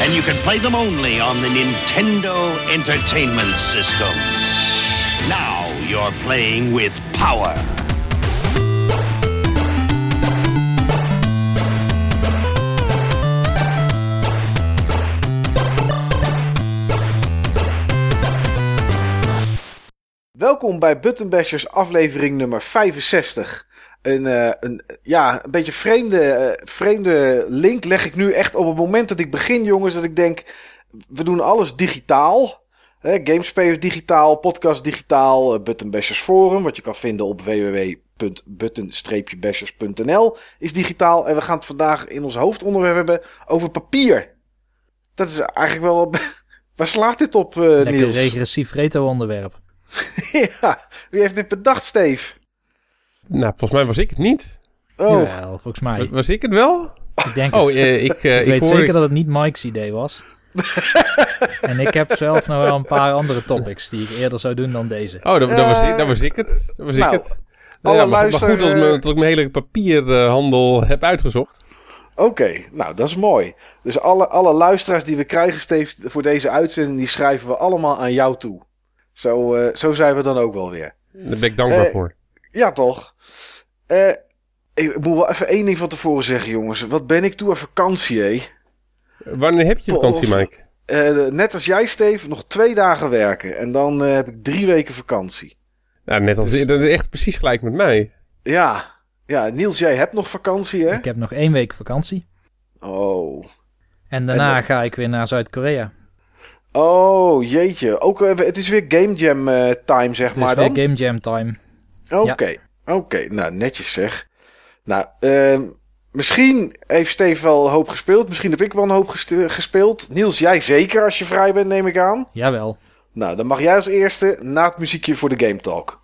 and you can play them only on the Nintendo Entertainment System. Now you're playing with power. Welkom bij Buttonbashers aflevering nummer 65. Een, eh, een, ja, een beetje vreemde, eh, vreemde link leg ik nu echt op het moment dat ik begin, jongens. Dat ik denk, we doen alles digitaal. Hè, Gamespelers digitaal, podcast digitaal, uh, Buttonbashers forum, wat je kan vinden op www.button-bashers.nl is digitaal. En we gaan het vandaag in ons hoofdonderwerp hebben over papier. Dat is eigenlijk wel... Waar slaat dit op, Lekker Niels? regressief retro-onderwerp. ja, wie heeft dit bedacht, Steve? Nou, volgens mij was ik het niet. Oh, Jawel, volgens mij. Was ik het wel? Ik denk Oh, het. eh, ik, eh, ik ik weet hoor... zeker dat het niet Mike's idee was. en ik heb zelf nog wel een paar andere topics die ik eerder zou doen dan deze. Oh, dat, dat, was, ik, dat was ik het. Dat was nou, ik het. alle ja, maar, maar luister- goed dat, ik me- dat ik mijn hele papierhandel heb uitgezocht. Oké, nou dat is mooi. Dus alle, alle luisteraars die we krijgen, Steve, voor deze uitzending, die schrijven we allemaal aan jou toe. Zo, eh, zo zijn we dan ook wel weer. Daar ben ik dankbaar voor. Ja, toch? Eh, ik moet wel even één ding van tevoren zeggen, jongens. Wat ben ik toe aan vakantie, hé? Wanneer heb je vakantie, Pot. Mike? Eh, net als jij, Steve, nog twee dagen werken. En dan eh, heb ik drie weken vakantie. Nou, net als... Dus- Dat is echt precies gelijk met mij. Ja, ja Niels, jij hebt nog vakantie, hè? Ik heb nog één week vakantie. Oh. En daarna En ga ik weer naar Zuid-Korea. Oh, jeetje. Ook, eh, het is weer Game Jam eh, time, zeg Het is maar weer dan. Game Jam time. Oké, oké. Nou, netjes zeg. Nou, ehm, misschien heeft Steve wel een hoop gespeeld. Misschien heb ik wel een hoop gespeeld. Niels, jij zeker als je vrij bent, neem ik aan. Jawel. Nou, dan mag jij als eerste na het muziekje voor de Game Talk.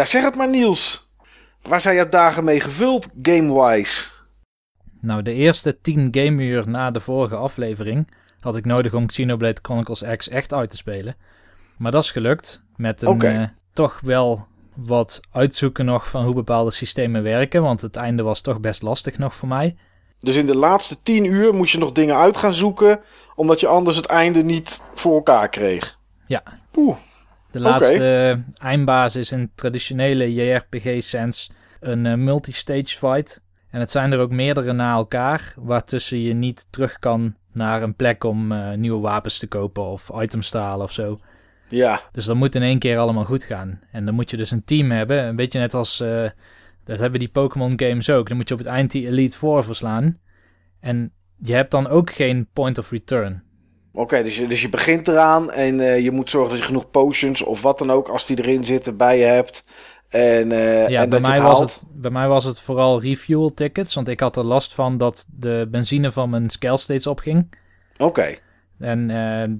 Ja, zeg het maar Niels. Waar zijn jouw dagen mee gevuld, game-wise? Nou, de eerste 10 gameuur na de vorige aflevering had ik nodig om Xenoblade Chronicles X echt uit te spelen. Maar dat is gelukt. Met een eh, toch wel wat uitzoeken nog van hoe bepaalde systemen werken. Want het einde was toch best lastig nog voor mij. Dus in de laatste tien uur moest je nog dingen uit gaan zoeken, omdat je anders het einde niet voor elkaar kreeg. Ja. Oeh, De laatste eindbaas is in traditionele JRPG-sense een eh, multi-stage fight. En het zijn er ook meerdere na elkaar, waartussen je niet terug kan naar een plek om eh, nieuwe wapens te kopen of items te halen of zo. ja. Dus dat moet in één keer allemaal goed gaan. En dan moet je dus een team hebben, een beetje net als, eh, dat hebben die Pokémon games ook. Dan moet je op het eind die Elite Four verslaan. En je hebt dan ook geen point of return. Oké, dus, je, dus je begint eraan en eh, je moet zorgen dat je genoeg potions of wat dan ook, als die erin zitten, bij je hebt. En, eh, Ja, en bij mij, het was het, bij mij was het vooral refuel tickets. Want ik had er last van dat de benzine van mijn scale steeds opging. Oké, En eh,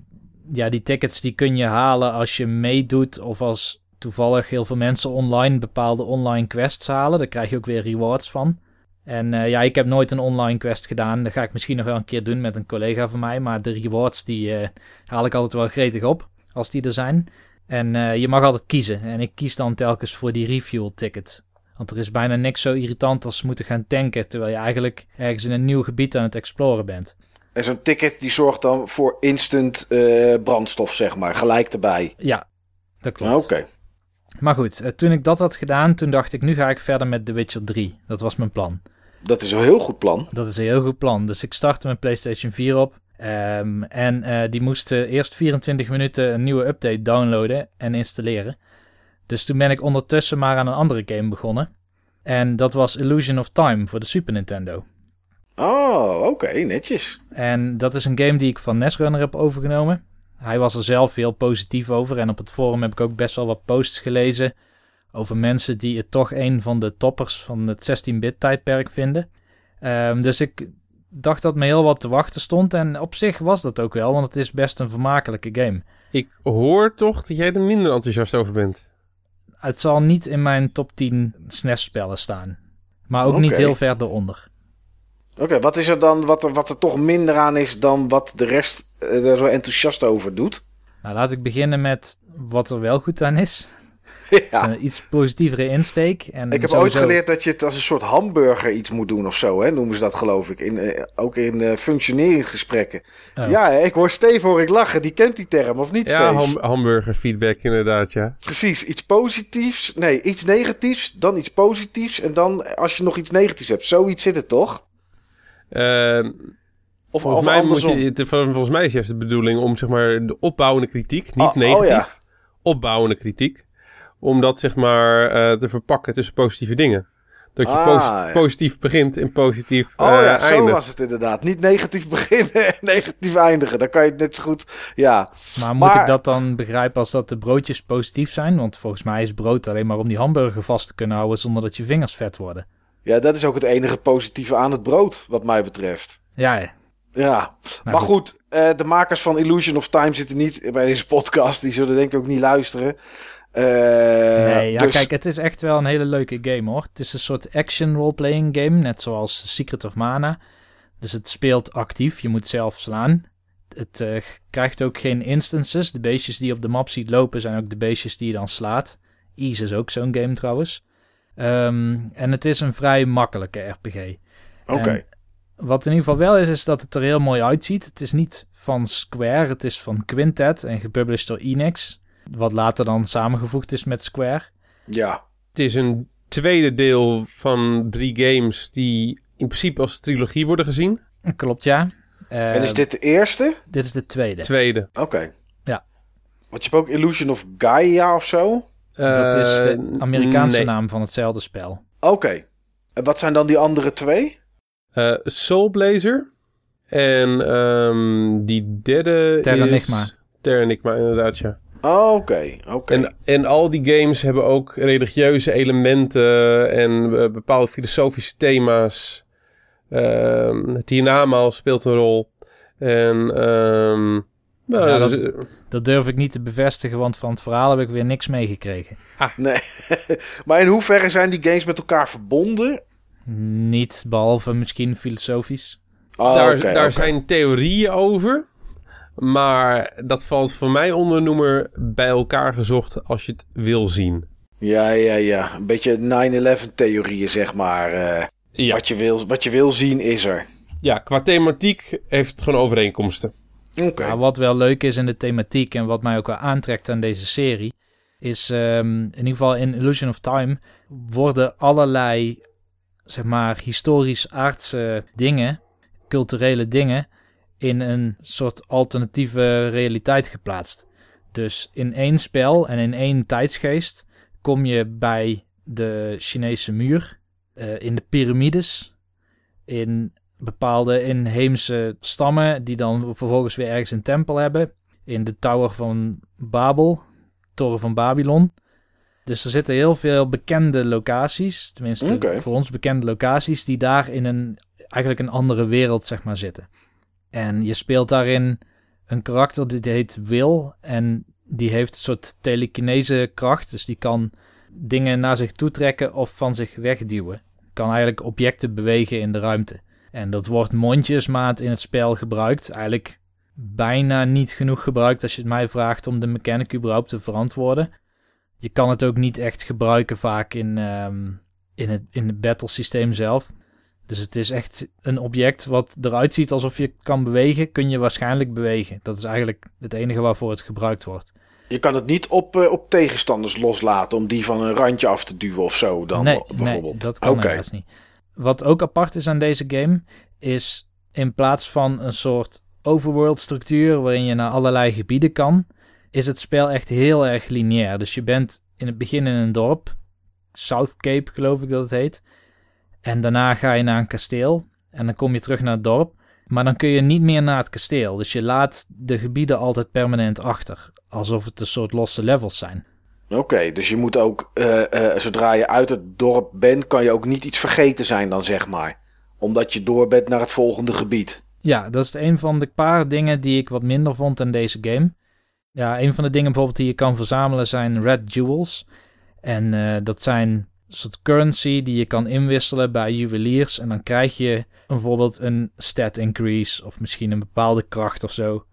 ja, die tickets die kun je halen als je meedoet of als toevallig heel veel mensen online bepaalde online quests halen. Daar krijg je ook weer rewards van. En eh, ja, ik heb nooit een online quest gedaan. Dat ga ik misschien nog wel een keer doen met een collega van mij. Maar de rewards die eh, haal ik altijd wel gretig op als die er zijn. En eh, je mag altijd kiezen. En ik kies dan telkens voor die refuel ticket. Want er is bijna niks zo irritant als moeten gaan tanken... terwijl je eigenlijk ergens in een nieuw gebied aan het exploren bent. En zo'n ticket die zorgt dan voor instant brandstof, zeg maar. Gelijk erbij. Ja, dat Ah, klopt. Oké. Maar goed, eh, toen ik dat had gedaan, toen dacht ik... nu ga ik verder met The Witcher 3. Dat was mijn plan. Dat is een heel goed plan. Dat is een heel goed plan. Dus ik startte mijn PlayStation 4 op. Ehm, en eh, die moest eerst 24 minuten een nieuwe update downloaden en installeren. Dus toen ben ik ondertussen maar aan een andere game begonnen. En dat was Illusion of Time voor de Super Nintendo. Oh, oké, netjes. En dat is een game die ik van Nesrunner heb overgenomen. Hij was er zelf heel positief over. En op het forum heb ik ook best wel wat posts gelezen. Over mensen die het toch een van de toppers van het 16-bit tijdperk vinden. Ehm, dus ik dacht dat me heel wat te wachten stond. En op zich was dat ook wel, want het is best een vermakelijke game. Ik hoor toch dat jij er minder enthousiast over bent. Het zal niet in mijn top 10 SNES-spellen staan. Maar ook niet heel ver eronder. Oké, wat is er dan wat er, wat er toch minder aan is dan wat de rest eh, er zo enthousiast over doet? Nou, laat ik beginnen met wat er wel goed aan is. Het is ja. een iets positievere insteek. En Ik heb sowieso- ooit geleerd dat je het als een soort hamburger iets moet doen of zo, hè? noemen ze dat geloof ik. In, eh, ook in eh functioneringsgesprekken. Oh. Ja, ik hoor Steve hoor ik lachen. Die kent die term, of niet Ja, ham hamburger feedback inderdaad, ja. Precies, iets positiefs. Nee, iets negatiefs, dan iets positiefs. En dan als je nog iets negatiefs hebt. Zoiets zit het toch? Eh, Of, volgens, of mij moet je, het- volgens mij is juist de bedoeling om zeg maar de opbouwende kritiek, niet Oh, oh, negatief, ja. opbouwende kritiek, om dat zeg maar eh, te verpakken tussen positieve dingen. Dat je Ah, ja. positief begint en positief Oh eh, ja, zo eindigt. was het inderdaad. Niet negatief beginnen en negatief eindigen. Dan kan je het net zo goed... Ja, Maar moet Maar- ik dat dan begrijpen als dat de broodjes positief zijn? Want volgens mij is brood alleen maar om die hamburger vast te kunnen houden zonder dat je vingers vet worden. Ja, dat is ook het enige positieve aan het brood, wat mij betreft. Ja, ja. Ja, Nou, maar goed, eh, de makers van Illusion of Time zitten niet bij deze podcast. Die zullen denk ik ook niet luisteren. Eh, Nee, ja, dus- kijk, het is echt wel een hele leuke game hoor. Het is een soort action role-playing game, net zoals Secret of Mana. Dus het speelt actief, je moet zelf slaan. Het eh, krijgt ook geen instances. De beestjes die je op de map ziet lopen zijn ook de beestjes die je dan slaat. Ease is ook zo'n game trouwens. Ehm, en het is een vrij makkelijke RPG. Oké. Wat in ieder geval wel is, is dat het er heel mooi uitziet. Het is niet van Square, het is van Quintet en gepublished door Enix. Wat later dan samengevoegd is met Square. Ja. Het is een tweede deel van drie games die in principe als trilogie worden gezien. Klopt, ja. Eh, en is dit de eerste? dit is de tweede. Tweede. Oké. Ja. Want je hebt ook Illusion of Gaia of zo? Dat is de Eh, Amerikaanse nee. naam van hetzelfde spel. Oké. En wat zijn dan die andere twee? Eh, Soul Blazer. En ehm, die derde Terra is... Enigma. Terra Enigma, inderdaad, ja. Oké, oké. En, en al die games hebben ook religieuze elementen en eh, bepaalde filosofische thema's. Ehm het hiernamaal speelt een rol. En ehm nou, dat- eh, Dat durf ik niet te bevestigen, want van het verhaal heb ik weer niks meegekregen. Nee. maar in hoeverre zijn die games met elkaar verbonden? Niet, behalve misschien filosofisch. Oh, daar oké, daar zijn theorieën over. Maar dat valt voor mij onder de noemer bij elkaar gezocht als je het wil zien. Ja, ja, ja. Een beetje 9-11 theorieën, zeg maar. eh, Ja. wat, je wil, wat je wil zien is er. Ja, qua thematiek heeft het gewoon overeenkomsten. Oké. Nou, wat wel leuk is in de thematiek en wat mij ook wel aantrekt aan deze serie, is ehm, in ieder geval in Illusion of Time worden allerlei, zeg maar, historisch-aardse dingen, culturele dingen, in een soort alternatieve realiteit geplaatst. Dus in één spel en in één tijdsgeest kom je bij de Chinese muur, eh, in de piramides, in bepaalde inheemse stammen die dan vervolgens weer ergens een tempel hebben. In de Tower van Babel, Toren van Babylon. Dus er zitten heel veel bekende locaties, tenminste voor ons bekende locaties, die daar in een eigenlijk een andere wereld zeg maar zitten. En je speelt daarin een karakter die heet Will en die heeft een soort telekinese kracht, dus die kan dingen naar zich toe trekken of van zich wegduwen. Kan eigenlijk objecten bewegen in de ruimte. En dat wordt mondjesmaat in het spel gebruikt. Eigenlijk bijna niet genoeg gebruikt als je het mij vraagt om de mechanic überhaupt te verantwoorden. Je kan het ook niet echt gebruiken vaak in, ehm, in, het, in het battle systeem zelf. Dus het is echt een object wat eruit ziet alsof je kan bewegen, kun je waarschijnlijk bewegen. Dat is eigenlijk het enige waarvoor het gebruikt wordt. Je kan het niet op, eh, op tegenstanders loslaten om die van een randje af te duwen of zo dan nee, bijvoorbeeld. Nee, dat kan Oké. helaas niet. Wat ook apart is aan deze game, is in plaats van een soort overworld structuur waarin je naar allerlei gebieden kan, is het spel echt heel erg lineair. Dus je bent in het begin in een dorp, South Cape geloof ik dat het heet. En daarna ga je naar een kasteel en dan kom je terug naar het dorp. Maar dan kun je niet meer naar het kasteel. Dus je laat de gebieden altijd permanent achter. Alsof het een soort losse levels zijn. Oké, dus je moet ook, eh, eh, zodra je uit het dorp bent, kan je ook niet iets vergeten zijn dan, zeg maar. Omdat je door bent naar het volgende gebied. Ja, dat is een van de paar dingen die ik wat minder vond in deze game. Ja, een van de dingen bijvoorbeeld die je kan verzamelen zijn red jewels. En eh, dat zijn soort currency die je kan inwisselen bij juweliers. En dan krijg je bijvoorbeeld een stat increase of misschien een bepaalde kracht of zo.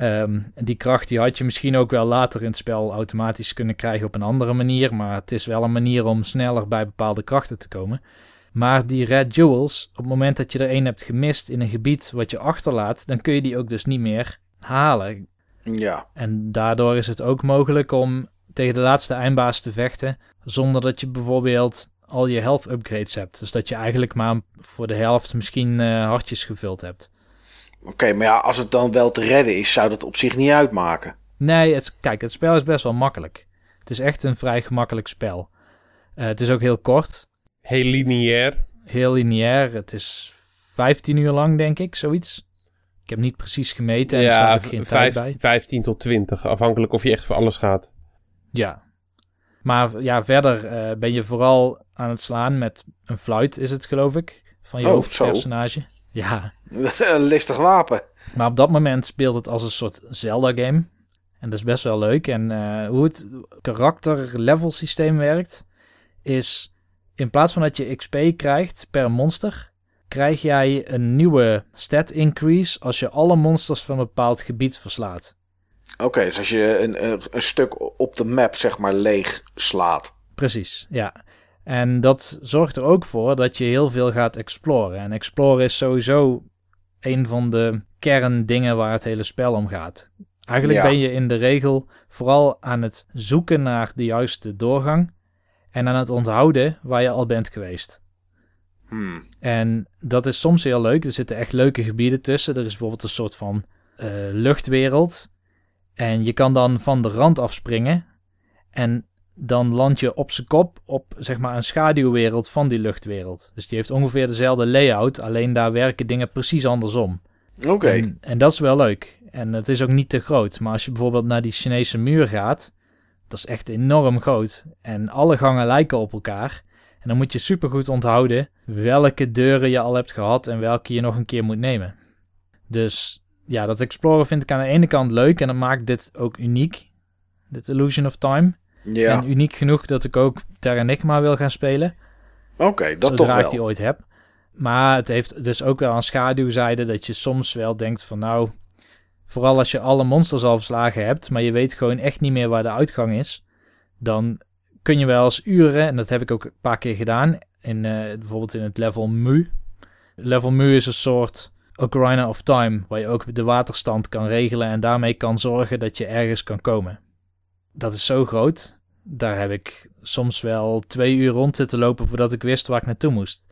Ehm, die kracht die had je misschien ook wel later in het spel automatisch kunnen krijgen op een andere manier. Maar het is wel een manier om sneller bij bepaalde krachten te komen. Maar die red jewels, op het moment dat je er één hebt gemist in een gebied wat je achterlaat, dan kun je die ook dus niet meer halen. Ja, En daardoor is het ook mogelijk om tegen de laatste eindbaas te vechten, zonder dat je bijvoorbeeld al je health upgrades hebt. Dus dat je eigenlijk maar voor de helft misschien eh, hartjes gevuld hebt. Oké, maar ja, als het dan wel te redden is, zou dat op zich niet uitmaken. Nee, het, kijk, het spel is best wel makkelijk. Het is echt een vrij gemakkelijk spel. Eh, het is ook heel kort, Heel lineair. heel lineair. Het is 15 uur lang, denk ik, zoiets. Ik heb niet precies gemeten en er staat ook geen tijd 15, bij. 15 tot 20. Afhankelijk of je echt voor alles gaat. Ja. Maar ja, verder eh, ben je vooral aan het slaan met een fluit, is het geloof ik, van je Oh, hoofdpersonage. Ja, Dat is een listig wapen. maar op dat moment speelt het als een soort Zelda-game. En dat is best wel leuk. En eh, hoe het karakter-level systeem werkt, is in plaats van dat je XP krijgt per monster, krijg jij een nieuwe stat increase als je alle monsters van een bepaald gebied verslaat. Oké, dus als je een, een, een stuk op de map, zeg maar, leeg slaat. Precies, ja. En dat zorgt er ook voor dat je heel veel gaat exploren. En exploren is sowieso een van de kerndingen waar het hele spel om gaat. Eigenlijk Ja. ben je in de regel vooral aan het zoeken naar de juiste doorgang en aan het onthouden waar je al bent geweest. Hmm. En dat is soms heel leuk. Er zitten echt leuke gebieden tussen. Er is bijvoorbeeld een soort van eh, luchtwereld. En je kan dan van de rand afspringen. En dan land je op zijn kop op zeg maar een schaduwwereld van die luchtwereld. Dus die heeft ongeveer dezelfde layout. Alleen daar werken dingen precies andersom. Oké, En, en dat is wel leuk. En het is ook niet te groot. Maar als je bijvoorbeeld naar die Chinese muur gaat, dat is echt enorm groot. En alle gangen lijken op elkaar. En dan moet je supergoed onthouden welke deuren je al hebt gehad en welke je nog een keer moet nemen. Dus ja, dat exploren vind ik aan de ene kant leuk en dat maakt dit ook uniek. Dit Illusion of Time. Ja. En uniek genoeg dat ik ook Terra Enigma wil gaan spelen Oké, dat toch zodra ik wel. die ooit heb. Maar het heeft dus ook wel een schaduwzijde dat je soms wel denkt van nou, vooral als je alle monsters al verslagen hebt, maar je weet gewoon echt niet meer waar de uitgang is, dan kun je wel eens uren, en dat heb ik ook een paar keer gedaan, in, eh, bijvoorbeeld in het level Mu. Level Mu is een soort Ocarina of Time, waar je ook de waterstand kan regelen en daarmee kan zorgen dat je ergens kan komen. Dat is zo groot, daar heb ik soms wel twee uur rond zitten lopen voordat ik wist waar ik naartoe moest.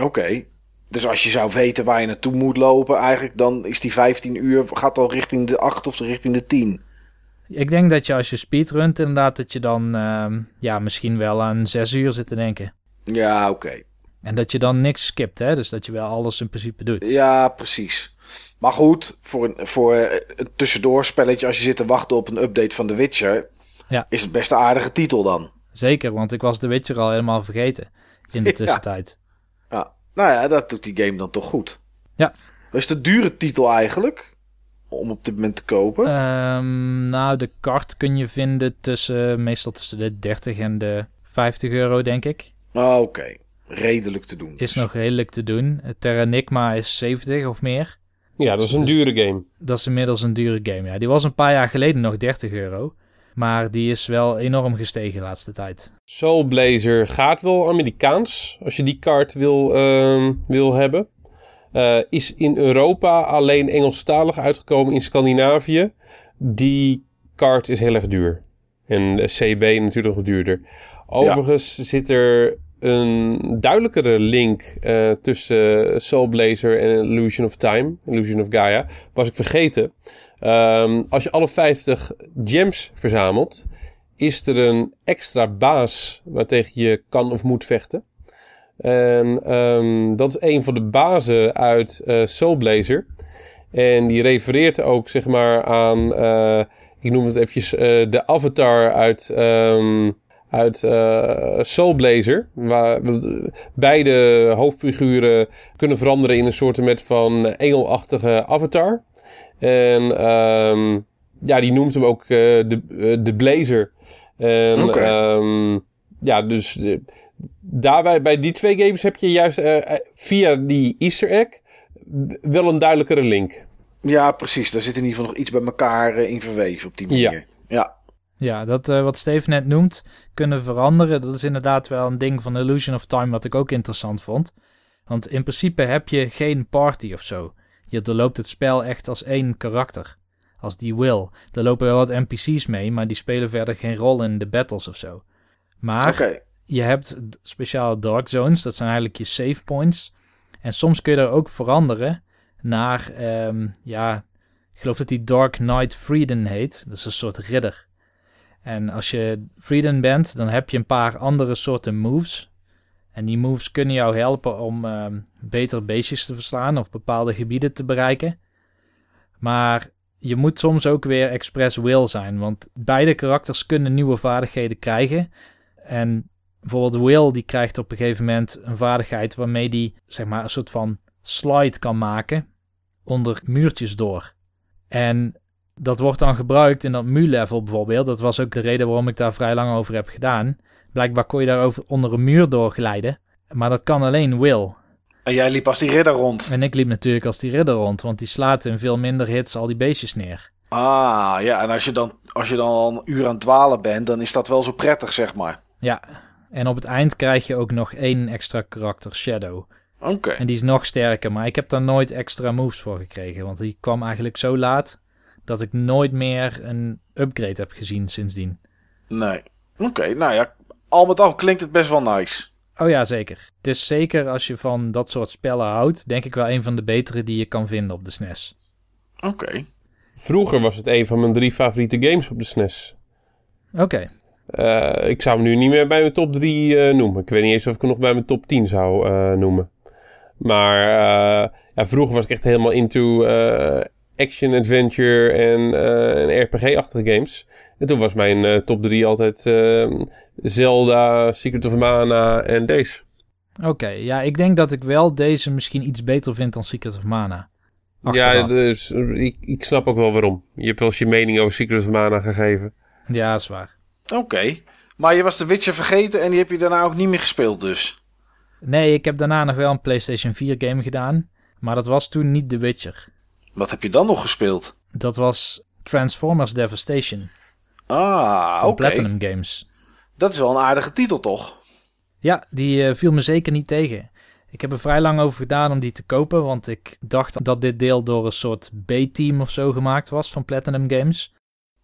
Oké. Dus als je zou weten waar je naartoe moet lopen, eigenlijk, dan is die 15 uur, gaat al richting de 8 of richting de 10. Ik denk dat je als je speedrunt inderdaad, dat je dan ehm, ja, misschien wel aan zes uur zit te denken. Ja, oké. En dat je dan niks skipt, hè? Dus dat je wel alles in principe doet. Ja, precies. Maar goed, voor een, voor een tussendoorspelletje, als je zit te wachten op een update van The Witcher, Ja. is het best een aardige titel dan. Zeker, want ik was de Witcher al helemaal vergeten in de tussentijd. Ja. Nou ja, dat doet die game dan toch goed. Ja. Dat is de dure titel eigenlijk, om op dit moment te kopen. Ehm, nou, de kaart kun je vinden tussen, meestal tussen de 30 en de 50 euro, denk ik. Ah, Oké, redelijk te doen. Is dus. nog redelijk te doen. Terra Enigma is 70 of meer. Ja, dat is Dus een het dure game. Dat is inmiddels een dure game. Ja, die was een paar jaar geleden nog 30 euro. Maar die is wel enorm gestegen de laatste tijd. Soul Blazer gaat wel Amerikaans, als je die kaart wil, ehm, wil hebben. Eh, is in Europa alleen Engelstalig uitgekomen in Scandinavië. Die kaart is heel erg duur. En CB natuurlijk nog duurder. Overigens zit er een duidelijkere link eh, tussen Soul Blazer en Illusion of Time, Illusion of Gaia. Was ik vergeten. Ehm, als je alle 50 gems verzamelt, is er een extra baas waartegen je kan of moet vechten. En ehm, dat is een van de bazen uit eh Soul Blazer. En die refereert ook zeg maar aan, eh, ik noem het eventjes, eh, de avatar uit, ehm, uit Soul Blazer. Waar beide hoofdfiguren kunnen veranderen in een soort van engelachtige avatar. En ehm, ja, die noemt hem ook eh, de, eh, de Blazer. En Oké. ehm, ja, dus eh, daarbij bij die twee games heb je juist via die Easter egg wel een duidelijkere link. Ja, precies. Daar zit in ieder geval nog iets bij elkaar in verweven op die manier. Ja. Ja, dat eh, wat Steven net noemt, kunnen veranderen. Dat is inderdaad wel een ding van Illusion of Time wat ik ook interessant vond. Want in principe heb je geen party of zo. Je doorloopt het spel echt als één karakter. Als die wil. Er lopen wel wat NPC's mee, maar die spelen verder geen rol in de battles of zo. Maar je hebt speciale dark zones, dat zijn eigenlijk je save points. En soms kun je er ook veranderen naar, ehm, ja, ik geloof dat die Dark Knight Freedom heet. Dat is een soort ridder. En als je Freedom bent, dan heb je een paar andere soorten moves. En die moves kunnen jou helpen om ehm, beter beestjes te verslaan of bepaalde gebieden te bereiken. Maar je moet soms ook weer express will zijn, want beide karakters kunnen nieuwe vaardigheden krijgen. En bijvoorbeeld Will, die krijgt op een gegeven moment een vaardigheid waarmee die zeg maar een soort van slide kan maken onder muurtjes door. En dat wordt dan gebruikt in dat mu-level bijvoorbeeld. Dat was ook de reden waarom ik daar vrij lang over heb gedaan. Blijkbaar kon je daar over onder een muur door glijden. Maar dat kan alleen Will. En jij liep als die ridder rond. En ik liep natuurlijk als die ridder rond, want die slaat in veel minder hits al die beestjes neer. Ah, ja. En als je, dan, als je dan al een uur aan het dwalen bent, dan is dat wel zo prettig, zeg maar. Ja, en op het eind krijg je ook nog één extra karakter, Shadow. Oké. En die is nog sterker, maar ik heb daar nooit extra moves voor gekregen. Want die kwam eigenlijk zo laat dat ik nooit meer een upgrade heb gezien sindsdien. Nee. Oké, nou ja. Al met al klinkt het best wel nice. Oh ja, zeker. Het is zeker als je van dat soort spellen houdt, denk ik wel een van de betere die je kan vinden op de SNES. Oké. Vroeger was het een van mijn drie favoriete games op de SNES. Oké, Eh, ik zou hem nu niet meer bij mijn top 3 noemen. Ik weet niet eens of ik hem nog bij mijn top 10 zou eh, noemen. Maar eh, ja, vroeger was ik echt helemaal into eh, action, adventure en, eh, en RPG-achtige games. En toen was mijn eh, top 3 altijd eh, Zelda, Secret of Mana en deze. oké. Ja, ik denk dat ik wel deze misschien iets beter vind dan Secret of Mana. Ja, dus ik, ik snap ook wel waarom. Je hebt wel eens je mening over Secret of Mana gegeven. Ja, dat is waar. Oké. Maar je was de Witcher vergeten en die heb je daarna ook niet meer gespeeld dus. Nee, ik heb daarna nog wel een PlayStation 4 game gedaan, maar dat was toen niet The Witcher. Wat heb je dan nog gespeeld? Dat was Transformers Devastation Ah, van. Platinum Games. Dat is wel een aardige titel, toch? Ja, die eh, viel me zeker niet tegen. Ik heb er vrij lang over gedaan om die te kopen, want ik dacht dat dit deel door een soort B-team of zo gemaakt was van Platinum Games.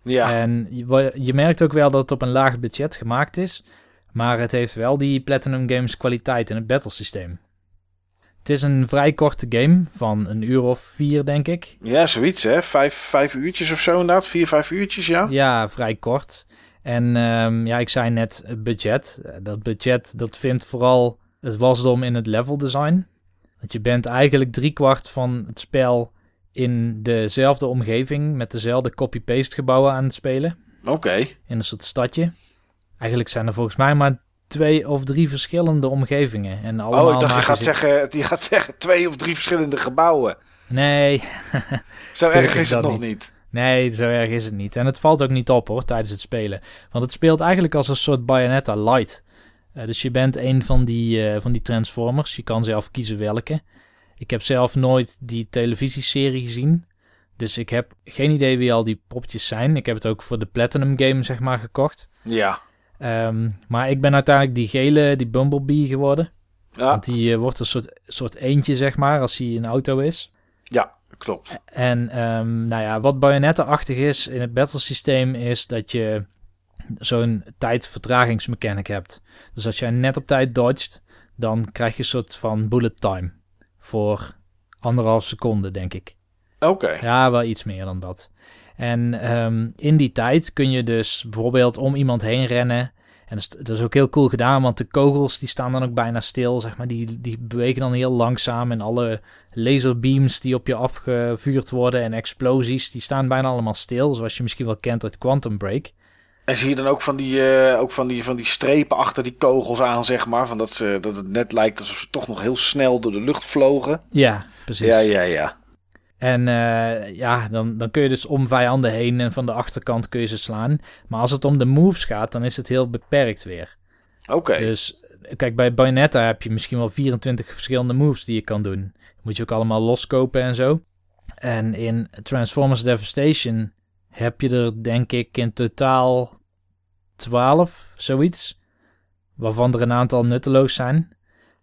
Ja. En je, je merkt ook wel dat het op een laag budget gemaakt is, maar het heeft wel die Platinum Games kwaliteit in het battlesysteem. Het is een vrij korte game van een uur of vier, denk ik. Ja, zoiets hè. Vijf, vijf uurtjes of zo inderdaad. Vier, vijf uurtjes, ja. Ja, vrij kort. En ehm, ja, ik zei net budget. Dat budget, dat vindt vooral het wasdom in het level design. Want je bent eigenlijk driekwart van het spel in dezelfde omgeving met dezelfde copy-paste gebouwen aan het spelen. Oké. In een soort stadje. Eigenlijk zijn er volgens mij maar twee of drie verschillende omgevingen. En allemaal Oh, ik dacht je gaat, ze- zeggen, je gaat zeggen twee of drie verschillende gebouwen. Nee, Zo erg is het dat nog niet. niet. Nee, zo erg is het niet. En het valt ook niet op hoor, tijdens het spelen. Want het speelt eigenlijk als een soort Bayonetta light. Eh, dus je bent een van die, eh, van die Transformers. Je kan zelf kiezen welke. Ik heb zelf nooit die televisieserie gezien. Dus ik heb geen idee wie al die poppetjes zijn. Ik heb het ook voor de Platinum Game, zeg maar, gekocht. Ja. Ehm, maar ik ben uiteindelijk die gele, die Bumblebee geworden. Ja, Want die eh, wordt een soort, soort eentje, zeg maar, als hij een auto is. ja klopt. En ehm, nou ja, wat Bayonetta-achtig is in het battlesysteem is dat je zo'n tijdvertragingsmechanic hebt. Dus als jij net op tijd dodgt, dan krijg je een soort van bullet time voor anderhalf seconde, denk ik. Oké. Ja, wel iets meer dan dat. En ehm, in die tijd kun je dus bijvoorbeeld om iemand heen rennen. En dat is, dat is ook heel cool gedaan, want de kogels die staan dan ook bijna stil, zeg maar. Die, die bewegen dan heel langzaam en alle laserbeams die op je afgevuurd worden en explosies, die staan bijna allemaal stil. Zoals je misschien wel kent uit Quantum Break. En zie je dan ook van die, eh, ook van die, van die strepen achter die kogels aan, zeg maar? Van dat, ze, dat het net lijkt alsof ze toch nog heel snel door de lucht vlogen. Ja, precies. Ja, ja, ja. En eh, ja, dan, dan kun je dus om vijanden heen en van de achterkant kun je ze slaan. Maar als het om de moves gaat, dan is het heel beperkt weer. Oké. Dus kijk, bij Bayonetta heb je misschien wel 24 verschillende moves die je kan doen. Moet je ook allemaal loskopen en zo. En in Transformers Devastation heb je er denk ik in totaal 12, zoiets. Waarvan er een aantal nutteloos zijn.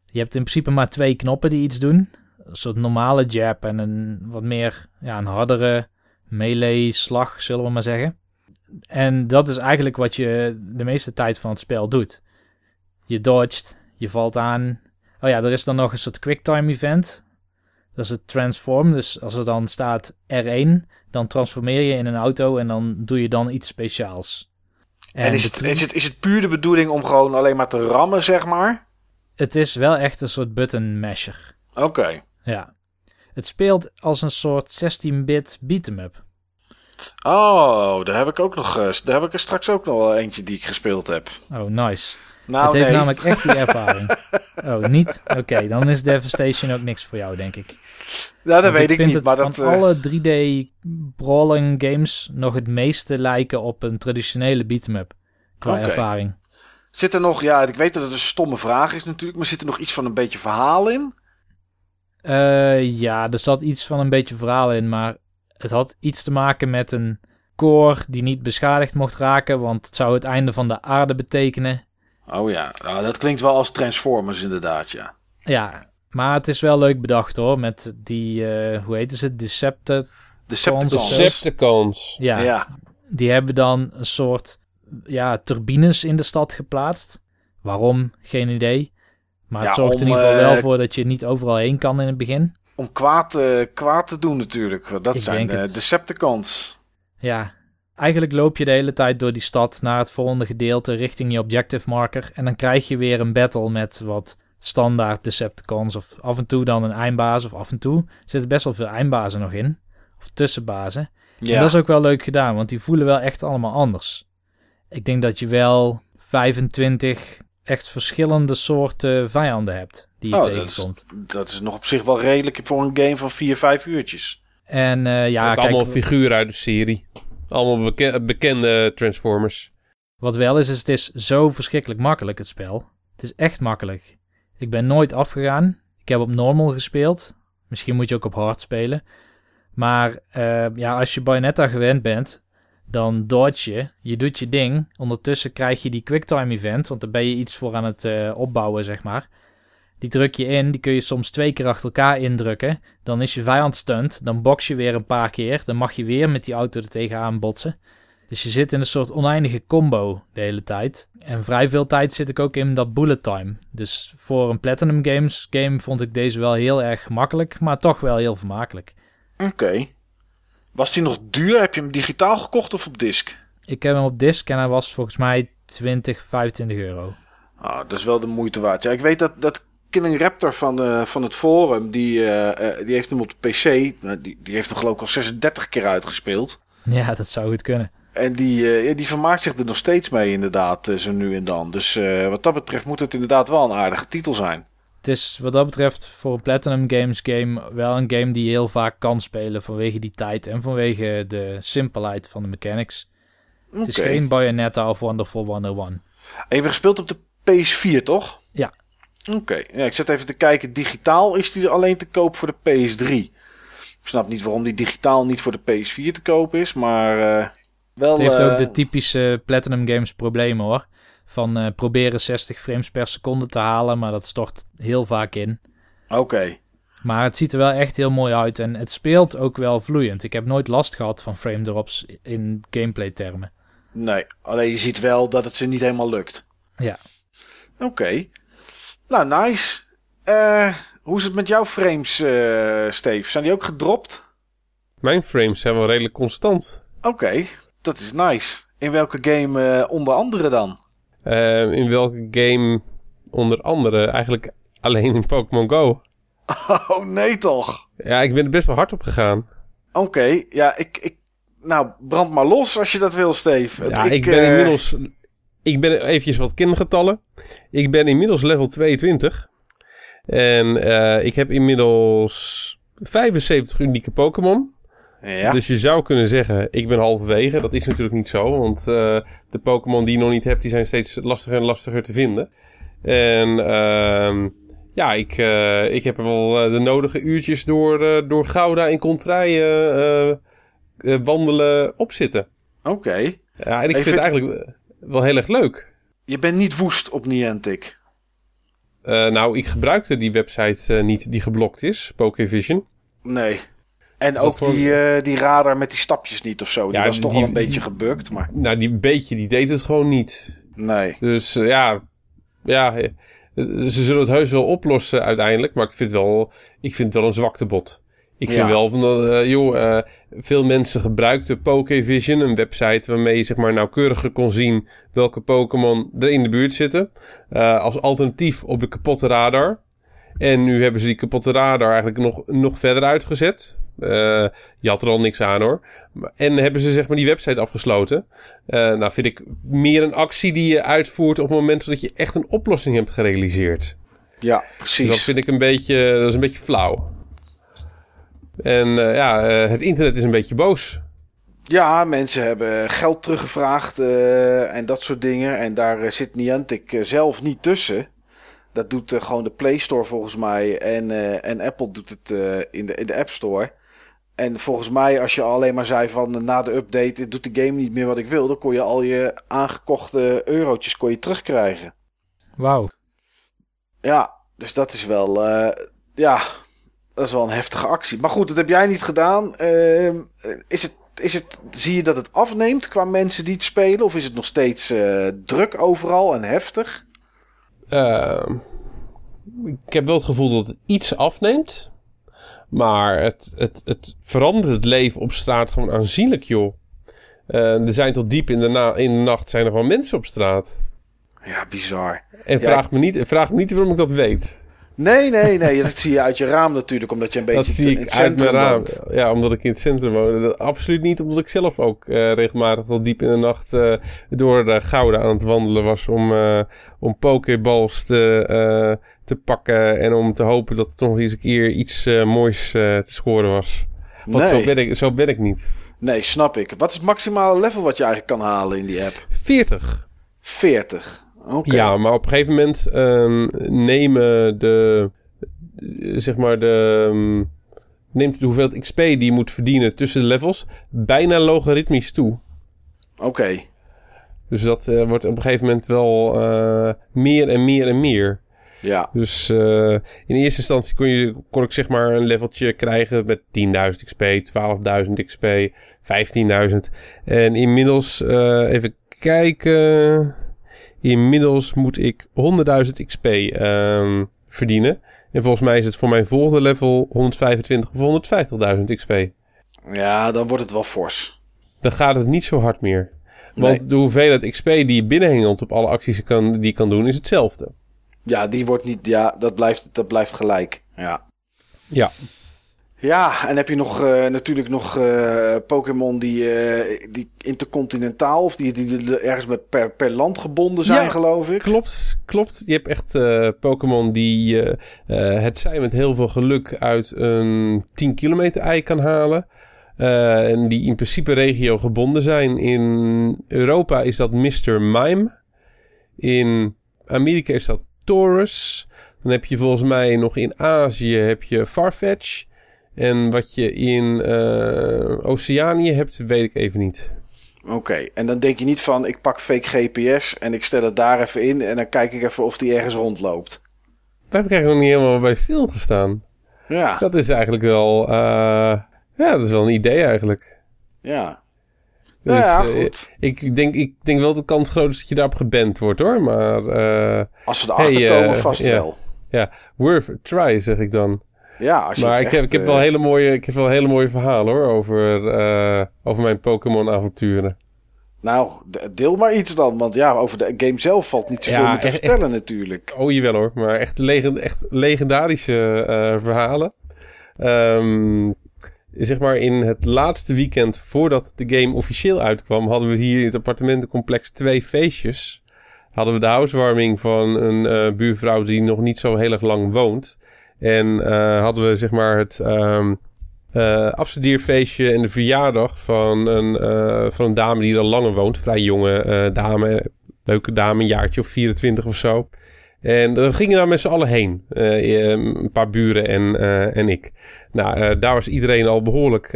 Je hebt in principe maar twee knoppen die iets doen. Een soort normale jab en een wat meer, ja, een hardere melee slag, zullen we maar zeggen. En dat is eigenlijk wat je de meeste tijd van het spel doet. Je dodgt, je valt aan. Oh ja, er is dan nog een soort quicktime event. Dat is het transform. Dus als er dan staat R1, dan transformeer je in een auto en dan doe je dan iets speciaals. En, is, het, is, het, is het puur de bedoeling om gewoon alleen maar te rammen, zeg maar? het is wel echt een soort button masher. Oké. Ja. Het speelt als een soort 16-bit beat'em up. Oh, daar heb ik ook nog. eh, Daar heb ik er straks ook nog eentje die ik gespeeld heb. Oh, nice. Nou, het heeft nee. namelijk echt die ervaring. oh, niet? Oké, dan is Devastation ook niks voor jou, denk ik. Ja, dat Want weet ik, vind niet. het Maar van dat. eh, alle 3D brawling games nog het meeste lijken op een traditionele beat'em up. Qua ervaring. Zit er nog, ja, ik weet dat het een stomme vraag is natuurlijk, maar zit er nog iets van een beetje verhaal in? Eh, ja, er zat iets van een beetje verhaal in, maar het had iets te maken met een core die niet beschadigd mocht raken, want het zou het einde van de aarde betekenen. Oh ja, nou, dat klinkt wel als Transformers inderdaad, ja. Ja, maar het is wel leuk bedacht hoor, met die, eh, hoe heet ze. Decepticons. Decepticons. Ja, Ja. die hebben dan een soort ja, turbines in de stad geplaatst. Waarom? Geen idee. Maar het Ja, zorgt in om, ieder geval wel eh, voor dat je niet overal heen kan in het begin. Om kwaad, eh, kwaad te doen natuurlijk. Dat Ik zijn de het. Decepticons. Ja, eigenlijk loop je de hele tijd door die stad naar het volgende gedeelte richting je objective marker. En dan krijg je weer een battle met wat standaard Decepticons. Of af en toe dan een eindbaas. Of af en toe zitten best wel veel eindbazen nog in. Of tussenbazen. Ja. En dat is ook wel leuk gedaan, want die voelen wel echt allemaal anders. Ik denk dat je wel 25 echt verschillende soorten vijanden hebt die je Oh, dat is- tegenkomt. Dat is nog op zich wel redelijk voor een game van 4, 5 uurtjes. En eh, ja, kijk, allemaal figuren uit de serie. Allemaal beke- bekende Transformers. wat wel is, is het is zo verschrikkelijk makkelijk, het spel. Het is echt makkelijk. Ik ben nooit afgegaan. Ik heb op normal gespeeld. Misschien moet je ook op hard spelen. Maar eh, ja, als je Bayonetta gewend bent, dan dodge je. Je doet je ding. Ondertussen krijg je die quicktime event, want daar ben je iets voor aan het eh, opbouwen, zeg maar. Die druk je in, die kun je soms twee keer achter elkaar indrukken. Dan is je vijand stunt, dan box je weer een paar keer. Dan mag je weer met die auto er tegenaan botsen. Dus je zit in een soort oneindige combo de hele tijd. En vrij veel tijd zit ik ook in dat bullet time. Dus voor een Platinum Games game vond ik deze wel heel erg makkelijk, maar toch wel heel vermakelijk. Oké. Was die nog duur? Heb je hem digitaal gekocht of op disc? Ik heb hem op disc en hij was volgens mij 20, 25 euro. Ah, dat is wel de moeite waard. Ja, ik weet dat, dat Killing Raptor van, eh, van het forum, die, eh, eh, die heeft hem op de PC. nou, die, die heeft hem geloof ik al 36 keer uitgespeeld. Ja, dat zou goed kunnen. En die, die vermaakt zich er nog steeds mee inderdaad, zo nu en dan. Dus wat dat betreft moet het inderdaad wel een aardige titel zijn. Het is wat dat betreft voor een Platinum Games game wel een game die je heel vaak kan spelen vanwege die tijd en vanwege de simpelheid van de mechanics. Het is geen Bayonetta of Wonderful 101. En je hebt gespeeld op de PS4, toch? Ja. Oké, ja, ik zit even te kijken. Digitaal is die alleen te koop voor de PS3. Ik snap niet waarom die digitaal niet voor de PS4 te koop is, maar uh, wel... Het heeft uh, ook de typische Platinum Games problemen hoor. Van uh, proberen 60 frames per seconde te halen, maar dat stort heel vaak in. Oké. Maar het ziet er wel echt heel mooi uit en het speelt ook wel vloeiend. Ik heb nooit last gehad van frame drops in gameplay termen. Nee, alleen je ziet wel dat het ze niet helemaal lukt. Ja. Oké. Nou, nice. Uh, hoe is het met jouw frames, uh, Steve? Zijn die ook gedropt? Mijn frames zijn wel redelijk constant. Oké, okay, dat is nice. In welke game uh, onder andere dan? In welke game onder andere? Eigenlijk alleen in Pokémon Go. Oh nee toch? Ja, ik ben er best wel hard op gegaan. Oké, okay, ja, ik, ik... Nou, brand maar los als je dat wil, Steve. Ja, ik, ik ben inmiddels... Ik ben eventjes wat kingetallen. Ik ben inmiddels level 22. En uh, ik heb inmiddels 75 unieke Pokémon. Ja. Dus je zou kunnen zeggen, ik ben halverwege. Dat is natuurlijk niet zo, want uh, de Pokémon die je nog niet hebt, die zijn steeds lastiger en lastiger te vinden. En uh, ja, ik, uh, ik heb er wel de nodige uurtjes door, door Gouda en Contraille wandelen op zitten. Oké. Okay. Ja, en ik vind het eigenlijk wel heel erg leuk. Je bent niet woest op Niantic? Nou, ik gebruikte die website niet die geblokt is, Pokevision. Nee. En ook voor... die, uh, die radar met die stapjes niet of zo. Die ja, was toch die, wel een beetje gebukt, maar... Nou, die beetje, die deed het gewoon niet. Nee. Dus ja, ja, ze zullen het heus wel oplossen uiteindelijk. Maar ik vind, wel, ik vind het wel een zwaktebod. Ik vind ja. wel van, uh, joh, uh, veel mensen gebruikten Pokevision, een website waarmee je zeg maar nauwkeuriger kon zien welke Pokémon er in de buurt zitten. Uh, als alternatief op de kapotte radar. En nu hebben ze die kapotte radar eigenlijk nog, nog verder uitgezet. Je had er al niks aan hoor. En hebben ze zeg maar die website afgesloten. nou vind ik meer een actie die je uitvoert op het moment dat je echt een oplossing hebt gerealiseerd. Ja, precies. Dus dat vind ik een beetje, dat is een beetje flauw. En uh, ja, het internet is een beetje boos. Ja, mensen hebben geld teruggevraagd en dat soort dingen. En daar zit Niantic zelf niet tussen. Dat doet gewoon de Play Store volgens mij. En, en Apple doet het in, de, in de App Store. En volgens mij, als je alleen maar zei van na de update doet de game niet meer wat ik wil, dan kon je al je aangekochte eurotjes kon je terugkrijgen. Wauw. Ja, dus dat is wel, ja, dat is wel een heftige actie. Maar goed, dat heb jij niet gedaan. Uh, is het, is het, zie je dat het afneemt qua mensen die het spelen? Of is het nog steeds uh, druk overal en heftig? Uh, ik heb wel het gevoel dat het iets afneemt. Maar het, het, het verandert het leven op straat gewoon aanzienlijk, joh. er zijn tot diep in de, na in de nacht zijn er gewoon mensen op straat. Ja, bizar. En ja, vraag, me niet, vraag me niet waarom ik dat weet. Nee, nee, nee. Dat zie je uit je raam natuurlijk, omdat je een beetje dat zie ik in het centrum uit mijn raam. Woont. Ja, omdat ik in het centrum woon. Absoluut niet omdat ik zelf ook uh, regelmatig wel diep in de nacht uh, door de Gouden aan het wandelen was om, om pokeballs te, te pakken en om te hopen dat er nog eens een keer iets moois te scoren was. Want nee. zo, ben ik, zo ben ik niet. Nee, snap ik. Wat is het maximale level wat je eigenlijk kan halen in die app? 40. 40. Okay. Ja, maar op een gegeven moment um, nemen de, zeg maar de, um, neemt de hoeveelheid XP die je moet verdienen tussen de levels bijna logaritmisch toe. Oké. Okay. Dus dat uh, wordt op een gegeven moment wel meer en meer en meer. Ja. Dus uh, in eerste instantie kon, je, kon ik zeg maar een leveltje krijgen met 10.000 XP, 12.000 XP, 15.000. En inmiddels, even kijken... Inmiddels moet ik 100.000 XP um, verdienen. En volgens mij is het voor mijn volgende level 125 of 150.000 XP. Ja, dan wordt het wel fors. Dan gaat het niet zo hard meer. Want nee. de hoeveelheid XP die je binnenhengelt op alle acties kan, die je kan doen, is hetzelfde. Ja, die wordt niet. Ja, dat blijft, dat blijft gelijk. Ja. Ja. Ja, en heb je nog uh, natuurlijk nog uh, Pokémon die, uh, die intercontinentaal of die, die, die, ergens met per, per land gebonden zijn, ja, geloof ik. Klopt, klopt. Je hebt echt Pokémon die het zijn met heel veel geluk uit een 10 kilometer ei kan halen. en die in principe regio gebonden zijn. In Europa is dat Mr. Mime. In Amerika is dat Taurus. Dan heb je volgens mij nog in Azië heb je Farfetch. En wat je in uh, Oceanië hebt, weet ik even niet. Oké, en dan denk je niet van ik pak fake GPS en ik stel het daar even in en dan kijk ik even of die ergens rondloopt. Daar heb ik eigenlijk nog niet helemaal bij stilgestaan. Ja. Dat is eigenlijk wel, uh, ja, dat is wel een idee eigenlijk. Ja. Dus, ja, uh, goed. ik, denk, ik denk wel dat de kans groot is dat je daarop geband wordt hoor, maar... Uh, Als ze erachter hey, komen, vast ja, wel. Ja, worth a try zeg ik dan. Ja, als je maar ik echt, heb, ik, heb wel hele mooie, ik heb wel hele mooie verhalen hoor, over, over mijn Pokémon avonturen. Nou, deel maar iets dan. Want ja, over de game zelf valt niet zoveel ja, meer te echt, vertellen natuurlijk. Oh, jawel hoor. Maar echt, legend, echt legendarische uh, verhalen. Um, zeg maar in het laatste weekend voordat de game officieel uitkwam... hadden we hier in het appartementencomplex twee feestjes. Hadden we de housewarming van een uh, buurvrouw die nog niet zo heel erg lang woont. En uh, hadden we zeg maar het... Um, afstudeerfeestje en de verjaardag van een, van een dame die al langer woont. Vrij jonge dame. Leuke dame, een jaartje of 24 of zo. En we gingen daar met z'n allen heen. een paar buren en, en ik. Nou, daar was iedereen al behoorlijk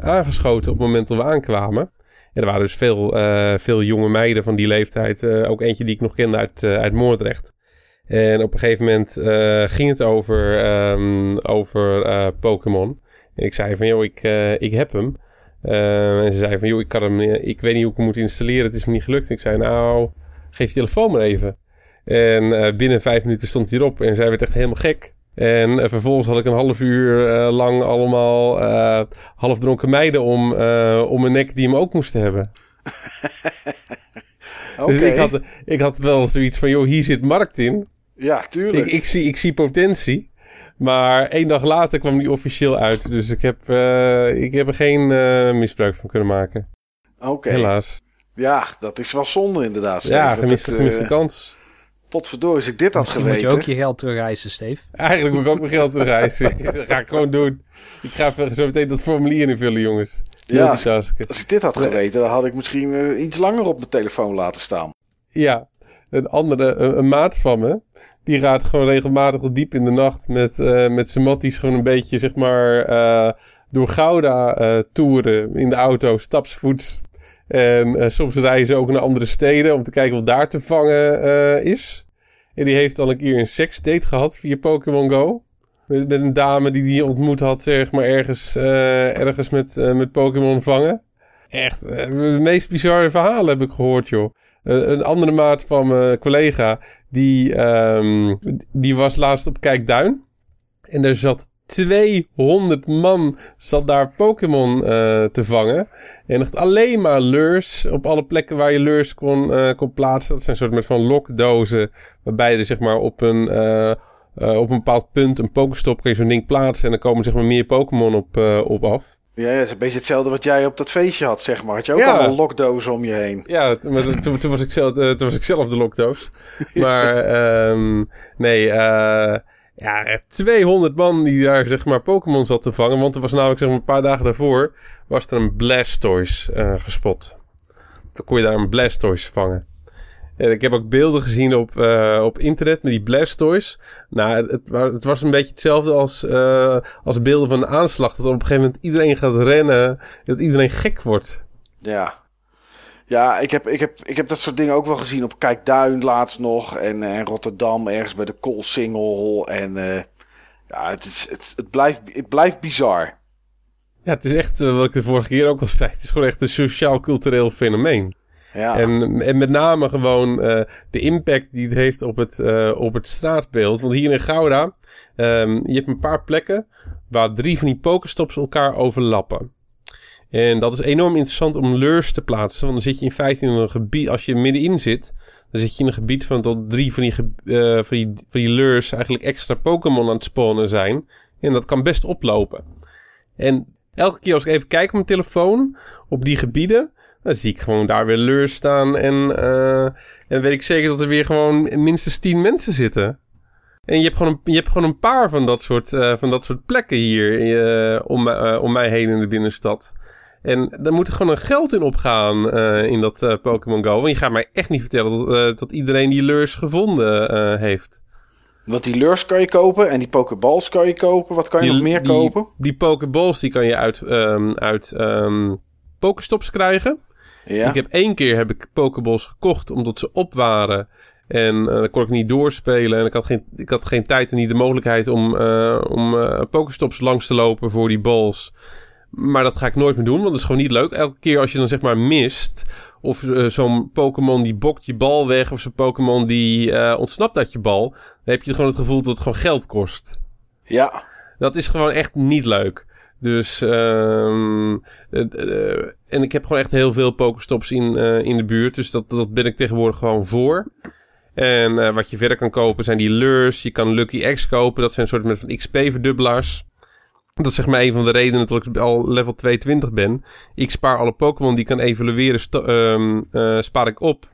aangeschoten op het moment dat we aankwamen. En er waren dus veel, veel jonge meiden van die leeftijd. ook eentje die ik nog kende uit, uit Moordrecht. En op een gegeven moment ging het over, um, over Pokémon. En ik zei van, joh, ik, ik heb hem. En ze zei van, joh, ik, kan hem, ik weet niet hoe ik hem moet installeren. Het is me niet gelukt. En ik zei, nou, geef je telefoon maar even. En uh, binnen vijf minuten stond hij erop. En zij werd echt helemaal gek. En vervolgens had ik een half uur lang allemaal halfdronken meiden om, om mijn nek die hem ook moesten hebben. okay. Dus ik had, ik had wel zoiets van, joh, hier zit markt in. Ja, tuurlijk. Ik, ik, zie, ik zie potentie. Maar één dag later kwam die officieel uit. Dus ik heb, ik heb er geen misbruik van kunnen maken. Oké. Okay. Helaas. Ja, dat is wel zonde inderdaad. Ja, gemiste, gemiste kans. Potverdorie, als ik dit had geweten... moet je ook je geld terugreizen, Steve. Eigenlijk moet ik ook mijn geld terugreizen. dat ga ik gewoon doen. Ik ga zo meteen dat formulier invullen, jongens. Ja, als ik dit had geweten, dan had ik misschien uh, iets langer op mijn telefoon laten staan. Ja, een andere, een, een maat van me, die gaat gewoon regelmatig diep in de nacht met, uh, met zijn matties gewoon een beetje, zeg maar, uh, door Gouda uh, toeren in de auto, stapsvoets. En soms rijden ze ook naar andere steden om te kijken wat daar te vangen is. En die heeft al een keer een seksdate gehad via Pokémon Go. Met, met een dame die die ontmoet had, zeg maar, ergens, ergens met, met Pokémon vangen. Echt, de meest bizarre verhalen heb ik gehoord, joh. een andere maat van mijn collega, die, um, die was laatst op Kijkduin. En er zat 200 man zat daar Pokémon uh, te vangen. En echt alleen maar lures. Op alle plekken waar je lures kon, uh, kon plaatsen. Dat zijn soort met van lokdozen. Waarbij je zeg maar op een, uh, op een bepaald punt een Pokestop kan je zo'n ding plaatsen. En dan komen zeg maar meer Pokémon op, op af. Ja, dat is een beetje hetzelfde wat jij op dat feestje had, zeg maar. Had je ook ja. allemaal lokdozen om je heen? Ja, maar toen, toen, was ik zelf, toen was ik zelf de lokdoos. Maar um, nee, uh, ja, 200 man die daar zeg maar Pokémon zat te vangen. Want er was namelijk zeg maar een paar dagen daarvoor was er een Blastoise uh, gespot. Toen kon je daar een Blastoise vangen. En ik heb ook beelden gezien op, uh, op internet met die Blastoise. Nou, het, het, was een beetje hetzelfde als, uh, als beelden van een aanslag. Dat op een gegeven moment iedereen gaat rennen. Dat iedereen gek wordt. Ja. Ja, ik heb, ik, heb, ik heb dat soort dingen ook wel gezien op Kijkduin laatst nog. En, en Rotterdam ergens bij de Koolsingel. En uh, ja, het, is, het, het, blijft, het blijft bizar. Ja, het is echt, wat ik de vorige keer ook al zei. Het is gewoon echt een sociaal-cultureel fenomeen. Ja. En, en met name gewoon uh, de impact die het heeft op het, uh, op het straatbeeld. Want hier in Gouda, um, je hebt een paar plekken waar drie van die pokerstops elkaar overlappen. En dat is enorm interessant om lures te plaatsen. Want dan zit je in feite in een gebied, als je middenin zit, dan zit je in een gebied van tot drie van die, uh, van die, van die lures eigenlijk extra Pokémon aan het spawnen zijn. En dat kan best oplopen. En elke keer als ik even kijk op mijn telefoon op die gebieden, dan zie ik gewoon daar weer leurs staan. En, uh, en weet ik zeker dat er weer gewoon minstens tien mensen zitten. En je hebt gewoon een, je hebt gewoon een paar van dat soort, uh, van dat soort plekken hier om, om mij heen in de binnenstad. En daar moet er gewoon een geld in opgaan in dat Pokémon Go. Want je gaat mij echt niet vertellen dat, dat iedereen die lures gevonden heeft. Want die lures kan je kopen en die pokeballs kan je kopen. Wat kan je nog meer die, kopen? Die pokeballs die kan je uit, ehm uit ehm pokestops krijgen. Ja. Ik heb één keer heb ik pokeballs gekocht omdat ze op waren. En eh dan kon ik niet doorspelen. En ik had geen, ik had geen tijd en niet de mogelijkheid om, eh om eh pokestops langs te lopen voor die balls. Maar dat ga ik nooit meer doen, want dat is gewoon niet leuk. Elke keer als je dan zeg maar mist... of eh, zo'n Pokémon die bokt je bal weg... of zo'n Pokémon die eh, ontsnapt uit je bal... dan heb je gewoon het gevoel dat het gewoon geld kost. ja. Dat is gewoon echt niet leuk. Dus, eh, en ik heb gewoon echt heel veel Pokestops in, in de buurt. Dus dat, dat ben ik tegenwoordig gewoon voor. En wat je verder kan kopen zijn die lures. Je kan Lucky X kopen. Dat zijn een soort van XP-verdubbelaars. Dat is zeg maar een van de redenen dat ik al level 22 ben. Ik spaar alle Pokémon die ik kan evalueren, ehm, eh, spaar ik op.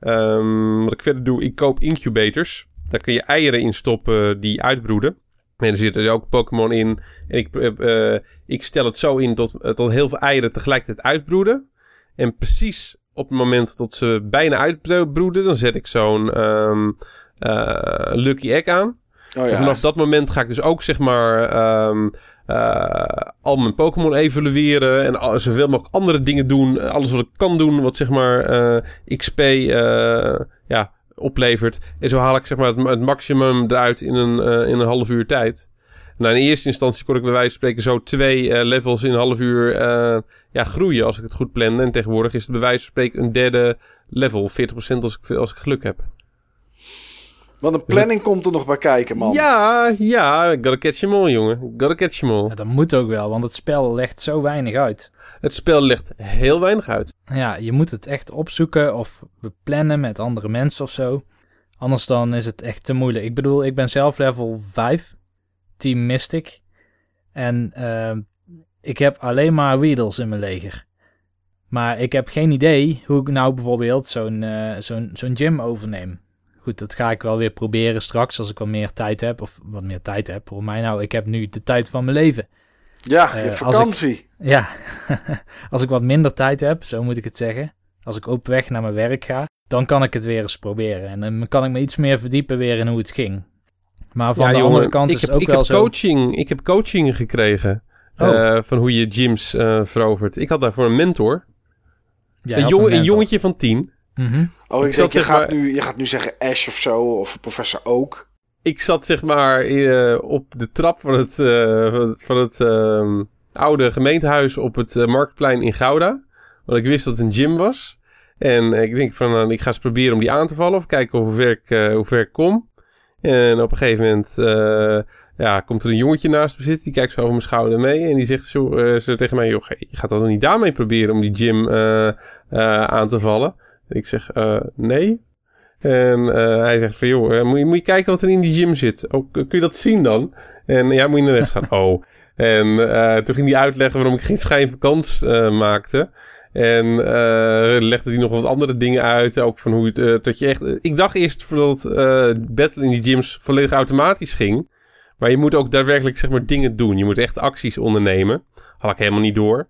Ehm, wat ik verder doe, ik koop incubators. Daar kun je eieren in stoppen die uitbroeden. En er zitten ook Pokémon in. En ik, eh, eh, ik stel het zo in tot, tot heel veel eieren tegelijkertijd uitbroeden. En precies op het moment dat ze bijna uitbroeden, dan zet ik zo'n ehm, eh, Lucky Egg aan. Oh ja. vanaf dat moment ga ik dus ook zeg maar ehm, eh, al mijn Pokémon evalueren en zoveel mogelijk andere dingen doen. Alles wat ik kan doen, wat zeg maar eh, XP eh, ja, oplevert. En zo haal ik zeg maar het, maximum eruit in een, in een half uur tijd. Nou, in eerste instantie kon ik bij wijze van spreken zo twee levels in een half uur ja, groeien als ik het goed plande. En tegenwoordig is het bij wijze van spreken een derde level. 40% als ik, als ik geluk heb. Want een planning komt er nog bij kijken, man. Ja, ja, gotta catch 'em all, jongen. Gotta catch 'em all. Ja, dat moet ook wel, want het spel legt zo weinig uit. Het spel legt heel weinig uit. Ja, je moet het echt opzoeken of beplannen met andere mensen of zo. Anders dan is het echt te moeilijk. Ik bedoel, ik ben zelf level 5, Team Mystic. En ehm, ik heb alleen maar Weedles in mijn leger. Maar ik heb geen idee hoe ik nou bijvoorbeeld zo'n eh, zo'n zo'n gym overneem. Goed, dat ga ik wel weer proberen straks als ik wat meer tijd heb. Of wat meer tijd heb. Voor mij nou, ik heb nu de tijd van mijn leven. Ja, je Eh, hebt als ik- vakantie. Ja, als ik wat minder tijd heb, zo moet ik het zeggen. Als ik op weg naar mijn werk ga, dan kan ik het weer eens proberen. En dan kan ik me iets meer verdiepen weer in hoe het ging. Maar van Ja, de jongen, andere kant ik is heb, het ook ik wel heb zo. Coaching, ik heb coaching gekregen. Oh. eh, van hoe je gyms eh, verovert. Ik had daarvoor een mentor. Jij een, een mentor. jongetje van tien. Mhm. Oh, ik ik denk, je gaat, maar- nu, je gaat nu zeggen Ash of zo, of professor Oak. Ik zat zeg maar eh, op de trap van het, eh, van het, van het ehm, oude gemeentehuis op het eh, Marktplein in Gouda. Want ik wist dat het een gym was. En ik denk van, ik ga eens proberen om die aan te vallen. Of kijken hoe ver ik, hoe ver ik kom. En op een gegeven moment ja, komt er een jongetje naast me zitten. Die kijkt zo over mijn schouder mee. En die zegt zo, zo tegen mij, joh, je gaat dan niet daarmee proberen om die gym aan te vallen? Ik zeg, eh, nee. En eh, hij zegt van, joh, eh, moet, je, moet je kijken wat er in die gym zit. Oh, k- kun je dat zien dan? En ja, moet je naar rechts gaan. Oh. En toen ging hij uitleggen waarom ik geen schijnvakans eh maakte. En legde hij nog wat andere dingen uit. Ook van hoe het, dat je echt... Ik dacht eerst dat eh battle in die gyms volledig automatisch ging. Maar je moet ook daadwerkelijk zeg maar dingen doen. Je moet echt acties ondernemen. Had ik helemaal niet door.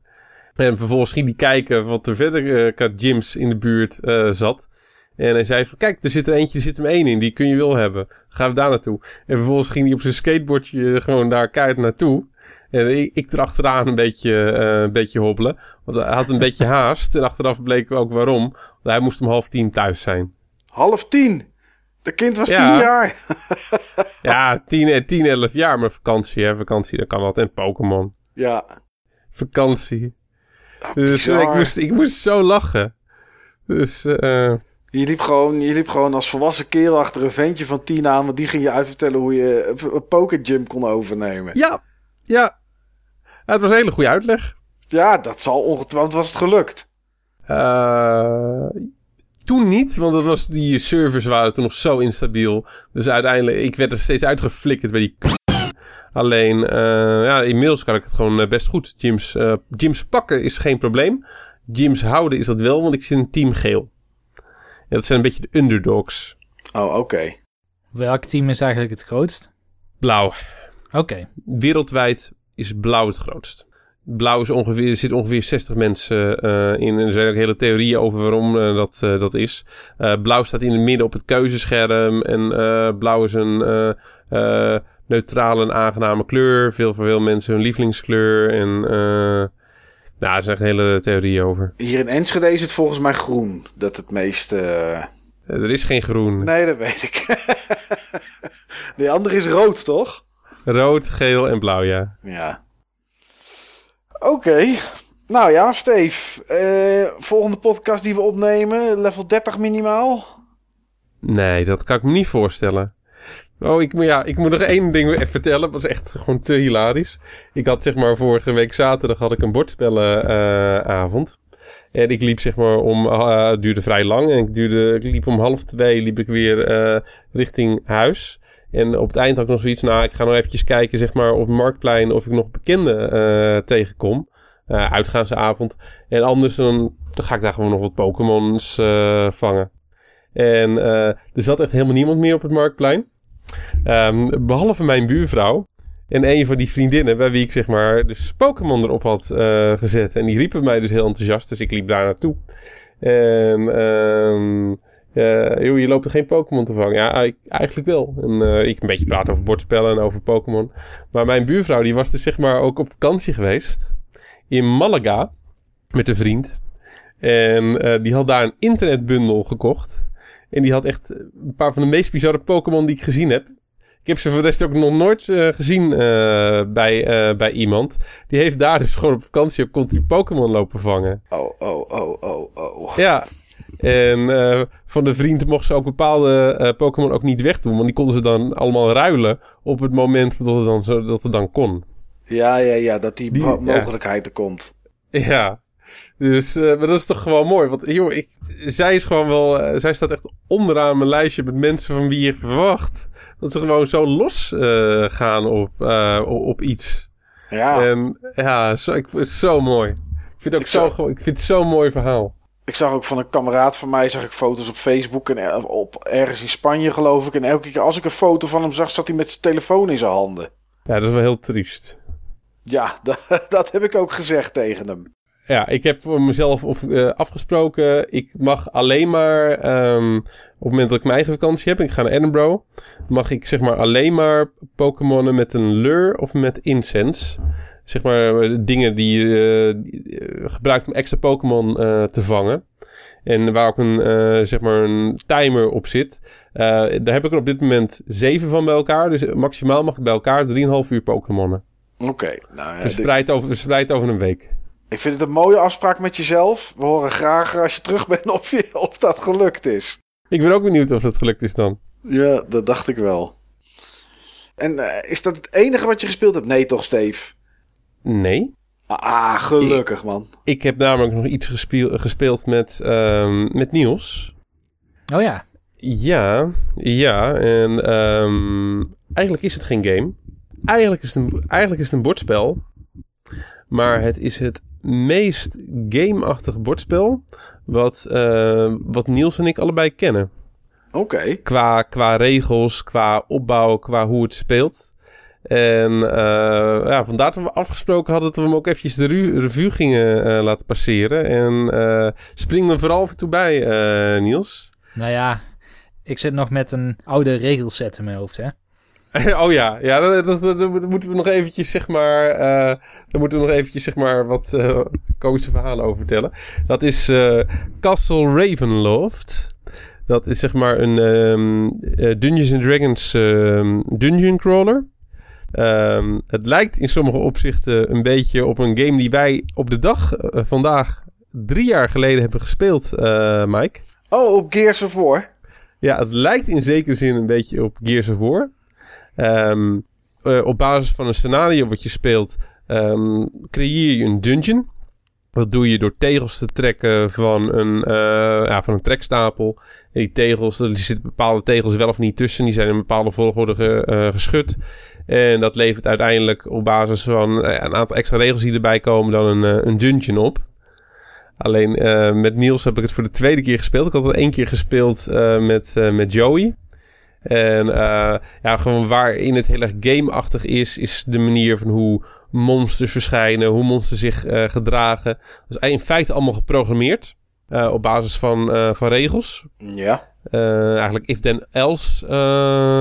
En vervolgens ging hij kijken wat er verder eh, qua gyms in de buurt eh, zat. En hij zei van, kijk, er zit er eentje, er zit hem één in, die kun je wel hebben. Gaan we daar naartoe. En vervolgens ging hij op zijn skateboardje gewoon daar keihard naartoe. En ik, ik erachteraan een beetje, eh, een beetje hobbelen. Want hij had een beetje haast. En achteraf bleek ook waarom. Want hij moest om half tien thuis zijn. Half tien. De kind was Ja. tien jaar. Ja, 10, 10, 11 jaar, maar vakantie, hè. Vakantie, dat kan altijd. En Pokémon. Ja. Vakantie. Dus eh, ik, moest, ik moest zo lachen. Dus, eh... Je liep, gewoon, je liep gewoon als volwassen kerel achter een ventje van tien aan. Want die ging je uitvertellen hoe je een- pokergym kon overnemen. Ja, ja. Ja, Het was een hele goede uitleg. Ja, dat zal ongetwijfeld was het gelukt. Eh, toen niet, want dat was, die servers waren toen nog zo instabiel. Dus uiteindelijk, ik werd er steeds uitgeflikkerd bij die Alleen, eh, ja, inmiddels kan ik het gewoon eh, best goed. Gyms, eh, gyms pakken is geen probleem. Gyms houden is dat wel, want ik zit in team geel. Ja, dat zijn een beetje de underdogs. Oh, oké. Welk team is eigenlijk het grootst? Blauw. Oké. Wereldwijd is blauw het grootst. Blauw is ongeveer, er zitten ongeveer 60 mensen eh, in. En er zijn ook hele theorieën over waarom dat, eh, dat is. Eh, blauw staat in het midden op het keuzescherm. En eh, blauw is een eh, eh, neutrale en aangename kleur. Veel voor veel mensen hun lievelingskleur. En eh, nou, er zijn echt hele theorieën over. Hier in Enschede is het volgens mij groen. Dat het meest... eh, Eh, er is geen groen. Nee, dat weet ik. De andere is rood, toch? Rood, geel en blauw, ja. Ja. Oké. Nou ja, Steve. eh, volgende podcast die we opnemen, level 30 minimaal. Nee, dat kan ik me niet voorstellen. Oh, ik, ja, ik moet nog één ding even vertellen. Dat was echt gewoon te hilarisch. Ik had zeg maar vorige week zaterdag had ik een bordspellenavond. en ik liep zeg maar om, eh, het duurde vrij lang. En ik, duurde, ik liep om half twee liep ik weer eh, richting huis. En op het eind had ik nog zoiets, nou ik ga nog eventjes kijken zeg maar op het Marktplein of ik nog bekenden eh, tegenkom. Uitgaansavond. En anders dan, dan ga ik daar gewoon nog wat Pokémons vangen. En er zat echt helemaal niemand meer op het marktplein. Ehm, behalve mijn buurvrouw. En een van die vriendinnen bij wie ik zeg maar dus Pokémon erop had eh, gezet. En die riepen mij dus heel enthousiast. Dus ik liep daar naartoe. En ehm, eh, joh, je loopt er geen Pokémon te vangen. Ja, ik- eigenlijk wel. En eh, ik een beetje praten over bordspellen en over Pokémon. Maar mijn buurvrouw die was dus zeg maar ook op vakantie geweest. In Malaga. Met een vriend. En die had daar een internetbundel gekocht. En die had echt een paar van de meest bizarre Pokémon die ik gezien heb. Ik heb ze voor de rest ook nog nooit eh, gezien eh, bij, eh, bij iemand. Die heeft daar dus gewoon op vakantie op country Pokémon lopen vangen. Oh, oh, oh, oh, oh. Ja. En eh, van de vriend mocht ze ook bepaalde eh, Pokémon ook niet wegdoen. Want die konden ze dan allemaal ruilen op het moment dat het dan, zo, dat het dan kon. Ja, ja, ja, dat die, mogelijkheid er komt. Ja. Dus, eh, maar dat is toch gewoon mooi. Want joh, ik, zij is gewoon wel... eh, zij staat echt onderaan mijn lijstje met mensen van wie je verwacht... dat ze gewoon zo los eh, gaan op, op, iets. Ja, En ja, zo, ik, het is zo mooi. Ik vind, het ook Ik zo, ik vind het zo'n mooi verhaal. ik zag ook van een kameraad van mij, zag ik foto's op Facebook en op ergens in Spanje geloof ik. En elke keer als ik een foto van hem zag, zat hij met zijn telefoon in zijn handen. Ja, dat is wel heel triest. Ja, dat, dat heb ik ook gezegd tegen hem. Ja, ik heb voor mezelf of, eh, afgesproken. Ik mag alleen maar. ehm, op het moment dat ik mijn eigen vakantie heb. en Ik ga naar Edinburgh. Mag ik zeg maar alleen maar Pokémonnen met een lure of met incense. Zeg maar eh, dingen die je eh, gebruikt om extra Pokémon te vangen. En waar ook een, zeg maar een timer op zit. Daar heb ik er op dit moment zeven van bij elkaar. Dus maximaal mag ik bij elkaar 3,5 uur Pokémonnen. Oké, nou ja, Verspreid over, verspreid over een week. Ik vind het een mooie afspraak met jezelf. We horen graag als je terug bent of, je, of dat gelukt is. Ik ben ook benieuwd of dat gelukt is dan. Ja, dat dacht ik wel. En eh, is dat het enige wat je gespeeld hebt? Nee, toch, Steve? Nee. Ah, gelukkig, man. Ik heb namelijk nog iets gespeel- gespeeld met, ehm, met Niels. Oh ja. Ja, ja. En ehm, eigenlijk is het geen game. Eigenlijk is het een, eigenlijk is het een bordspel. Maar het is het meest gameachtige bordspel wat, eh, wat Niels en ik allebei kennen. Oké. Qua, qua regels, qua opbouw, qua hoe het speelt. En eh, ja, vandaar dat we afgesproken hadden dat we hem ook eventjes de revue gingen eh, laten passeren. En eh, spring me vooral af en toe bij, eh, Niels. Nou ja, ik zit nog met een oude regelset in mijn hoofd, hè. oh ja, ja dat, dat, dat- dat moeten we nog eventjes, zeg maar, eh daar moeten we nog eventjes, zeg maar, wat eh komische verhalen over vertellen. Dat is eh, Castle Ravenloft. Dat is zeg maar een ehm, eh, Dungeons and Dragons ehm, dungeon crawler. Ehm, het lijkt in sommige opzichten een beetje op een game die wij op de dag vandaag drie jaar geleden hebben gespeeld, Mike. Oh, op Gears of War. Ja, het lijkt in zekere zin een beetje op Gears of War. Ehm, eh, op basis van een scenario wat je speelt, ehm, creëer je een dungeon. Dat doe je door tegels te trekken van een, eh, ja, van een trekstapel. Die tegels, er zitten bepaalde tegels wel of niet tussen. Die zijn in bepaalde volgorde eh, geschud. En dat levert uiteindelijk op basis van een aantal extra regels die erbij komen dan een, een dungeon op. Alleen met Niels heb ik het voor de tweede keer gespeeld. Ik had het één keer gespeeld met, met Joey. En eh, ja, gewoon waarin het heel erg gameachtig is, is de manier van hoe monsters verschijnen, hoe monsters zich eh, gedragen. Dat is in feite allemaal geprogrammeerd eh, op basis van, van regels. Ja. Eigenlijk if-then-else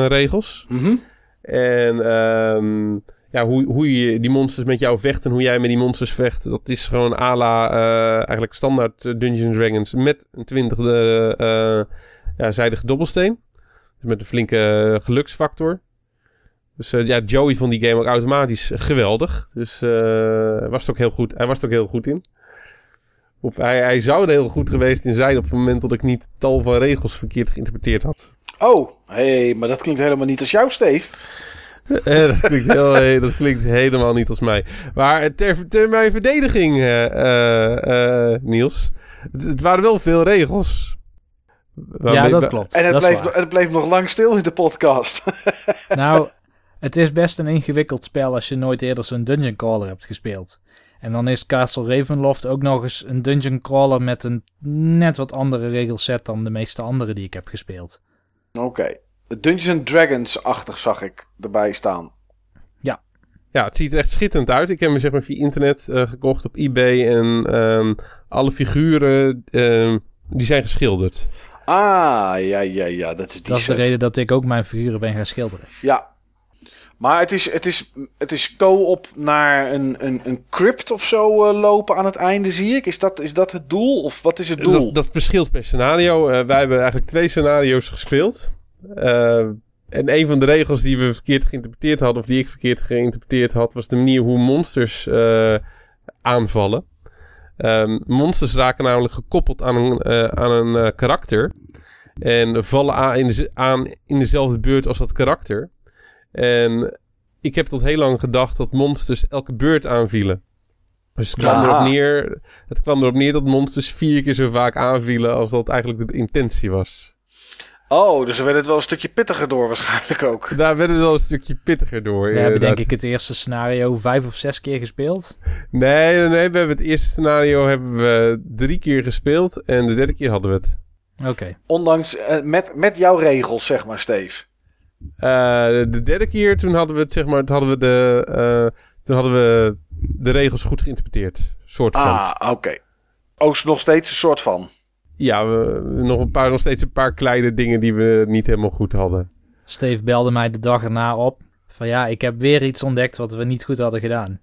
regels. Mhm. En ehm, ja, hoe, hoe je die monsters met jou vecht en hoe jij met die monsters vecht, dat is gewoon à la eigenlijk standaard Dungeons Dragons met een twintigde ja, zijdige dobbelsteen. Dus met een flinke geluksfactor. Dus eh, ja, Joey vond die game ook automatisch geweldig. Dus eh, hij was er ook heel goed, hij was er ook heel goed in. Of hij, hij zou er heel goed geweest in zijn op het moment dat ik niet tal van regels verkeerd geïnterpreteerd had. Oh, hé, hey, maar dat klinkt helemaal niet als jou, Steve. Eh, dat, klinkt heel, eh, dat klinkt helemaal niet als mij. Maar ter, ter mijn verdediging, eh, eh, eh, Niels. Het, het waren wel veel regels. Ja, dat klopt. En het dat bleef, het bleef nog lang stil in de podcast. Nou, het is best een ingewikkeld spel als je nooit eerder zo'n dungeon crawler hebt gespeeld. En dan is Castle Ravenloft ook nog eens een dungeon crawler met een net wat andere regelset dan de meeste andere die ik heb gespeeld. Oké. Dungeons and Dragons-achtig zag ik erbij staan. Ja, het ziet er echt schitterend uit. Ik heb hem zeg maar via internet eh, gekocht op eBay. En ehm, alle figuren, ehm, die zijn geschilderd. Ah, ja, ja, ja, dat is die Dat is de reden dat ik ook mijn figuren ben gaan schilderen. Ja. Maar het is, het is, het is co-op naar een, een, een crypt of zo eh, lopen aan het einde, zie ik. Is dat, is dat het doel? Of wat is het doel? Dat, dat verschilt per scenario. Eh, wij hebben eigenlijk twee scenario's gespeeld. Eh, en een van de regels die we verkeerd geïnterpreteerd hadden, of die ik verkeerd geïnterpreteerd had, was de manier hoe monsters eh, aanvallen. Ehm, monsters raken namelijk gekoppeld aan een, eh, aan een eh, karakter. En vallen aan in, de, aan in dezelfde beurt als dat karakter. En ik heb tot heel lang gedacht dat monsters elke beurt aanvielen. Dus het kwam, erop neer, het kwam erop neer dat monsters vier keer zo vaak aanvielen als dat eigenlijk de intentie was. Oh, dus er werd het wel een stukje pittiger door waarschijnlijk ook. Daar werd het wel een stukje pittiger door. We hebben denk ik het eerste scenario vijf of zes keer gespeeld. Nee, nee, nee. We hebben het eerste scenario hebben we drie keer gespeeld. En de derde keer hadden we het. Oké. Ondanks, eh, met, met jouw regels, zeg maar, Steve. Eh, de, de derde keer, toen hadden we het, zeg maar, toen hadden we de, eh, toen hadden we de regels goed geïnterpreteerd. Soort van. Ah, oké. Ook nog steeds een soort van. Ja, we, nog, een paar, nog steeds een paar kleine dingen die we niet helemaal goed hadden. Steve belde mij de dag erna op. Van ja, ik heb weer iets ontdekt wat we niet goed hadden gedaan.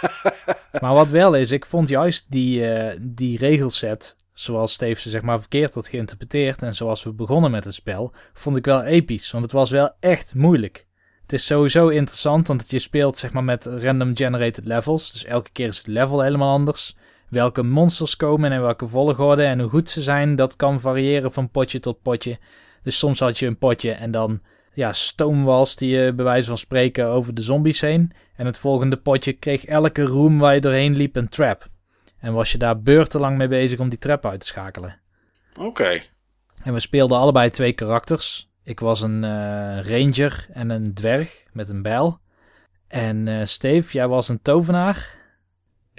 maar wat wel is, ik vond juist die, eh, die regelset, zoals Steve ze zeg maar verkeerd had geïnterpreteerd en zoals we begonnen met het spel, vond ik wel episch. Want het was wel echt moeilijk. Het is sowieso interessant, want je speelt zeg maar met random generated levels. Dus elke keer is het level helemaal anders. Welke monsters komen en in welke volgorde en hoe goed ze zijn, dat kan variëren van potje tot potje. Dus soms had je een potje en dan ja, stoomwals die je bij wijze van spreken over de zombies heen. En het volgende potje kreeg elke room waar je doorheen liep een trap. En was je daar beurtenlang mee bezig om die trap uit te schakelen. Oké. En we speelden allebei twee karakters. Ik was een eh, ranger en een dwerg met een bijl. En eh Steve, jij was een tovenaar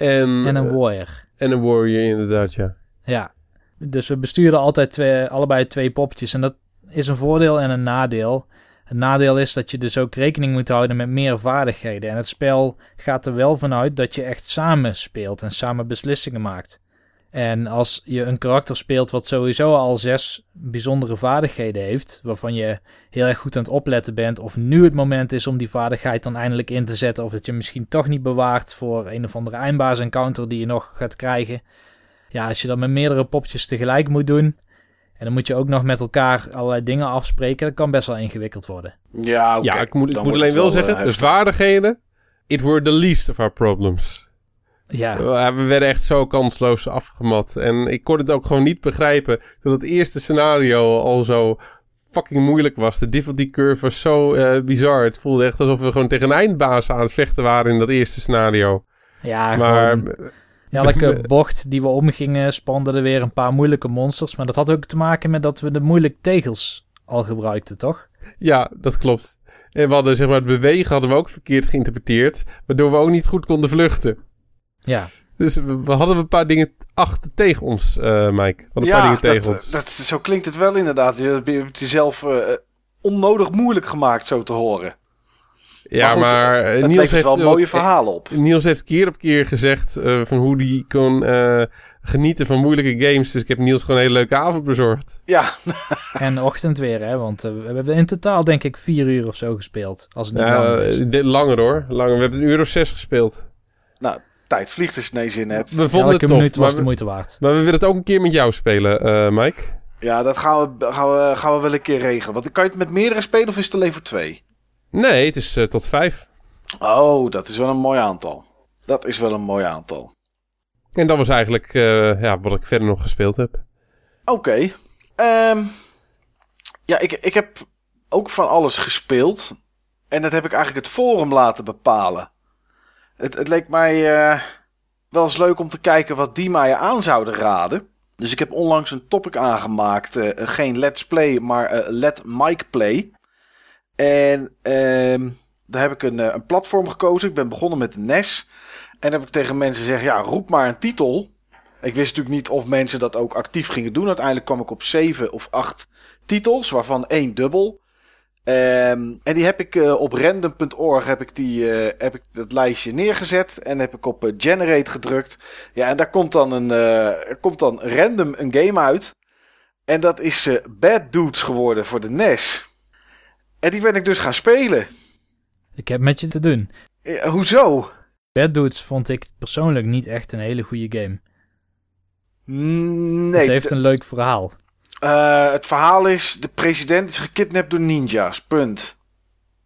En, en een eh, warrior. en een warrior, inderdaad, ja. Ja, dus we bestuurden altijd twee, allebei twee poppetjes. En dat is een voordeel en een nadeel. Het nadeel is dat je dus ook rekening moet houden met meer vaardigheden. En het spel gaat er wel vanuit dat je echt samen speelt en samen beslissingen maakt. En als je een karakter speelt wat sowieso al zes bijzondere vaardigheden heeft, waarvan je heel erg goed aan het opletten bent, of nu het moment is om die vaardigheid dan eindelijk in te zetten, of dat je misschien toch niet bewaart voor een of andere eindbaas encounter die je nog gaat krijgen. Ja, als je dat met meerdere popjes tegelijk moet doen, en dan moet je ook nog met elkaar allerlei dingen afspreken, dat kan best wel ingewikkeld worden. Ja, oké. Ja, ik moet, ik alleen wel zeggen, eh, de vaardigheden, it were the least of our problems. Ja, We werden echt zo kansloos afgemat. En ik kon het ook gewoon niet begrijpen dat het eerste scenario al zo fucking moeilijk was. De difficulty curve was zo eh, bizar. Het voelde echt alsof we gewoon tegen een eindbaas aan het vechten waren in dat eerste scenario. ja maar gewoon elke bocht die we omgingen spanden er weer een paar moeilijke monsters. Maar dat had ook te maken met dat we de moeilijke tegels al gebruikten, toch? ja, dat klopt. En we hadden zeg maar het bewegen hadden we ook verkeerd geïnterpreteerd. Waardoor we ook niet goed konden vluchten. Ja, Dus we, we hadden een paar dingen achter tegen ons, eh Mike. We hadden een paar Ja, dingen tegen dat, ons. dat, zo klinkt het wel inderdaad. Je hebt het jezelf eh, onnodig moeilijk gemaakt, zo te horen. Ja, goed, maar, het, eh, het Niels heeft wel mooie verhalen op. Niels heeft keer op keer gezegd eh, van hoe hij kon eh, genieten van moeilijke games. Dus ik heb Niels gewoon een hele leuke avond bezorgd. Ja, En ochtend weer, hè? Want eh, we hebben in totaal denk ik vier uur of zo gespeeld. Als het niet Ja, lang is. eh, dit- langer hoor. Langer. We hebben een uur of zes gespeeld. nou, tijd vliegt als je nee zin hebt. We vonden Elke het minuut was de moeite waard. maar we willen het ook een keer met jou spelen, eh, Mike. Ja, dat gaan we, gaan, we, gaan we wel een keer regelen. Want kan je het met meerdere spelen of is het alleen voor twee? Nee, het is eh, tot vijf. Oh, dat is wel een mooi aantal. Dat is wel een mooi aantal. En dat was eigenlijk eh, ja, wat ik verder nog gespeeld heb. Oké. Ehm, ja, ik, ik heb ook van alles gespeeld. En dat heb ik eigenlijk het forum laten bepalen. Het, het leek mij eh, wel eens leuk om te kijken wat die mij aan zouden raden. Dus ik heb onlangs een topic aangemaakt. eh, geen Let's Play, maar eh, Let Mike Play. En ehm, daar heb ik een, een platform gekozen. Ik ben begonnen met NES. En heb ik tegen mensen gezegd, ja, roep maar een titel. Ik wist natuurlijk niet of mensen dat ook actief gingen doen. Uiteindelijk kwam ik op zeven of acht titels, waarvan één dubbel. Ehm, en die heb ik eh, op random.org heb ik, die, eh, heb ik dat lijstje neergezet. En heb ik op eh, generate gedrukt. Ja, en daar komt dan, een, er komt dan random een game uit. En dat is Bad Dudes geworden voor de NES. En die ben ik dus gaan spelen. Ik heb met je te doen. Hoezo? Bad Dudes vond ik persoonlijk niet echt een hele goede game. Nee, het heeft een leuk verhaal. Eh, het verhaal is: de president is gekidnapt door ninja's. Punt.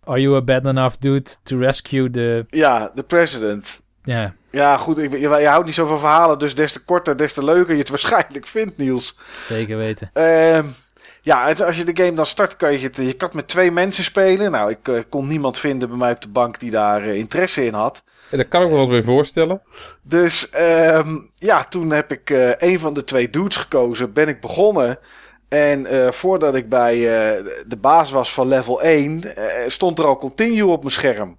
Are you a bad enough dude to rescue the... Ja, de president. Ja, Ja, goed, ik, je, je houdt niet zo van verhalen, dus des te korter, des te leuker je het waarschijnlijk vindt, Niels. zeker weten. Ehm, ja, als je de game dan start, kan je het. Je kan het met twee mensen spelen. Nou, ik eh, kon niemand vinden bij mij op de bank die daar eh, interesse in had. En daar kan ik me wat bij voorstellen. Dus ehm, ja, toen heb ik eh, een van de twee dudes gekozen. Ben ik begonnen. En eh, voordat ik bij eh, de baas was van level 1, eh, stond er al continue op mijn scherm.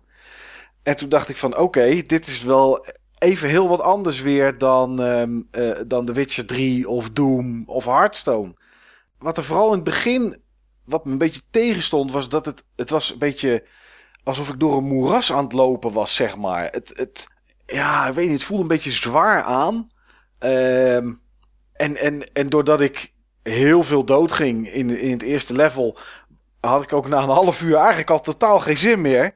En toen dacht ik van oké, dit is wel even heel wat anders weer dan, eh, dan The Witcher 3 of Doom of Hearthstone. Wat er vooral in het begin, wat me een beetje tegenstond, was dat het, het was een beetje alsof ik door een moeras aan het lopen was, zeg maar. Het, het, ja, ik weet niet, het voelde een beetje zwaar aan. Ehm, en, en, en doordat ik heel veel doodging in, in het eerste level, had ik ook na een half uur eigenlijk al totaal geen zin meer.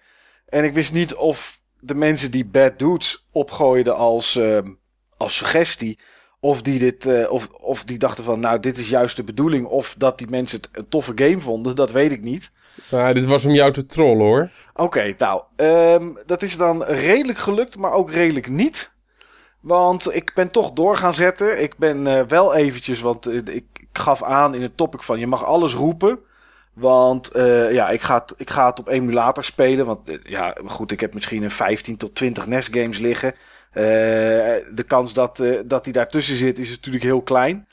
En ik wist niet of de mensen die Bad Dudes opgooiden als, ehm, als suggestie, of die, dit, eh, of, of die dachten van, nou, dit is juist de bedoeling, of dat die mensen het een toffe game vonden, dat weet ik niet. Maar dit was om jou te trollen hoor. Oké, nou, ehm, dat is dan redelijk gelukt, maar ook redelijk niet. Want ik ben toch door gaan zetten. Ik ben eh, wel eventjes, want eh, ik gaf aan in het topic van je mag alles roepen. Want eh, ja, ik ga, het, ik ga het op emulator spelen. Want eh, ja, goed, ik heb misschien een 15 tot 20 NES games liggen. Eh, de kans dat, dat die daartussen zit is natuurlijk heel klein.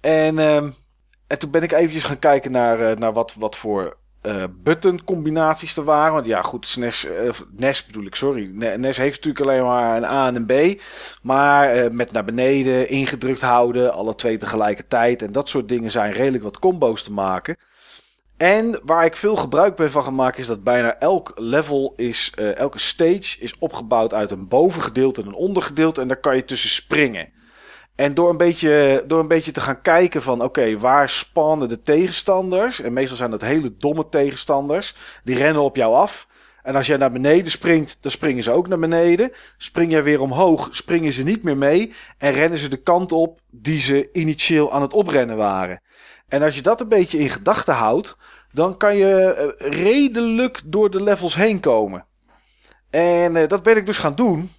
En, ehm, en toen ben ik eventjes gaan kijken naar, naar wat, wat voor eh button combinaties er waren. Want ja, goed, SNES, eh, of NES bedoel ik, sorry. Ne- NES heeft natuurlijk alleen maar een A en een B. Maar eh, met naar beneden, ingedrukt houden, alle twee tegelijkertijd. En dat soort dingen zijn redelijk wat combo's te maken. En waar ik veel gebruik ben van gemaakt is dat bijna elk level is, eh, elke stage is opgebouwd uit een bovengedeelte en een ondergedeelte. En daar kan je tussen springen. En door een beetje, door een beetje te gaan kijken van oké, waar spannen de tegenstanders? En meestal zijn dat hele domme tegenstanders. Die rennen op jou af. En als jij naar beneden springt, dan springen ze ook naar beneden. Spring jij weer omhoog, springen ze niet meer mee. En rennen ze de kant op die ze initieel aan het oprennen waren. En als je dat een beetje in gedachten houdt, dan kan je eh, redelijk door de levels heen komen. En eh, dat ben ik dus gaan doen.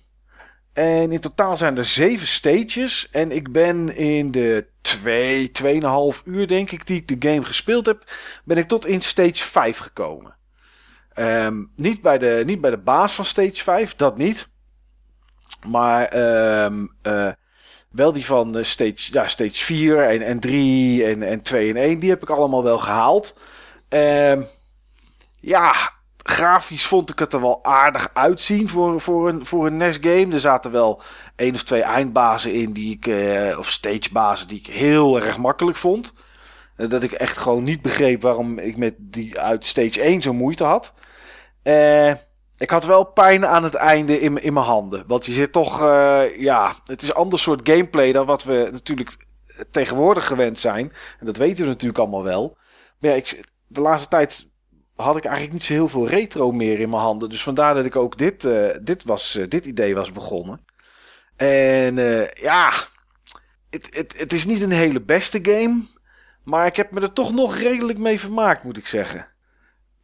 En in totaal zijn er zeven stages. En ik ben in de twee, tweeënhalf uur denk ik die ik de game gespeeld heb, ben ik tot in stage 5 gekomen. Ehm, niet, bij de, niet bij de baas van stage 5, dat niet. Maar ehm, eh, wel die van eh, stage, ja, stage 4 en, en 3 en, en 2 en 1, die heb ik allemaal wel gehaald. Ehm, ja, grafisch vond ik het er wel aardig uitzien voor, voor, een, voor een NES game. Er zaten wel één of twee eindbazen in die ik, eh, of stagebazen die ik heel erg makkelijk vond. Eh, dat ik echt gewoon niet begreep waarom ik met die uit stage 1 zo moeite had. Eh, ik had wel pijn aan het einde in, in mijn handen. Want je zit toch, uh, ja, het is een ander soort gameplay dan wat we natuurlijk tegenwoordig gewend zijn. En dat weten we natuurlijk allemaal wel. Maar ja, ik, de laatste tijd had ik eigenlijk niet zo heel veel retro meer in mijn handen. Dus vandaar dat ik ook dit, uh, dit, was, uh, dit idee was begonnen. En ja, het, het, het is niet een hele beste game. Maar ik heb me er toch nog redelijk mee vermaakt, moet ik zeggen.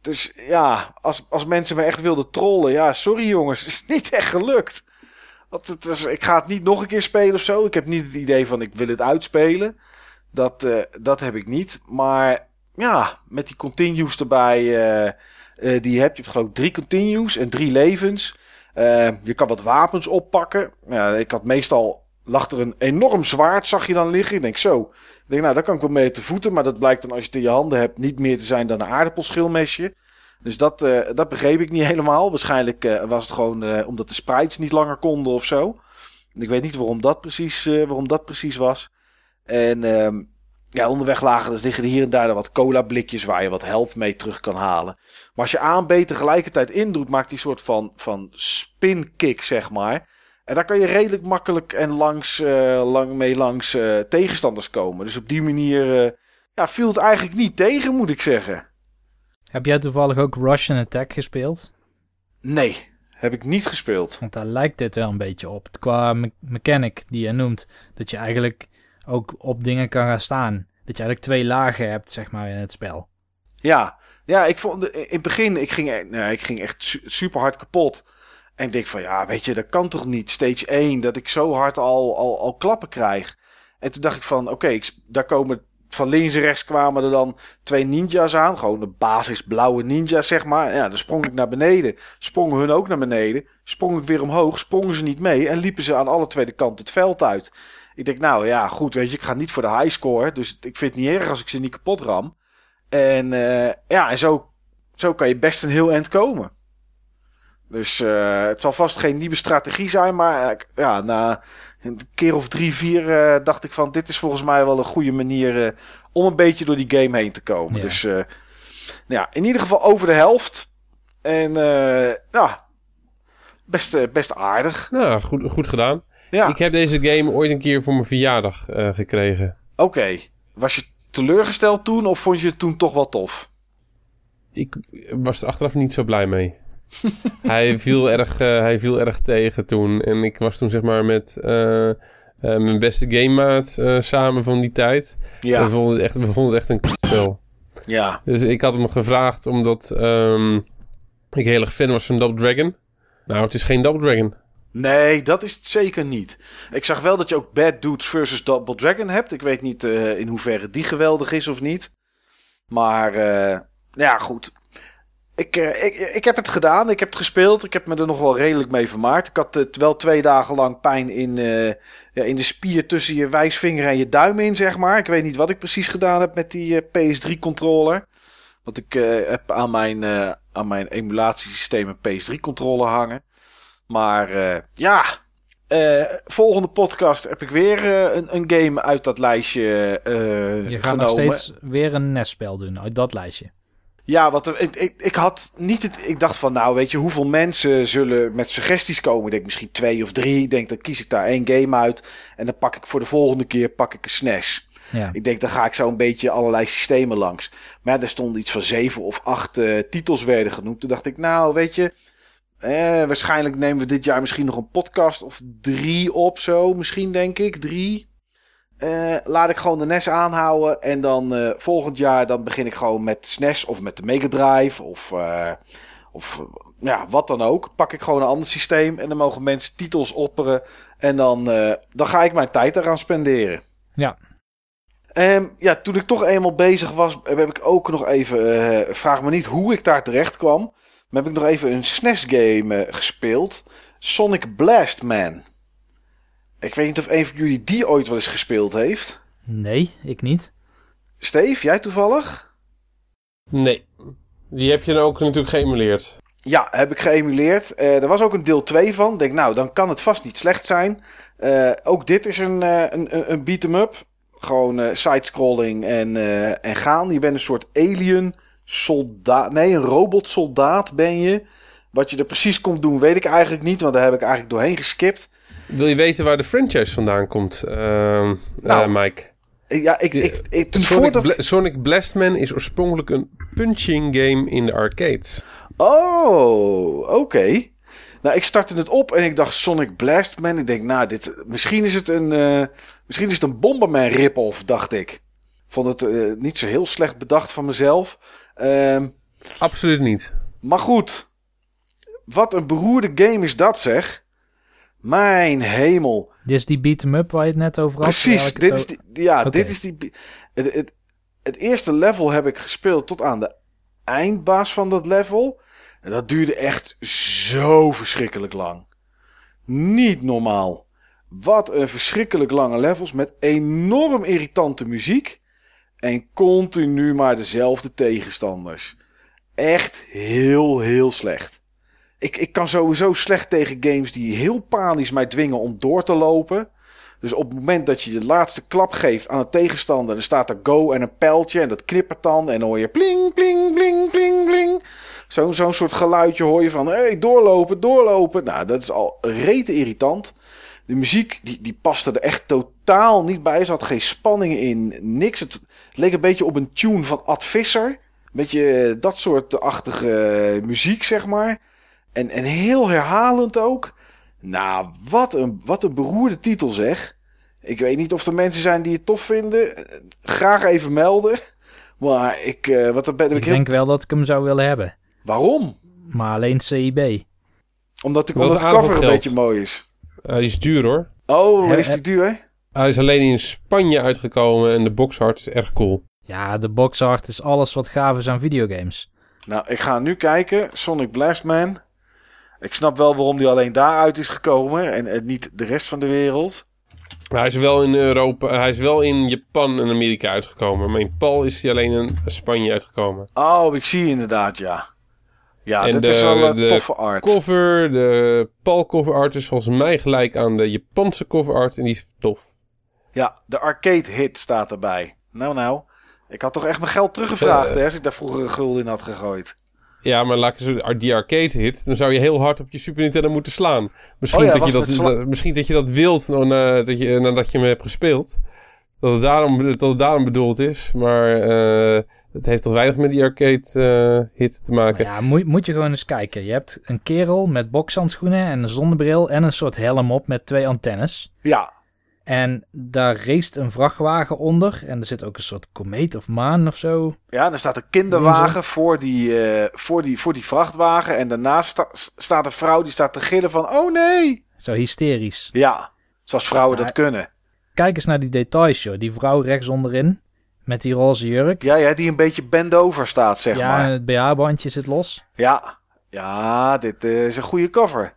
Dus ja, als, als mensen me echt wilden trollen, ja, sorry jongens, het is niet echt gelukt. Want het ik ga het niet nog een keer spelen of zo. Ik heb niet het idee van ik wil het uitspelen. Dat, dat heb ik niet. Maar ja, met die continues erbij, uh, uh, die heb je geloof ik drie continues en drie levens. je kan wat wapens oppakken. Ja, ik had meestal, lag er een enorm zwaard, zag je dan liggen. Ik denk zo, ik denk, nou, daar kan ik wel mee te voeten. Maar dat blijkt dan als je het in je handen hebt niet meer te zijn dan een aardappelschilmesje. Dus dat, dat begreep ik niet helemaal. Waarschijnlijk was het gewoon omdat de sprites niet langer konden of zo. Ik weet niet waarom dat precies, waarom dat precies was. En ehm, ja, onderweg lagen, dus liggen er hier en daar wat cola blikjes waar je wat helft mee terug kan halen. Maar als je A en B tegelijkertijd indoet, maakt die soort van, van spin kick, zeg maar. En daar kan je redelijk makkelijk en langs, uh, lang mee langs uh, tegenstanders komen. Dus op die manier uh, ja, viel het eigenlijk niet tegen, moet ik zeggen. Heb jij toevallig ook Russian Attack gespeeld? Nee, heb ik niet gespeeld. Want daar lijkt dit wel een beetje op. Qua me mechanic die je noemt. Dat je eigenlijk ook op dingen kan gaan staan. Dat je eigenlijk twee lagen hebt, zeg maar, in het spel. Ja, ja ik vond in het begin, ik ging, nee, ik ging echt super hard kapot. En ik denk van ja, weet je, dat kan toch niet. Stage 1, dat ik zo hard al, al, al klappen krijg. En toen dacht ik van oké, daar komen van links en rechts kwamen er dan twee ninja's aan. Gewoon de basis blauwe ninja's, zeg maar. Ja, dan sprong ik naar beneden. Sprongen hun ook naar beneden. Sprong ik weer omhoog. Sprongen ze niet mee. En liepen ze aan alle twee de kanten het veld uit. Ik denk, nou ja, goed, weet je, ik ga niet voor de high score. Dus ik vind het niet erg als ik ze niet kapot ram. En uh, ja, en zo, zo kan je best een heel eind komen. Dus uh, het zal vast geen nieuwe strategie zijn. Maar uh, ja, na een keer of drie, vier dacht ik van... dit is volgens mij wel een goede manier om een beetje door die game heen te komen. Ja. Dus nou ja, in ieder geval over de helft. En ja, best, best aardig. Nou, goed, goed gedaan. Ja. Ik heb deze game ooit een keer voor mijn verjaardag gekregen. Oké. Okay. Was je teleurgesteld toen of vond je het toen toch wel tof? Ik was er achteraf niet zo blij mee hij, viel erg, uh, hij viel erg tegen toen. En ik was toen zeg maar met uh, mijn beste gamemaat samen van die tijd. Ja. We vonden het echt, we vonden het echt een spel. Ja. Dus ik had hem gevraagd omdat um, ik heel erg fan was van Double Dragon. Nou, het is geen Double Dragon. Nee, dat is het zeker niet. Ik zag wel dat je ook Bad Dudes versus Double Dragon hebt. Ik weet niet in hoeverre die geweldig is of niet. Maar ja, goed. Ik, uh, ik, ik heb het gedaan. Ik heb het gespeeld. Ik heb me er nog wel redelijk mee vermaakt. Ik had wel twee dagen lang pijn in, uh, ja, in de spier tussen je wijsvinger en je duim in, zeg maar. Ik weet niet wat ik precies gedaan heb met die uh, PS3-controller. Want ik heb aan mijn, aan mijn emulatiesysteem een PS3-controller hangen. Maar ja, volgende podcast heb ik weer een, een, game uit dat lijstje Je gaat nog steeds weer een NES-spel doen uit dat lijstje. Ja, wat ik, ik, ik, had niet het. Ik dacht van, nou, weet je, hoeveel mensen zullen met suggesties komen? Ik denk misschien twee of drie. Ik denk, dan kies ik daar één game uit. En dan pak ik voor de volgende keer pak ik een SNES. Ja. Ik denk, dan ga ik zo een beetje allerlei systemen langs. Maar ja, er stonden iets van zeven of acht uh, titels werden genoemd. Toen dacht ik, nou, weet je. Eh, waarschijnlijk nemen we dit jaar misschien nog een podcast of drie op zo. Misschien denk ik, drie. Uh, laat ik gewoon de NES aanhouden. En dan uh, volgend jaar dan begin ik gewoon met SNES of met de Mega Drive. Of, uh, of ja, wat dan ook. Pak ik gewoon een ander systeem. En dan mogen mensen titels opperen. En dan, dan ga ik mijn tijd eraan spenderen. Ja. Um, ja, toen ik toch eenmaal bezig was, heb ik ook nog even. vraag me niet hoe ik daar terecht kwam. Heb ik nog even een SNES-game gespeeld. Sonic Blast Man. Ik weet niet of een van jullie die ooit wel eens gespeeld heeft. Nee, ik niet. Steve, jij toevallig? Nee. Die heb je dan ook natuurlijk geëmuleerd. Ja, heb ik geëmuleerd. Uh, er was ook een deel 2 van. Denk, nou, dan kan het vast niet slecht zijn. Uh, ook dit is een, uh, een, een beat-em-up. Gewoon sidescrolling en, en gaan. Je bent een soort alien soldaat. Nee, een robot soldaat ben je. Wat je er precies komt doen, weet ik eigenlijk niet. Want daar heb ik eigenlijk doorheen geskipt. Wil je weten waar de franchise vandaan komt, ehm, Nou, eh, Mike? Ja, ik, ik, ik, toen Sonic, voordat... Bla- Sonic Blastman is oorspronkelijk een punching game in de arcade. Oh, oké. Nou, ik startte het op en ik dacht Sonic Blastman. Ik denk, nou, dit, misschien is het een, eh, misschien is het een Bomberman rip-off, dacht ik. Vond het eh, niet zo heel slecht bedacht van mezelf. Ehm, Absoluut niet. maar goed, wat een beroerde game is dat, zeg. Mijn hemel. Dit is die beat-em-up waar je het net over had. Precies, dit is die, ja, dit is die. Het, het, het eerste level heb ik gespeeld tot aan de eindbaas van dat level. En dat duurde echt zo verschrikkelijk lang. Niet normaal. Wat een verschrikkelijk lange levels met enorm irritante muziek. En continu maar dezelfde tegenstanders. Echt heel, heel slecht. Ik, ik kan sowieso slecht tegen games die heel panisch mij dwingen om door te lopen. Dus op het moment dat je de laatste klap geeft aan de tegenstander, dan staat er go en een pijltje en dat knippert dan. En dan hoor je pling, pling, pling, pling, pling. Zo'n zo'n soort geluidje hoor je van, hé, hey, doorlopen, doorlopen. Nou, dat is al rete irritant. De muziek, die, die paste er echt totaal niet bij. Er zat geen spanning in, niks. Leek een beetje op een tune van Ad Visser. Een beetje eh, dat soort achtige eh, muziek, zeg maar. En, en heel herhalend ook. Nou, wat een, wat een beroerde titel zeg. Ik weet niet of er mensen zijn die het tof vinden. Eh, Graag even melden. Maar ik, eh, wat ben ik, Ik heel... denk wel dat ik hem zou willen hebben. Waarom? Maar alleen CIB. Omdat, ik, omdat de cover een beetje mooi is. Uh, die is duur hoor. Oh, Hè, is die duur, hè? Hij is alleen in Spanje uitgekomen en de boxart is erg cool. Ja, de boxart is alles wat gaaf is aan videogames. Nou, ik ga nu kijken. Sonic Blastman. Ik snap wel waarom die alleen daaruit is gekomen. En, en niet de rest van de wereld. Maar hij is wel in Europa, hij is wel in Japan en Amerika uitgekomen. Maar in PAL is hij alleen in Spanje uitgekomen. Oh, ik zie inderdaad, ja. Ja, En dit de- is wel een de toffe art. Cover, de PAL cover art is volgens mij gelijk aan de Japanse cover art en die is tof. Ja, de arcade hit staat erbij. Nou, nou. Ik had toch echt mijn geld teruggevraagd, Eh. hè, als ik daar vroeger een gulden in had gegooid. Ja, maar laat ik zo die arcade hit, dan zou je heel hard op je Super Nintendo moeten slaan. Misschien, Oh ja, dat, je dat, misschien dat je dat wilt nou, na- dat je, nadat je hem hebt gespeeld. Dat het daarom, dat het daarom bedoeld is. Maar eh, het heeft toch weinig met die arcade eh, hit te maken. Maar ja, moet, moet je gewoon eens kijken. Je hebt een kerel met bokshandschoenen en een zonnebril en een soort helm op met twee antennes. Ja, En daar race een vrachtwagen onder. En er zit ook een soort komeet of maan of zo. ja, er staat een kinderwagen voor die, eh, voor, die, voor die vrachtwagen. En daarnaast sta- staat een vrouw die staat te gillen van... Oh nee! Zo hysterisch. Ja, zoals vrouwen Ja. dat kunnen. Kijk eens naar die details, joh. Die vrouw rechts onderin. Met die roze jurk. Ja, ja, die een beetje bend over staat, zeg ja, maar. het BH-bandje zit los. Ja, ja, dit eh, is een goede cover.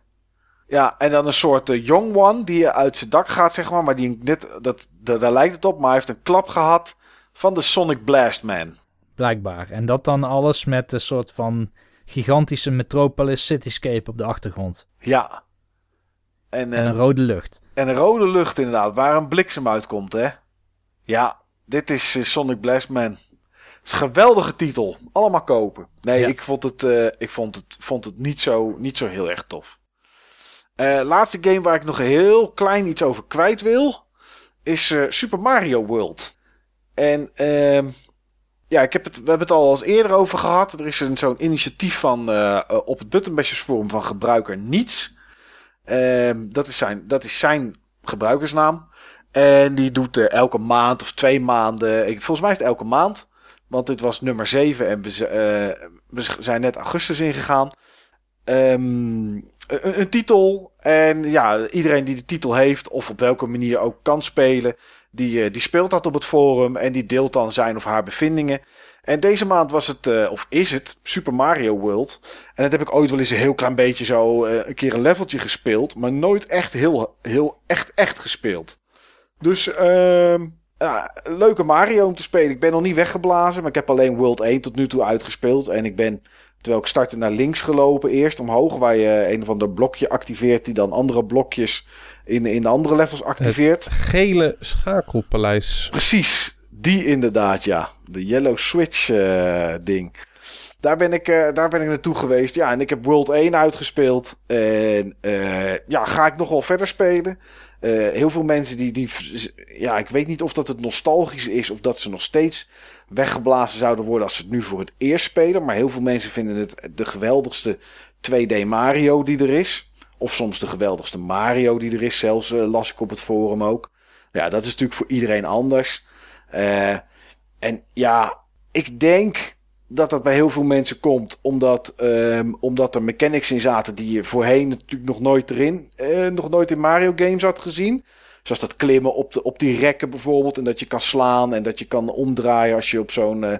Ja, en dan een soort eh, young one die uit zijn dak gaat, zeg maar. Maar die net, dat, da- daar lijkt het op, maar hij heeft een klap gehad van de Sonic Blast Man. Blijkbaar. En dat dan alles met een soort van gigantische metropolis cityscape op de achtergrond. Ja. En, En eh, een rode lucht. en een rode lucht inderdaad, waar een bliksem uitkomt, hè. Ja, dit is eh, Sonic Blast Man. Het is een geweldige titel. Allemaal kopen. Nee, Ja. ik, vond het, ik vond het, vond het niet, zo, niet zo heel erg tof. Eh, laatste game waar ik nog heel klein iets over kwijt wil, is eh, Super Mario World. En ehm, ja, ik heb het, we hebben het al eens eerder over gehad. Er is zo'n initiatief van, eh, op het Buttonbashers van gebruiker Niets. Ehm, dat, is zijn, dat is zijn gebruikersnaam. En die doet elke maand of twee maanden. Ik, volgens mij is het elke maand. Want dit was nummer 7 en we, we zijn net augustus ingegaan. Ehm, een, titel. En ja, iedereen die de titel heeft, of op welke manier ook kan spelen, die, eh, die speelt dat op het forum en die deelt dan zijn of haar bevindingen. En deze maand was het, eh, of is het, Super Mario World. En dat heb ik ooit wel eens een heel klein beetje zo eh, een keer een leveltje gespeeld, maar nooit echt heel, heel echt, echt gespeeld. Dus ehm leuke Mario om te spelen. Ik ben nog niet weggeblazen, maar ik heb alleen World 1 tot nu toe uitgespeeld. En ik ben, terwijl ik startte, naar links gelopen. Eerst omhoog, waar je een of ander blokje activeert... die dan andere blokjes in, in de andere levels activeert. Het gele schakelpaleis. Precies, die inderdaad, ja. De Yellow Switch eh, ding. daar ben, ik, eh, daar ben ik naartoe geweest. Ja, en ik heb World 1 uitgespeeld. En eh, ja, ga ik nog wel verder spelen. Heel veel mensen die, die... Ja, ik weet niet of dat het nostalgisch is... of dat ze nog steeds weggeblazen zouden worden... als ze het nu voor het eerst spelen. Maar heel veel mensen vinden het de geweldigste 2D Mario die er is. Of soms de geweldigste Mario die er is. Zelfs las ik op het forum ook. Ja, dat is natuurlijk voor iedereen anders. en ja, ik denk dat dat bij heel veel mensen komt omdat, um, omdat er mechanics in zaten die je voorheen natuurlijk nog nooit erin, uh, nog nooit in Mario games had gezien. Zoals dat klimmen op, de, op die rekken bijvoorbeeld en dat je kan slaan en dat je kan omdraaien als je op zo'n uh,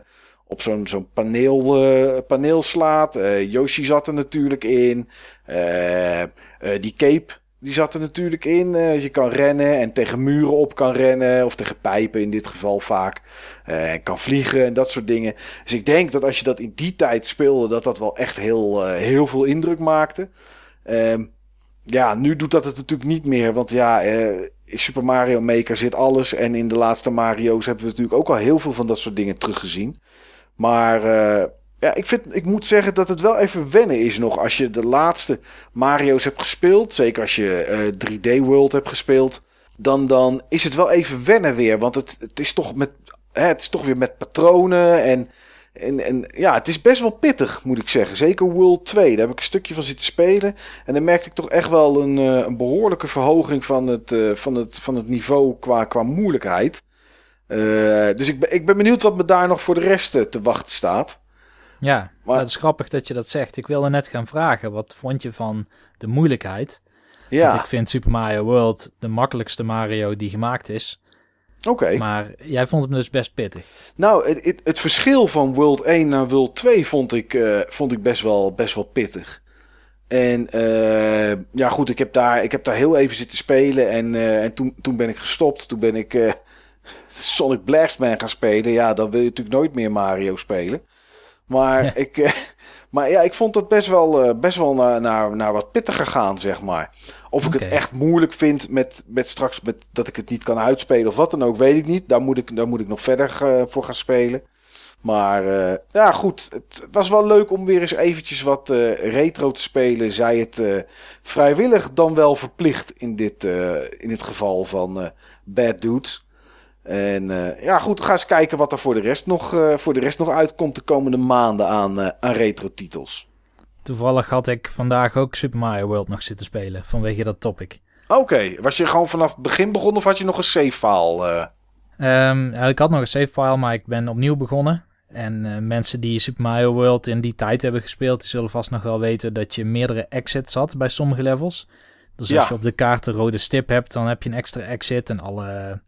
op zo'n zo'n paneel, uh, paneel slaat. Yoshi zat er natuurlijk in. die cape die zat er natuurlijk in. Uh, je kan rennen en tegen muren op kan rennen. Of tegen pijpen in dit geval vaak. Uh, kan vliegen en dat soort dingen. Dus ik denk dat als je dat in die tijd speelde, dat dat wel echt heel, uh, heel veel indruk maakte. Uh, ja, nu doet dat het natuurlijk niet meer. Want ja, Super Mario Maker zit alles. En in de laatste Mario's hebben we natuurlijk ook al heel veel van dat soort dingen teruggezien. Maar ja, ik, vind, ik moet zeggen dat het wel even wennen is nog als je de laatste Mario's hebt gespeeld. Zeker als je 3D World hebt gespeeld. Dan, dan is het wel even wennen weer. Want het, het is toch met hè, het is toch weer met patronen en, en, en ja, het is best wel pittig, moet ik zeggen. Zeker World 2, daar heb ik een stukje van zitten spelen. En dan merkte ik toch echt wel een, eh, een behoorlijke verhoging van het, uh, van het, van het niveau qua, qua moeilijkheid. Uh, dus ik ben, ik ben benieuwd wat me daar nog voor de rest te wachten staat. Ja, maar, dat is grappig dat je dat zegt. Ik wilde net gaan vragen, wat vond je van de moeilijkheid? Ja. Want ik vind Super Mario World de makkelijkste Mario die gemaakt is. Oké. Maar jij vond hem dus best pittig. Nou, het, het, het, verschil van World 1 naar World 2 vond ik, uh, vond ik best, wel, best wel pittig. En uh, ja, goed, ik heb, daar, ik heb daar heel even zitten spelen. En, uh, en toen, toen ben ik gestopt. Toen ben ik Sonic Blastman gaan spelen. Ja, dan wil je natuurlijk nooit meer Mario spelen. Maar, ik, maar ja, ik vond het best wel, best wel naar, naar, naar wat pittiger gaan, zeg maar. Of ik het echt moeilijk vind met, met straks met, dat ik het niet kan uitspelen of wat dan ook, weet ik niet. Daar moet ik, daar moet ik nog verder uh, voor gaan spelen. Maar uh, ja, goed. Het was wel leuk om weer eens eventjes wat uh, retro te spelen. Zij het vrijwillig dan wel verplicht in dit, in dit geval van Bad Dudes. En ja, goed, ga eens kijken wat er voor de rest nog, voor de rest nog uitkomt de komende maanden aan, aan retro titels. Toevallig had ik vandaag ook Super Mario World nog zitten spelen, vanwege dat topic. Oké, was je gewoon vanaf het begin begonnen of had je nog een save file? Um, ik had nog een save file, maar ik ben opnieuw begonnen. En mensen die Super Mario World in die tijd hebben gespeeld, die zullen vast nog wel weten dat je meerdere exits had bij sommige levels. Dus als je op de kaart een rode stip hebt, dan heb je een extra exit en alle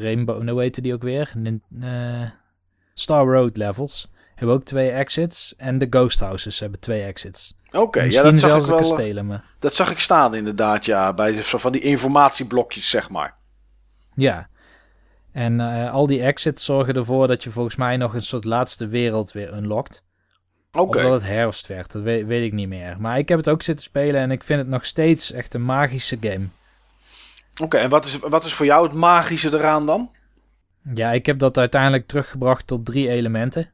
Rainbow, hoe heette die ook weer? Uh, Star Road levels hebben ook twee exits. En de Ghost Houses hebben twee exits. Oké, ja, dat zag ik wel. Kastelen, maar... Dat zag ik staan inderdaad, ja. Bij zo van die informatieblokjes, zeg maar. Ja. En uh, al die exits zorgen ervoor dat je volgens mij nog een soort laatste wereld weer unlockt. Oké. Okay. Of dat het herfst werd, dat weet, weet, ik niet meer. Maar ik heb het ook zitten spelen en ik vind het nog steeds echt een magische game. Oké, en wat is, wat is voor jou het magische eraan dan? Ja, ik heb dat uiteindelijk teruggebracht tot drie elementen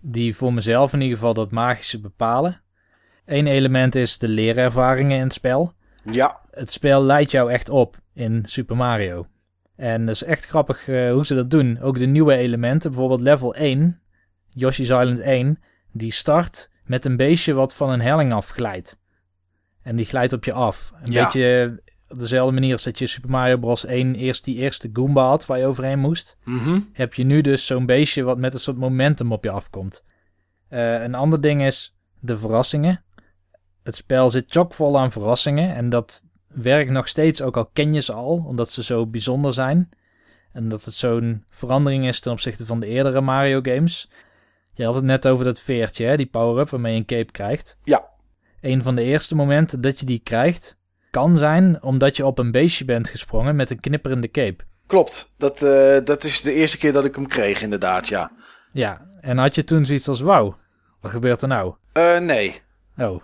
die voor mezelf in ieder geval dat magische bepalen. Eén element is de leerervaringen in het spel. Ja. Het spel leidt jou echt op in Super Mario. En dat is echt grappig uh, hoe ze dat doen. Ook de nieuwe elementen, bijvoorbeeld level 1, Yoshi's Island 1, die start met een beestje wat van een helling afglijdt. En die glijdt op je af. Een ja. beetje op dezelfde manier als dat je Super Mario Bros. 1 eerst die eerste Goomba had waar je overheen moest. Mm Heb je nu dus zo'n beestje wat met een soort momentum op je afkomt. Uh, een ander ding is de verrassingen. Het spel zit chockvol aan verrassingen en dat werkt nog steeds, ook al ken je ze al, omdat ze zo bijzonder zijn. En dat het zo'n verandering is ten opzichte van de eerdere Mario games. Je had het net over dat veertje, hè? die power-up waarmee je een cape krijgt. Ja. Een van de eerste momenten dat je die krijgt, kan zijn omdat je op een beestje bent gesprongen met een knipperende cape. Klopt, dat, uh, dat is de eerste keer dat ik hem kreeg, inderdaad, ja. Ja, en had je toen zoiets als: wauw, wat gebeurt er nou? Uh, nee. Oh.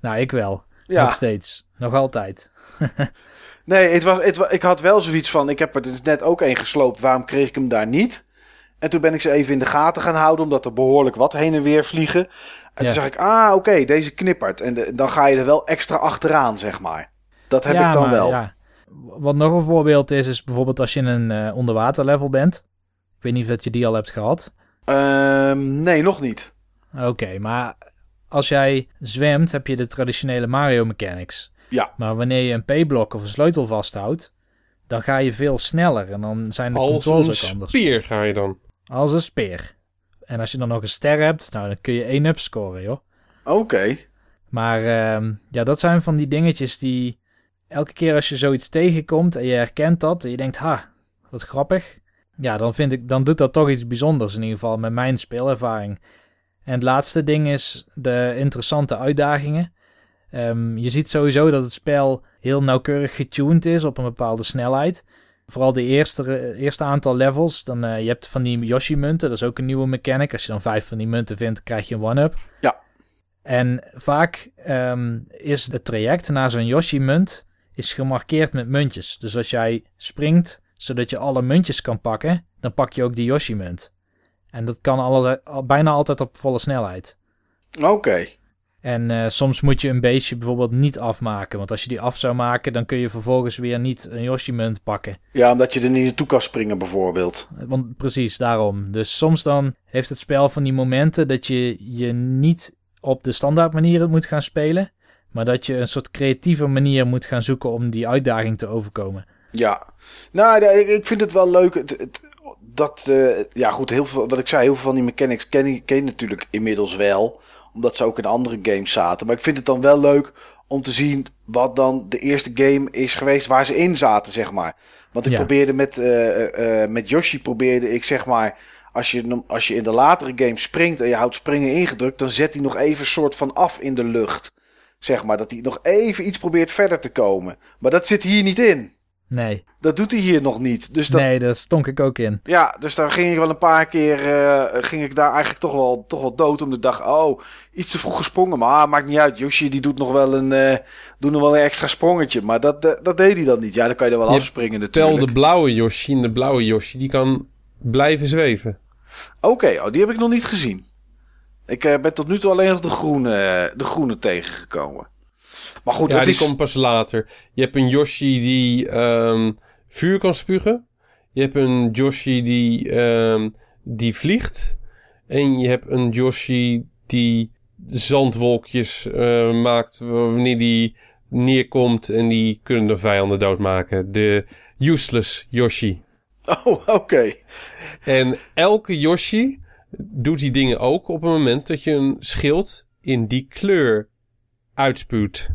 Nou, ik wel. Ja. Nog steeds. Nog altijd. nee, het was, het, ik had wel zoiets van: ik heb er dus net ook een gesloopt, waarom kreeg ik hem daar niet? En toen ben ik ze even in de gaten gaan houden, omdat er behoorlijk wat heen en weer vliegen. En Ja. toen zag ik, ah, oké, deze knippert. En de- dan ga je er wel extra achteraan, zeg maar. Dat heb Ja, ik dan maar wel. ja. Wat nog een voorbeeld is, is bijvoorbeeld als je in een eh, onderwaterlevel bent. Ik weet niet of dat je die al hebt gehad. Ehm, nee, nog niet. Oké, maar als jij zwemt, heb je de traditionele Mario mechanics. Ja. Maar wanneer je een P-blok of een sleutel vasthoudt, dan ga je veel sneller en dan zijn de Als controls een ook anders. spier ga je dan. Als een speer. En als je dan nog een ster hebt, nou, dan kun je 1 up scoren, joh. Oké. Maar ehm, ja, dat zijn van die dingetjes die elke keer als je zoiets tegenkomt en je herkent dat en je denkt, ha, wat grappig. Ja, dan vind ik, dan doet dat toch iets bijzonders in ieder geval met mijn speelervaring. En het laatste ding is de interessante uitdagingen. Ehm, je ziet sowieso dat het spel heel nauwkeurig getuned is op een bepaalde snelheid. Vooral de eerste, eerste aantal levels. Dan, eh, je hebt van die Yoshi-munten, dat is ook een nieuwe mechanic. Als je dan vijf van die munten vindt, krijg je een one-up. Ja. En vaak ehm, is het traject naar zo'n Yoshi-munt is gemarkeerd met muntjes. Dus als jij springt, zodat je alle muntjes kan pakken, dan pak je ook die Yoshi-munt. En dat kan alle, bijna altijd op volle snelheid. Oké. En eh, soms moet je een beestje bijvoorbeeld niet afmaken. Want als je die af zou maken, dan kun je vervolgens weer niet een Yoshi-munt pakken. Ja, omdat je er niet naartoe kan springen, bijvoorbeeld. Want precies daarom. Dus soms dan heeft het spel van die momenten dat je je niet op de standaard manier moet gaan spelen. Maar dat je een soort creatieve manier moet gaan zoeken om die uitdaging te overkomen. Ja. Nou, ik, vind het wel leuk. Het, het- dat, eh, ja, goed, heel veel, wat ik zei, heel veel van die mechanics ken ik ken je natuurlijk inmiddels wel. Omdat ze ook in andere games zaten. Maar ik vind het dan wel leuk om te zien wat dan de eerste game is geweest waar ze in zaten, zeg maar. Want ik Ja. probeerde met, eh, met Yoshi probeerde ik, zeg maar, als je, als je in de latere games springt en je houdt springen ingedrukt, dan zet hij nog even een soort van af in de lucht. Zeg maar, dat hij nog even iets probeert verder te komen. Maar dat zit hier niet in. Nee, Dat doet hij hier nog niet. Dus dat, nee, daar stonk ik ook in. ja, dus daar ging ik wel een paar keer, eh, ging ik daar eigenlijk toch wel, toch wel dood. Omdat ik dacht, oh, iets te vroeg gesprongen. Maar ah, maakt niet uit. Yoshi die doet nog wel een, eh, doet nog wel een extra sprongetje. Maar dat, eh, dat deed hij dan niet. Ja, dan kan je er wel Je afspringen Tel natuurlijk. de blauwe Yoshi en de blauwe Yoshi, die kan blijven zweven. Oké, oh, die heb ik nog niet gezien. Ik eh, ben tot nu toe alleen nog de groene, de groene tegengekomen. Maar goed, ja, het die is... komt pas later. Je hebt een Yoshi die ehm, vuur kan spugen. Je hebt een Yoshi die, ehm, die vliegt. En je hebt een Yoshi die zandwolkjes eh, maakt wanneer die neerkomt. En die kunnen de vijanden doodmaken. De useless Yoshi. Oh, oké. En elke Yoshi doet die dingen ook op het moment dat je een schild in die kleur uitspuwt.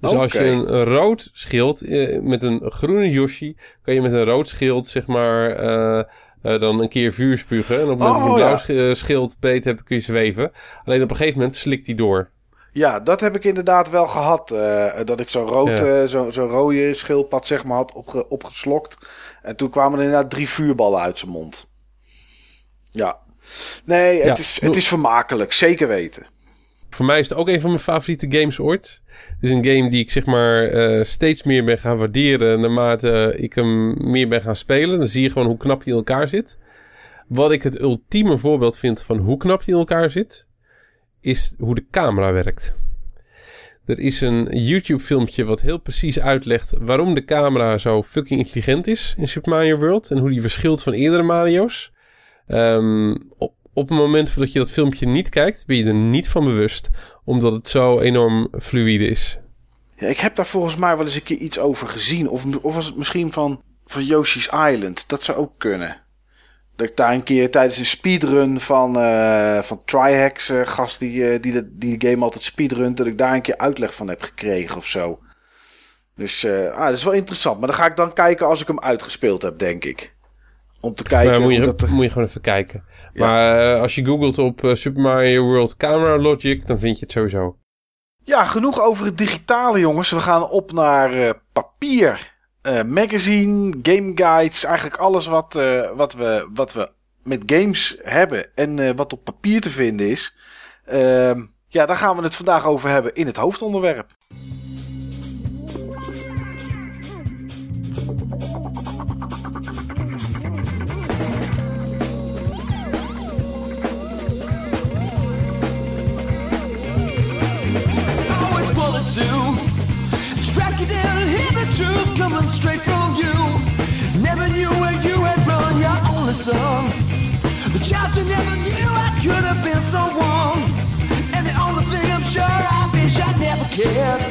Dus als je een, een rood schild eh, met een groene Yoshi, kan je met een rood schild zeg maar eh, eh, dan een keer vuur spugen. En op het moment dat je Oh, een blauw ja. schild beet hebt, kun je zweven. Alleen op een gegeven moment slikt die door. Ja, dat heb ik inderdaad wel gehad. eh, dat ik zo'n rood, Ja. zo, zo'n rode schildpad zeg maar had opge, opgeslokt. En toen kwamen er inderdaad drie vuurballen uit zijn mond. Ja. Nee, het, Ja, is, het is vermakelijk. Zeker weten. Voor mij is het ook een van mijn favoriete games ooit. Het is een game die ik zeg maar eh, steeds meer ben gaan waarderen naarmate ik hem meer ben gaan spelen. Dan zie je gewoon hoe knap hij in elkaar zit. Wat ik het ultieme voorbeeld vind van hoe knap hij in elkaar zit, is hoe de camera werkt. Er is een YouTube filmpje wat heel precies uitlegt waarom de camera zo fucking intelligent is in Super Mario World. En hoe die verschilt van eerdere Mario's. Ehm, op, op het moment dat je dat filmpje niet kijkt, ben je er niet van bewust. Omdat het zo enorm fluïde is. Ja, ik heb daar volgens mij wel eens een keer iets over gezien. Of, of was het misschien van, van Yoshi's Island? Dat zou ook kunnen. Dat ik daar een keer tijdens een speedrun van, eh van Trihex, eh, gast die, eh, die, de, die de game altijd speedrunt, dat ik daar een keer uitleg van heb gekregen of zo. Dus ah, dat is wel interessant. Maar dan ga ik dan kijken als ik hem uitgespeeld heb, denk ik. Om te kijken moet je, dat... moet je gewoon even kijken. Ja. Maar eh, als je googelt op eh, Super Mario World Camera Logic, dan vind je het sowieso. Ja, genoeg over het digitale, jongens. We gaan op naar eh, papier. Eh, magazine, game guides, eigenlijk alles wat, eh, wat, we, wat we met games hebben en eh, wat op papier te vinden is. Ehm, ja, daar gaan we het vandaag over hebben in het hoofdonderwerp. Truth coming straight from you. Never knew where you had run your only son. The child you never knew I could have been someone. And the only thing I'm sure I wish I never cared.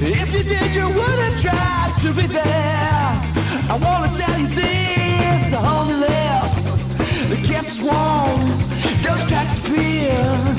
If you did, you would have tried to be there. I wanna tell you this, the home left, that kept us warm. Those cracks appear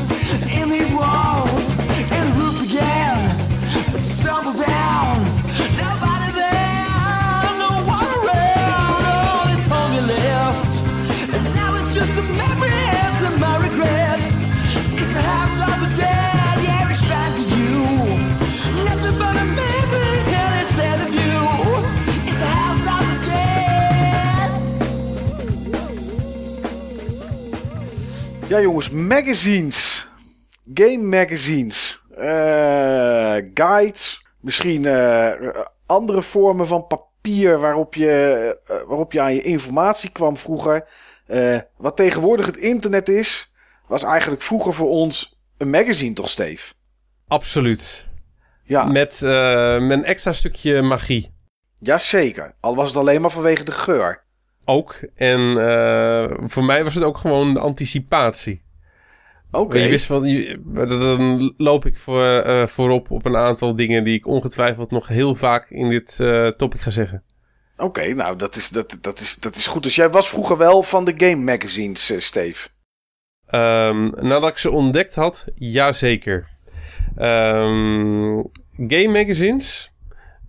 Ja, jongens, magazines. Game magazines. Eh, guides. Misschien eh, andere vormen van papier waarop je, eh, waarop je aan je informatie kwam vroeger. Wat tegenwoordig het internet is, was eigenlijk vroeger voor ons een magazine, toch, Steve? Absoluut. Ja, Met, met een extra stukje magie. jazeker. Al was het alleen maar vanwege de geur. Ook. En eh, voor mij was het ook gewoon de anticipatie. Oké. Je wist wel, je- dan loop ik voor, eh, voorop op een aantal dingen die ik ongetwijfeld nog heel vaak in dit eh, topic ga zeggen. Oké, nou, dat is, dat, dat, is, dat is goed. Dus jij was vroeger wel van de game magazines, Steve. Ehm, nadat ik ze ontdekt had, jazeker. Ehm gay magazines,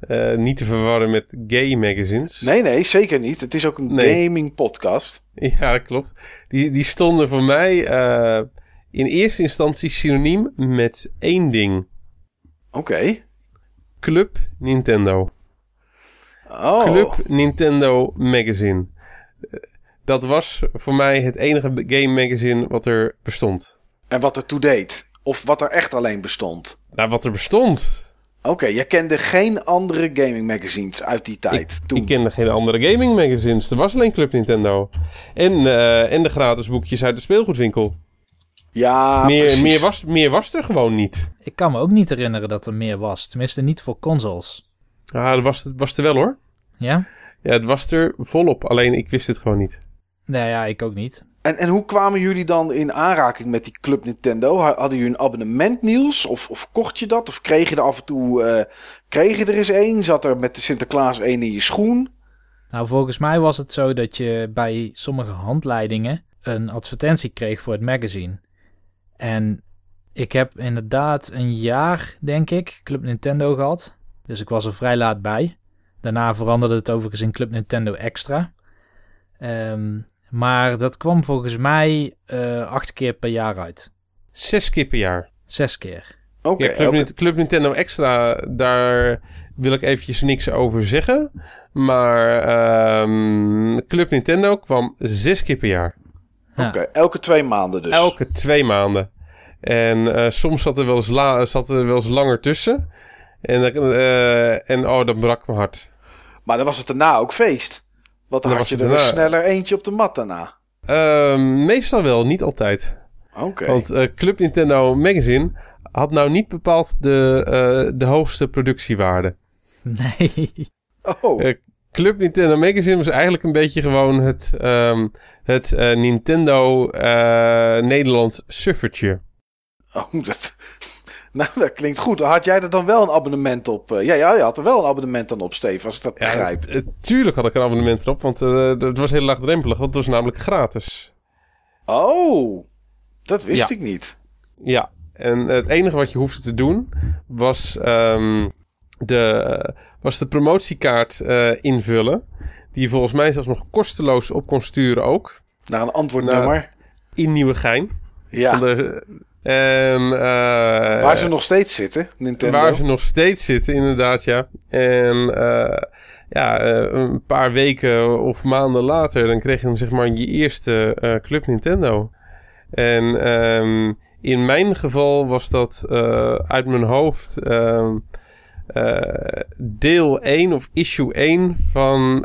eh, niet te verwarren met gay magazines. Nee, nee, zeker niet. Het is ook een Nee. gaming podcast. Ja, klopt. Die, die stonden voor mij eh, in eerste instantie synoniem met één ding. Oké. Club Nintendo. Oh. Club Nintendo Magazine. Eh, Dat was voor mij het enige game magazine wat er bestond. En wat er toe deed. Of wat er echt alleen bestond. Nou, wat er bestond. Oké, jij kende geen andere gaming magazines uit die tijd. Ik, toen. ik kende geen andere gaming magazines. Er was alleen Club Nintendo. En, eh, en de gratis boekjes uit de speelgoedwinkel. ja, meer, precies. meer, was, meer was er gewoon niet. Ik kan me ook niet herinneren dat er meer was. Tenminste, niet voor consoles. Ah, dat was, het was er wel hoor. Ja? Ja, het was er volop. Alleen ik wist het gewoon niet. Nee, ja, ik ook niet. En, en hoe kwamen jullie dan in aanraking met die Club Nintendo? Ha- Hadden jullie een abonnement, Niels? Of, of kocht je dat? Of kreeg je er af en toe... eh, kreeg je er eens één? Zat er met de Sinterklaas één in je schoen? Nou, volgens mij was het zo dat je bij sommige handleidingen een advertentie kreeg voor het magazine. En ik heb inderdaad een jaar, denk ik, Club Nintendo gehad. Dus ik was er vrij laat bij. Daarna veranderde het overigens in Club Nintendo Extra. Ehm, maar dat kwam volgens mij eh, acht keer per jaar uit. Zes keer per jaar. Zes keer. Oké, ja, Club, Club Nintendo Extra, daar wil ik eventjes niks over zeggen. Maar ehm, Club Nintendo kwam zes keer per jaar. Ja. Oké, elke twee maanden dus. Elke twee maanden. En eh, soms zat er, wel eens la- zat er wel eens langer tussen. En, dan- eh, en oh, dat brak mijn hart. Maar dan was het daarna ook feest. Dan had je er daarna- sneller eentje op de mat daarna. Ehm, meestal wel, niet altijd. Oké. Want eh, Club Nintendo Magazine had nou niet bepaald de, eh, de hoogste productiewaarde. Nee. Oh, Eh, Club Nintendo Magazine was eigenlijk een beetje gewoon het, ehm, het eh, Nintendo eh, Nederlands suffertje. oh dat, nou, dat klinkt goed. Had jij er dan wel een abonnement op? eh, ja, ja, je had er wel een abonnement dan op, Steve, als ik dat Ja, begrijp. eh, tuurlijk had ik een abonnement erop, want eh, het was heel laagdrempelig, want het was namelijk gratis. Oh, dat wist Ja. ik niet. Ja, en het enige wat je hoefde te doen was, ehm, de, was de promotiekaart eh, invullen. Die je volgens mij zelfs nog kosteloos op kon sturen ook. Naar een antwoordnummer. In Nieuwegein. ja, Van de- En, eh, waar ze nog steeds zitten, Nintendo. Waar ze nog steeds zitten, inderdaad, ja. En eh, ja, eh, een paar weken of maanden later, dan kreeg je dan zeg maar je eerste Club Nintendo. En ehm, in mijn geval was dat uit mijn hoofd ehm, deel 1 of issue 1 van,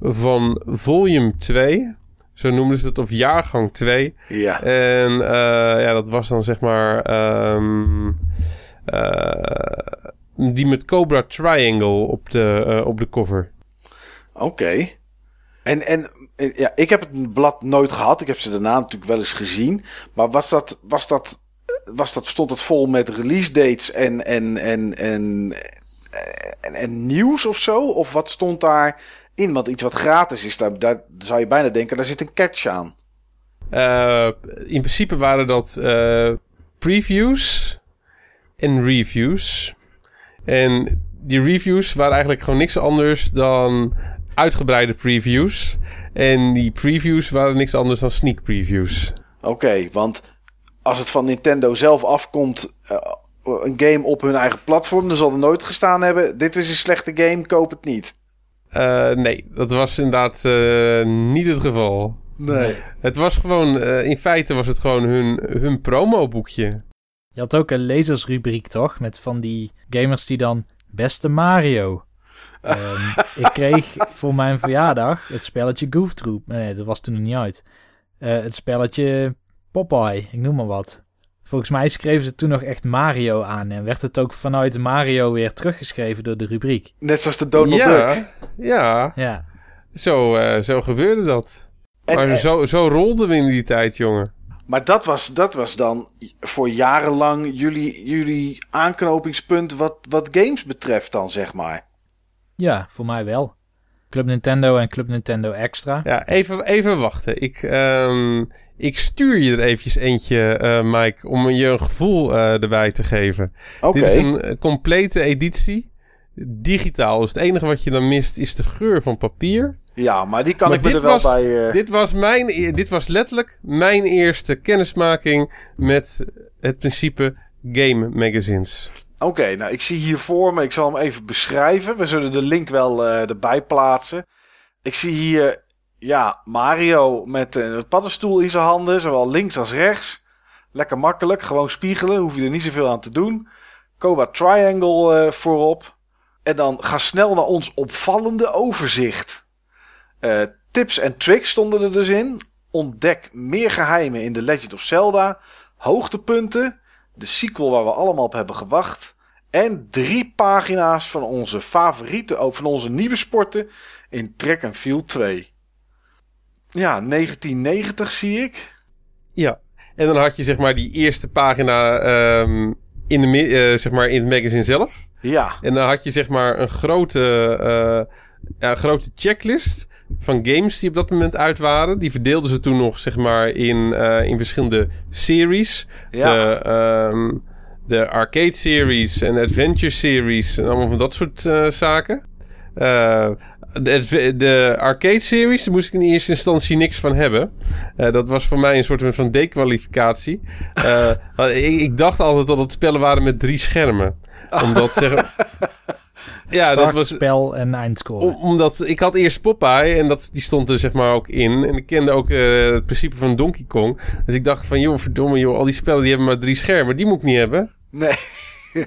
van volume 2. Zo noemden ze het, of jaargang 2. Ja, En eh, ja, dat was dan zeg maar. ehm, eh, die met Cobra Triangle op de, eh, op de cover. Oké. En, en ja, ik heb het blad nooit gehad. Ik heb ze daarna natuurlijk wel eens gezien. Maar was dat, was dat, was dat, stond het vol met release dates en, en, en, en, en, en nieuws of zo? Of wat stond daar in? Want iets wat gratis is, daar, daar zou je bijna denken, daar zit een catch aan. Eh, in principe waren dat eh, previews en reviews. En die reviews waren eigenlijk gewoon niks anders dan uitgebreide previews. En die previews waren niks anders dan sneak previews. Oké, want als het van Nintendo zelf afkomt, eh, een game op hun eigen platform, dan zal er nooit gestaan hebben: dit is een slechte game, koop het niet. Eh, nee, dat was inderdaad eh, niet het geval. Nee. Het was gewoon, eh, in feite was het gewoon hun, hun promoboekje. Je had ook een lezersrubriek, toch? Met van die gamers die dan... Beste Mario. Ehm, ik kreeg voor mijn verjaardag het spelletje Goof Troop. Nee, dat was toen nog niet uit. Eh, het spelletje Popeye, ik noem maar wat. Volgens mij schreven ze toen nog echt Mario aan. En werd het ook vanuit Mario weer teruggeschreven door de rubriek. Net zoals de Donald ja, Duck. ja, Ja, zo, eh, zo gebeurde dat. En- maar en- zo, zo rolden we in die tijd, jongen. Maar dat was, dat was dan voor jarenlang jullie, jullie aanknopingspunt wat, wat games betreft dan, zeg maar. ja voor mij wel. Club Nintendo en Club Nintendo Extra. Ja, even, even wachten. Ik, ehm, ik stuur je er eventjes eentje, eh, Mike, om je een gevoel eh, erbij te geven. Oké. Dit is een eh, complete editie. Digitaal. Dus het enige wat je dan mist is de geur van papier. Ja, maar die kan Maar ik me er wel was- bij... Dit, was mijn, e- dit was letterlijk mijn eerste kennismaking met het principe game magazines. Oké, nou ik zie hier voor me, ik zal hem even beschrijven. We zullen de link wel erbij plaatsen. Ik zie hier, ja, Mario met eh, een paddenstoel in zijn handen, zowel links als rechts. Lekker makkelijk, gewoon spiegelen, hoef je er niet zoveel aan te doen. Cobra Triangle eh, voorop. En dan ga snel naar ons opvallende overzicht. Eh, tips en tricks stonden er dus in. Ontdek meer geheimen in The Legend of Zelda. Hoogtepunten. De sequel waar we allemaal op hebben gewacht. En drie pagina's van onze favoriete, van onze nieuwe sporten in Track and Field 2. Ja, 1990 zie ik. Ja, en dan had je zeg maar die eerste pagina ehm, in, de, eh, zeg maar in het magazine zelf. Ja, En dan had je zeg maar een grote, eh, ja, een grote checklist van games die op dat moment uit waren. Die verdeelden ze toen nog zeg maar in, eh, in verschillende series. Ja. De, ehm, de arcade series en adventure series en allemaal van dat soort zaken. De, de arcade series, daar moest ik in eerste instantie niks van hebben. Eh, dat was voor mij een soort van dekwalificatie. Eh, want ik, ik dacht altijd dat het spellen waren met drie schermen. Omdat zeg, ja, dat was spel en eindscore. om- omdat ik had eerst Popeye en dat, die stond er zeg maar ook in. En ik kende ook eh, het principe van Donkey Kong. Dus ik dacht van, joh, verdomme joh, al die spellen die hebben maar drie schermen. Die moet ik niet hebben. nee.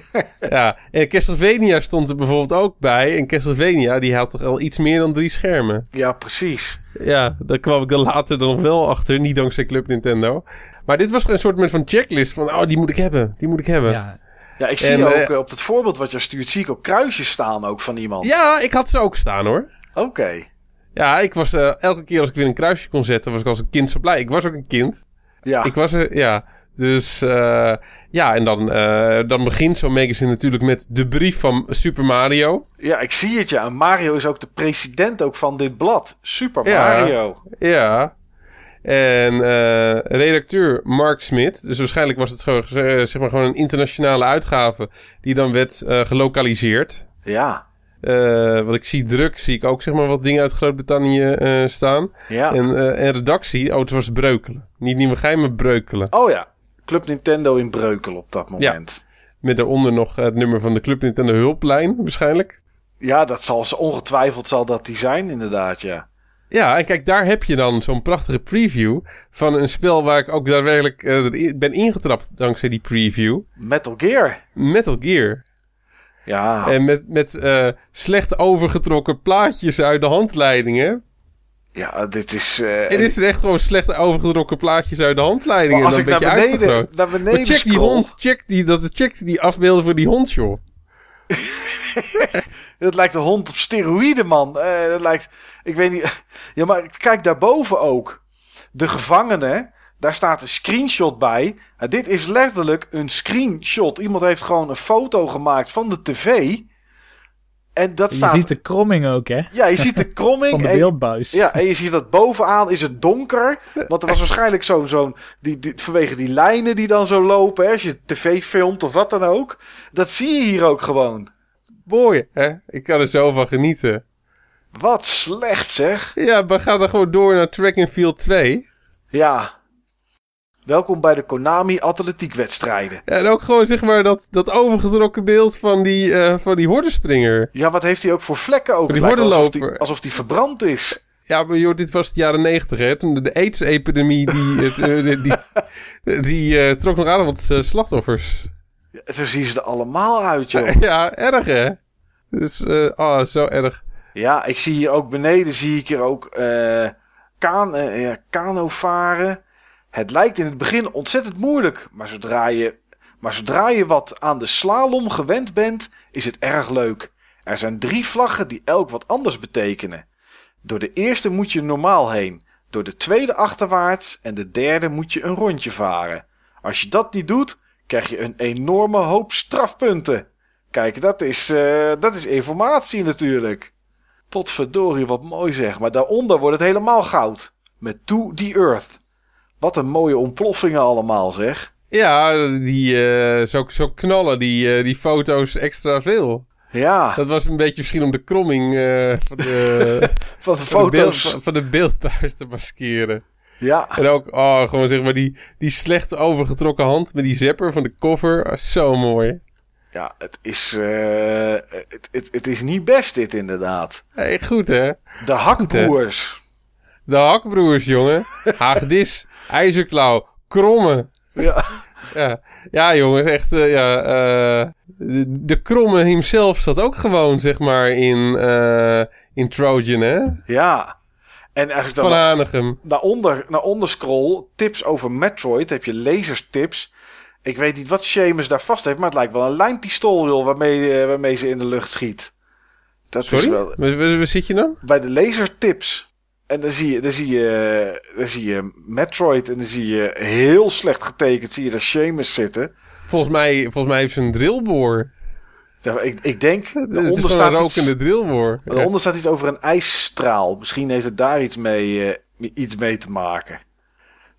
Ja, en Castlevania stond er bijvoorbeeld ook bij. En Castlevania, die had toch al iets meer dan drie schermen. Ja, precies. Ja, daar kwam ik dan later dan nog wel achter. Niet dankzij Club Nintendo. Maar dit was een soort van checklist van, oh, die moet ik hebben. Die moet ik hebben. ja, Ja, ik zie En, ook eh, eh, op het voorbeeld wat je stuurt, zie ik ook kruisjes staan ook van iemand. Ja, ik had ze ook staan hoor. Oké. Ja, ik was eh, elke keer als ik weer een kruisje kon zetten, was ik als een kind zo blij. Ik was ook een kind. Ja. Ik was er, ja. Dus eh, ja, en dan, eh, dan begint zo'n magazine natuurlijk met de brief van Super Mario. ja, ik zie het ja. Mario is ook de president ook van dit blad. Super. Mario. Ja. En eh, redacteur Mark Smith. Dus waarschijnlijk was het zo, zeg maar gewoon een internationale uitgave die dan werd gelokaliseerd. Ja. Wat ik zie druk, zie ik ook zeg maar wat dingen uit Groot-Brittannië staan. Ja. En, en redactie, oh het was Breukelen. Niet Nieuwegein, maar Breukelen. Oh ja. Club Nintendo in Breukel op dat moment. Met daaronder nog het nummer van de Club Nintendo hulplijn, waarschijnlijk. Ja, dat zal ze ongetwijfeld zal dat die zijn, inderdaad, ja. Ja, en kijk, daar heb je dan zo'n prachtige preview van een spel waar ik ook daadwerkelijk eh, ben ingetrapt dankzij die preview. Metal Gear. Metal Gear. Ja. En met, met eh, slecht overgetrokken plaatjes uit de handleidingen. Ja, dit is... eh, En dit is echt gewoon slecht overgetrokken plaatjes uit de handleidingen. maar als en ik dan naar beneden, uitvergroot. naar beneden Maar check die hond, check die, dat, check die afbeelden voor die hond, joh. Dat lijkt een hond op steroïden, man. Eh, dat lijkt, ik weet niet. Ja, maar kijk daarboven ook. De gevangene, daar staat een screenshot bij. Dit is letterlijk een screenshot. Iemand heeft gewoon een foto gemaakt van de tv. En dat Je staat. ziet de kromming ook, hè? Ja, je ziet de kromming. Van de en- beeldbuis. Ja, en je ziet dat bovenaan is het donker. Want er was waarschijnlijk zo'n... zo'n die, die, vanwege die lijnen die dan zo lopen. Hè, als je tv filmt of wat dan ook. Dat zie je hier ook gewoon. Mooi, hè? Ik kan er zo van genieten. Wat slecht zeg. Ja, we gaan dan gewoon door naar Track and Field 2. Ja. Welkom bij de Konami atletiekwedstrijden. Ja, en ook gewoon zeg maar dat, dat overgetrokken beeld van die, eh van die hordenspringer. Ja, wat heeft hij ook voor vlekken ook? Die hordenloper. alsof die verbrand is. Ja, maar joh, dit was de jaren negentig, hè? Toen de, de AIDS-epidemie, die, eh, die, die, die eh, trok nog aardig wat slachtoffers. Ja, Zo zien ze er allemaal uit, joh. Ja, erg, hè? Dus, oh, zo erg. Ja, ik zie hier ook beneden, zie ik hier ook eh kaan, eh, ja, kano varen. Het lijkt in het begin ontzettend moeilijk, maar zodra, je, maar zodra je wat aan de slalom gewend bent, is het erg leuk. Er zijn drie vlaggen die elk wat anders betekenen. Door de eerste moet je normaal heen, door de tweede achterwaarts en de derde moet je een rondje varen. Als je dat niet doet, krijg je een enorme hoop strafpunten. Kijk, dat is, eh, dat is informatie natuurlijk. Potverdorie, wat mooi zeg. Maar daaronder wordt het helemaal goud. Met To The Earth. Wat een mooie ontploffingen allemaal zeg. Ja, die, eh, zo, zo knallen die, eh, die foto's extra veel. Ja, Dat was een beetje misschien om de kromming eh, van, de, van de van, de beeld, van, van de beeldbuis te maskeren. Ja, En ook, oh, gewoon zeg maar die, die slecht overgetrokken hand met die zepper van de cover. Ah, zo mooi. ja het, is, het, het, het is niet best dit inderdaad. Hey, goed hè? De hakbroers. De hakbroers, jongen. Hagedis, ijzerklauw, kromme. Ja. Ja, ja jongens, echt, eh, ja. eh, de, de kromme himself zat ook gewoon, zeg maar, in, eh, in Trojan, hè? ja. En als ik dan Van Hanegem. naar onder, naar onder scroll, tips over Metroid, heb je laserstips. Ik weet niet wat Seamus daar vast heeft, maar het lijkt wel een lijnpistool joh, waarmee, waarmee ze in de lucht schiet. Dat Sorry? is wel Waar, waar- waar zit je dan? bij de lasertips. En dan zie je, dan zie je, dan zie je Metroid en dan zie je heel slecht getekend, zie je daar Seamus zitten. Volgens mij, volgens mij heeft ze een drillboor. Ja, Ik, ik denk, Het is daaronder gewoon staat, een iets, rokende drillboor. Ja. daaronder staat iets over een ijsstraal. Misschien heeft het daar iets mee, eh, iets mee te maken.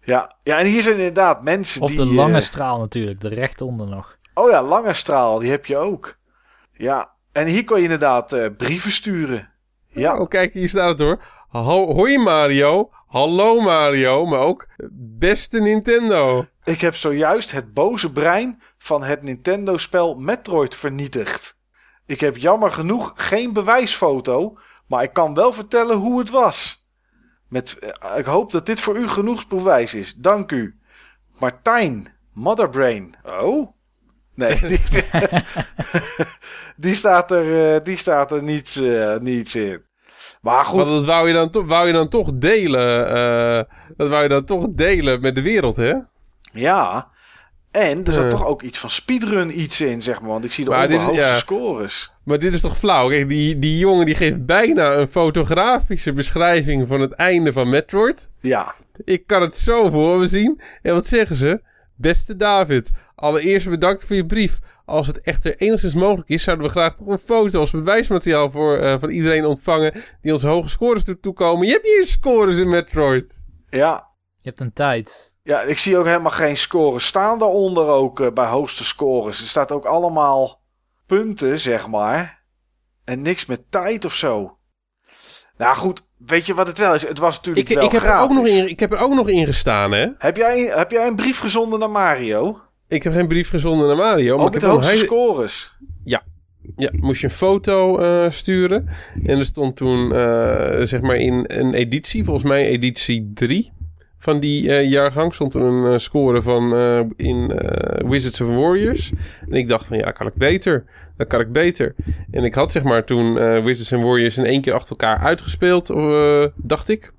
Ja, ja, en hier zijn inderdaad mensen Of die... de lange eh, straal natuurlijk, de rechtonder nog. Oh ja, lange straal, die heb je ook. Ja, en hier kon je inderdaad eh, brieven sturen. Ja, Oh, kijk, hier staat het hoor. Ho hoi Mario. Hallo Mario. Maar ook beste Nintendo. ik heb zojuist het boze brein van het Nintendo-spel Metroid vernietigd. Ik heb jammer genoeg geen bewijsfoto, maar ik kan wel vertellen hoe het was. Met, eh, ik hoop dat dit voor u genoeg bewijs is. Dank u. Martijn, Motherbrain. Oh? Nee, die, die staat er, eh, die staat er niets, eh, niets in. Maar goed, Want dat wou je dan, to- wou je dan toch delen. eh, dat wou je dan toch delen met de wereld, hè? Ja. En er zat Eh. toch ook iets van speedrun iets in, zeg maar. Want ik zie de Maar ja. scores. Maar dit is toch flauw? Kijk, die, die jongen die geeft bijna een fotografische beschrijving van het einde van Metroid. Ja. Ik kan het zo voor me zien. En wat zeggen ze? Beste David, allereerst bedankt voor je brief. Als het echter enigszins mogelijk is, zouden we graag toch een foto als bewijsmateriaal voor, eh, van iedereen ontvangen die ons hoge scores doet toekomen. Je hebt hier scores in Metroid. Ja. Je hebt een tijd. Ja, ik zie ook helemaal geen scores staan daaronder ook eh, bij hoogste scores. Er staat ook allemaal punten, zeg maar. En niks met tijd of zo. Nou goed, weet je wat het wel is? Het was natuurlijk Ik, wel ik, heb er ook nog in, ik heb er ook nog in gestaan, hè? Heb jij, heb jij een brief gezonden naar Mario? Ik heb geen brief gezonden naar Mario. Maar ook ik heb de hoogste scores. Ja, moest je een foto eh, sturen. En er stond toen, eh, zeg maar, in een editie, volgens mij editie 3 van die eh, jaargang, stond een score van in Wizards of Warriors. En ik dacht van, ja, kan ik beter. Dat kan ik beter. En ik had, zeg maar, toen Wizards and Warriors in één keer achter elkaar uitgespeeld, dacht ik.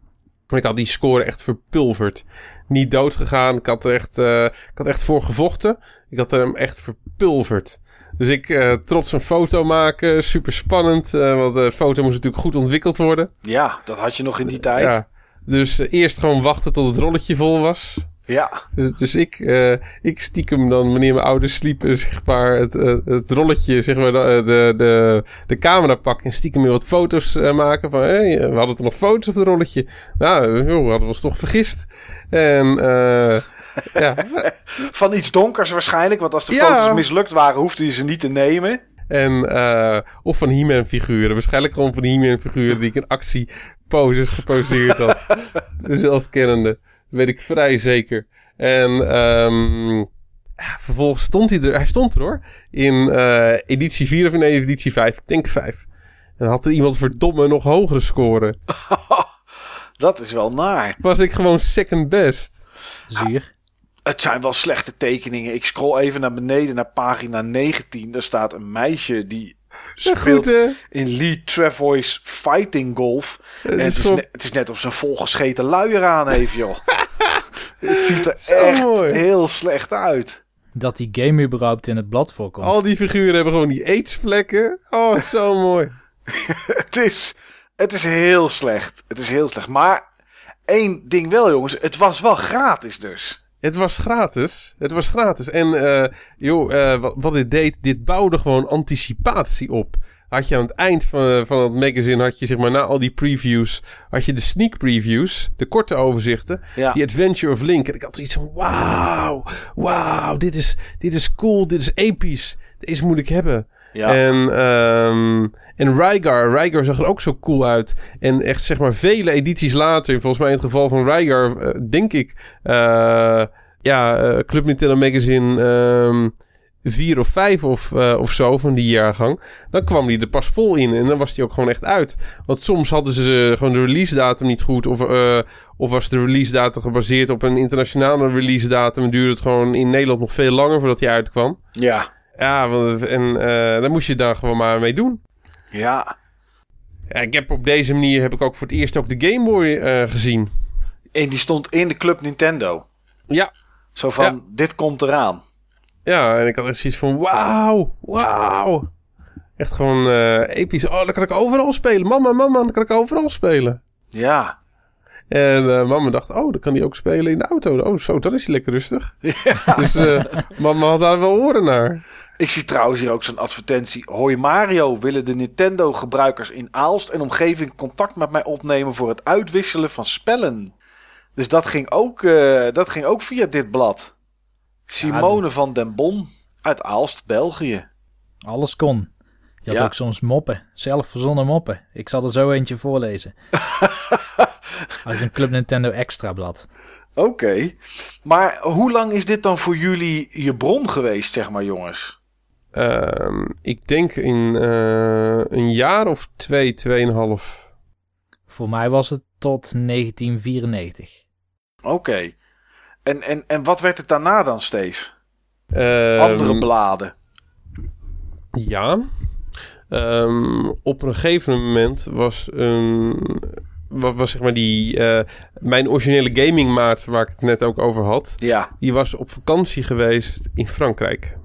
Ik had die score echt verpulverd. Niet dood gegaan. Ik had er echt, eh, ik had echt voor gevochten. Ik had hem echt verpulverd. Dus ik eh, trots een foto maken. Super spannend. eh, want de foto moest natuurlijk goed ontwikkeld worden. Ja, dat had je nog in die tijd. Ja. Dus eerst gewoon wachten tot het rolletje vol was. Ja. Dus, dus ik, eh, ik stiekem dan, wanneer mijn ouders sliepen, zeg maar, het, eh, het rolletje, zeg maar, de, de, de, camera pakken en stiekem weer wat foto's eh, maken van, hé, we hadden toch nog foto's op het rolletje. Nou, we hadden ons toch vergist. En, eh ja, Van iets donkers waarschijnlijk, want als de Ja. foto's mislukt waren, hoefde je ze niet te nemen. en, eh of van He-Man figuren. Waarschijnlijk gewoon van He-Man figuren die ik in actie poses geposeerd had. de zelfkennende. Weet ik vrij zeker. En ehm, ja, vervolgens stond hij er. Hij stond er hoor. In eh, editie 4 of in editie 5. Ik denk 5. En had er iemand verdomme nog hogere scoren. Dat is wel naar. Was ik gewoon second best. Zuur. Het zijn wel slechte tekeningen. Ik scroll even naar beneden naar pagina 19. Daar staat een meisje die speelt goed, in Lee Travoy's Fighting Golf. Het en is het is, gewoon- net, het is net of ze een volgescheten luier aan heeft, joh. het ziet er Zo echt mooi. heel slecht uit. Dat die game überhaupt in het blad voorkomt. Al die figuren hebben gewoon die aidsvlekken. Oh, zo mooi. Het is, het is heel slecht. Het is heel slecht. Maar één ding wel, jongens. Het was wel gratis dus. Het was gratis. Het was gratis. En eh, joh, eh, wat, wat dit deed, dit bouwde gewoon anticipatie op. Had je aan het eind van, van het magazine, had je zeg maar na al die previews, had je de sneak previews, de korte overzichten, Ja. die Adventure of Link. En ik had zoiets van, wauw, wauw, dit is, dit is cool, dit is episch. Deze moet ik hebben. Ja. En, ehm en Rygar, Rygar zag er ook zo cool uit. En echt zeg maar vele edities later, volgens mij in het geval van Rygar, eh, denk ik, eh, ja, eh, Club Nintendo Magazine vier of vijf of, of zo van die jaargang. Dan kwam die er pas vol in en dan was die ook gewoon echt uit. Want soms hadden ze gewoon de release datum niet goed of, of was de release datum gebaseerd op een internationale release datum en duurde het gewoon in Nederland nog veel langer voordat die uitkwam. Ja. Ja, want- en daar moest je daar gewoon maar mee doen. Ja. Ja, ik heb op deze manier heb ik ook voor het eerst ook de Game Boy eh, gezien. En die stond in de Club Nintendo. Ja, Zo van, Ja. dit komt eraan. ja, en ik had echt zoiets van wauw, wauw. Echt gewoon eh, episch. Oh, dan kan ik overal spelen. Mama, mama, dan kan ik overal spelen. Ja. En eh, mama dacht, oh, dan kan hij ook spelen in de auto. Oh, zo, dat is lekker rustig. Dus mama had daar wel oren naar. Ik zie trouwens hier ook zo'n advertentie. Hoi Mario, willen de Nintendo-gebruikers in Aalst en omgeving contact met mij opnemen voor het uitwisselen van spellen? Dus dat ging ook, eh, dat ging ook via dit blad. Simone van den Bon uit Aalst, België. Alles kon. Je had Ja. ook soms moppen. Zelf verzonnen moppen. Ik zal er zo eentje voorlezen. Uit een Club Nintendo Extra blad. Oké. Maar hoe lang is dit dan voor jullie je bron geweest, zeg maar, jongens? Ehm, ik denk in eh, een jaar of twee, tweeënhalf. Voor mij was het tot 1994. Oké. En, en, en wat werd het daarna dan, Steve? Ehm, Andere bladen. Ja. Ehm, op een gegeven moment was een. Was, was zeg maar die. eh, mijn originele gamingmaat, waar ik het net ook over had. Ja. Die was op vakantie geweest in Frankrijk.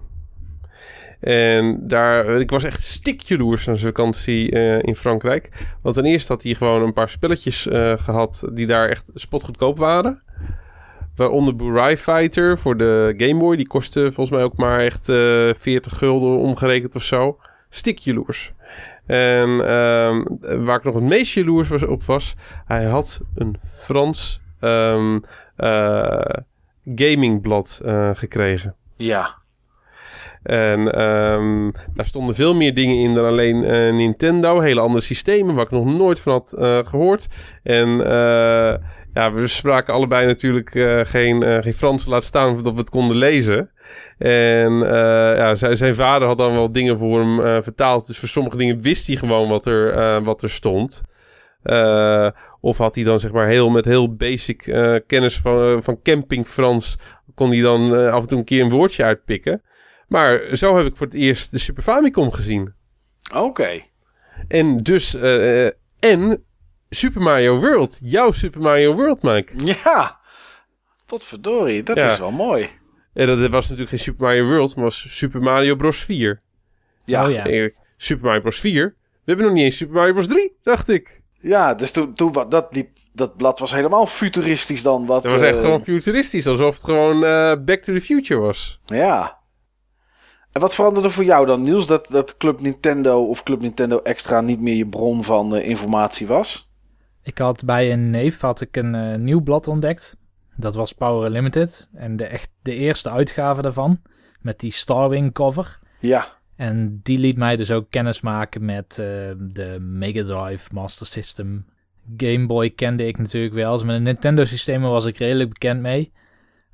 En daar, ik was echt stikjaloers aan zijn vakantie eh, in Frankrijk. Want ten eerste had hij gewoon een paar spelletjes eh, gehad die daar echt spotgoedkoop waren. Waaronder Burai Fighter voor de Game Boy. Die kostte volgens mij ook maar echt eh 40 gulden omgerekend of zo. Stikjaloers. En ehm, waar ik nog het meest jaloers was, op was... Hij had een Frans ehm, eh, gamingblad gekregen. Ja. En ehm, daar stonden veel meer dingen in dan alleen eh, Nintendo. Hele andere systemen waar ik nog nooit van had eh, gehoord. En eh, ja, we spraken allebei natuurlijk geen, geen Frans, laat staan dat we het konden lezen. En ja, zijn, vader had dan wel dingen voor hem vertaald. Dus voor sommige dingen wist hij gewoon wat er, wat er stond. Of had hij dan zeg maar heel met heel basic kennis van, van camping Frans... kon hij dan af en toe een keer een woordje uitpikken. Maar zo heb ik voor het eerst de Super Famicom gezien. Oké. En dus, eh, eh, en Super Mario World. Jouw Super Mario World, Mike. Ja, wat verdorie, dat Ja. is wel mooi. En dat was natuurlijk geen Super Mario World, maar was Super Mario Bros. 4. Ja, Oh ja. ja. Erik, Super Mario Bros. 4? We hebben nog niet eens Super Mario Bros. 3, dacht ik. dus toen, toen dat, liep, dat blad was helemaal futuristisch dan. Wat, Dat was echt eh, gewoon futuristisch, alsof het gewoon eh, Back to the Future was. Ja. En wat veranderde voor jou dan, Niels, dat, dat Club Nintendo of Club Nintendo Extra niet meer je bron van eh, informatie was? Ik had bij een neef had ik een eh, nieuw blad ontdekt. Dat was Power Unlimited. En de, echt de eerste uitgave daarvan. Met die Starwing cover. Ja, En die liet mij dus ook kennis maken met eh, de Mega Drive, Master System. Game Boy kende ik natuurlijk wel. Dus met de Nintendo systemen was ik redelijk bekend mee.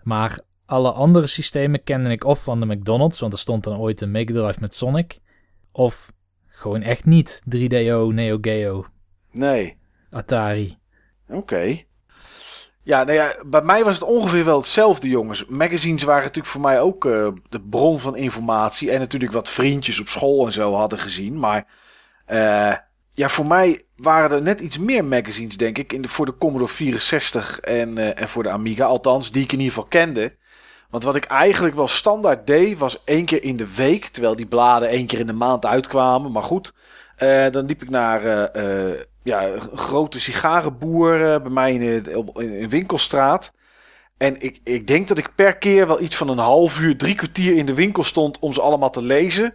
Maar alle andere systemen kende ik of van de McDonald's, want er stond dan ooit een Mega Drive met Sonic. Of gewoon echt niet 3DO, Neo Geo, nee. Atari. Oké. Ja, nou ja, bij mij was het ongeveer wel hetzelfde, jongens. Magazines waren natuurlijk voor mij ook eh, de bron van informatie. En natuurlijk wat vriendjes op school en zo hadden gezien. Maar eh, ja, voor mij waren er net iets meer magazines, denk ik. In de, voor de Commodore 64 en, eh, en voor de Amiga. Althans, die ik in ieder geval kende. Want wat ik eigenlijk wel standaard deed, was één keer in de week. Terwijl die bladen één keer in de maand uitkwamen. Maar goed, eh, dan liep ik naar eh, eh, ja, een grote sigarenboer bij mij in, in, in Winkelstraat. En ik, ik denk dat ik per keer wel iets van een half uur, drie kwartier in de winkel stond om ze allemaal te lezen.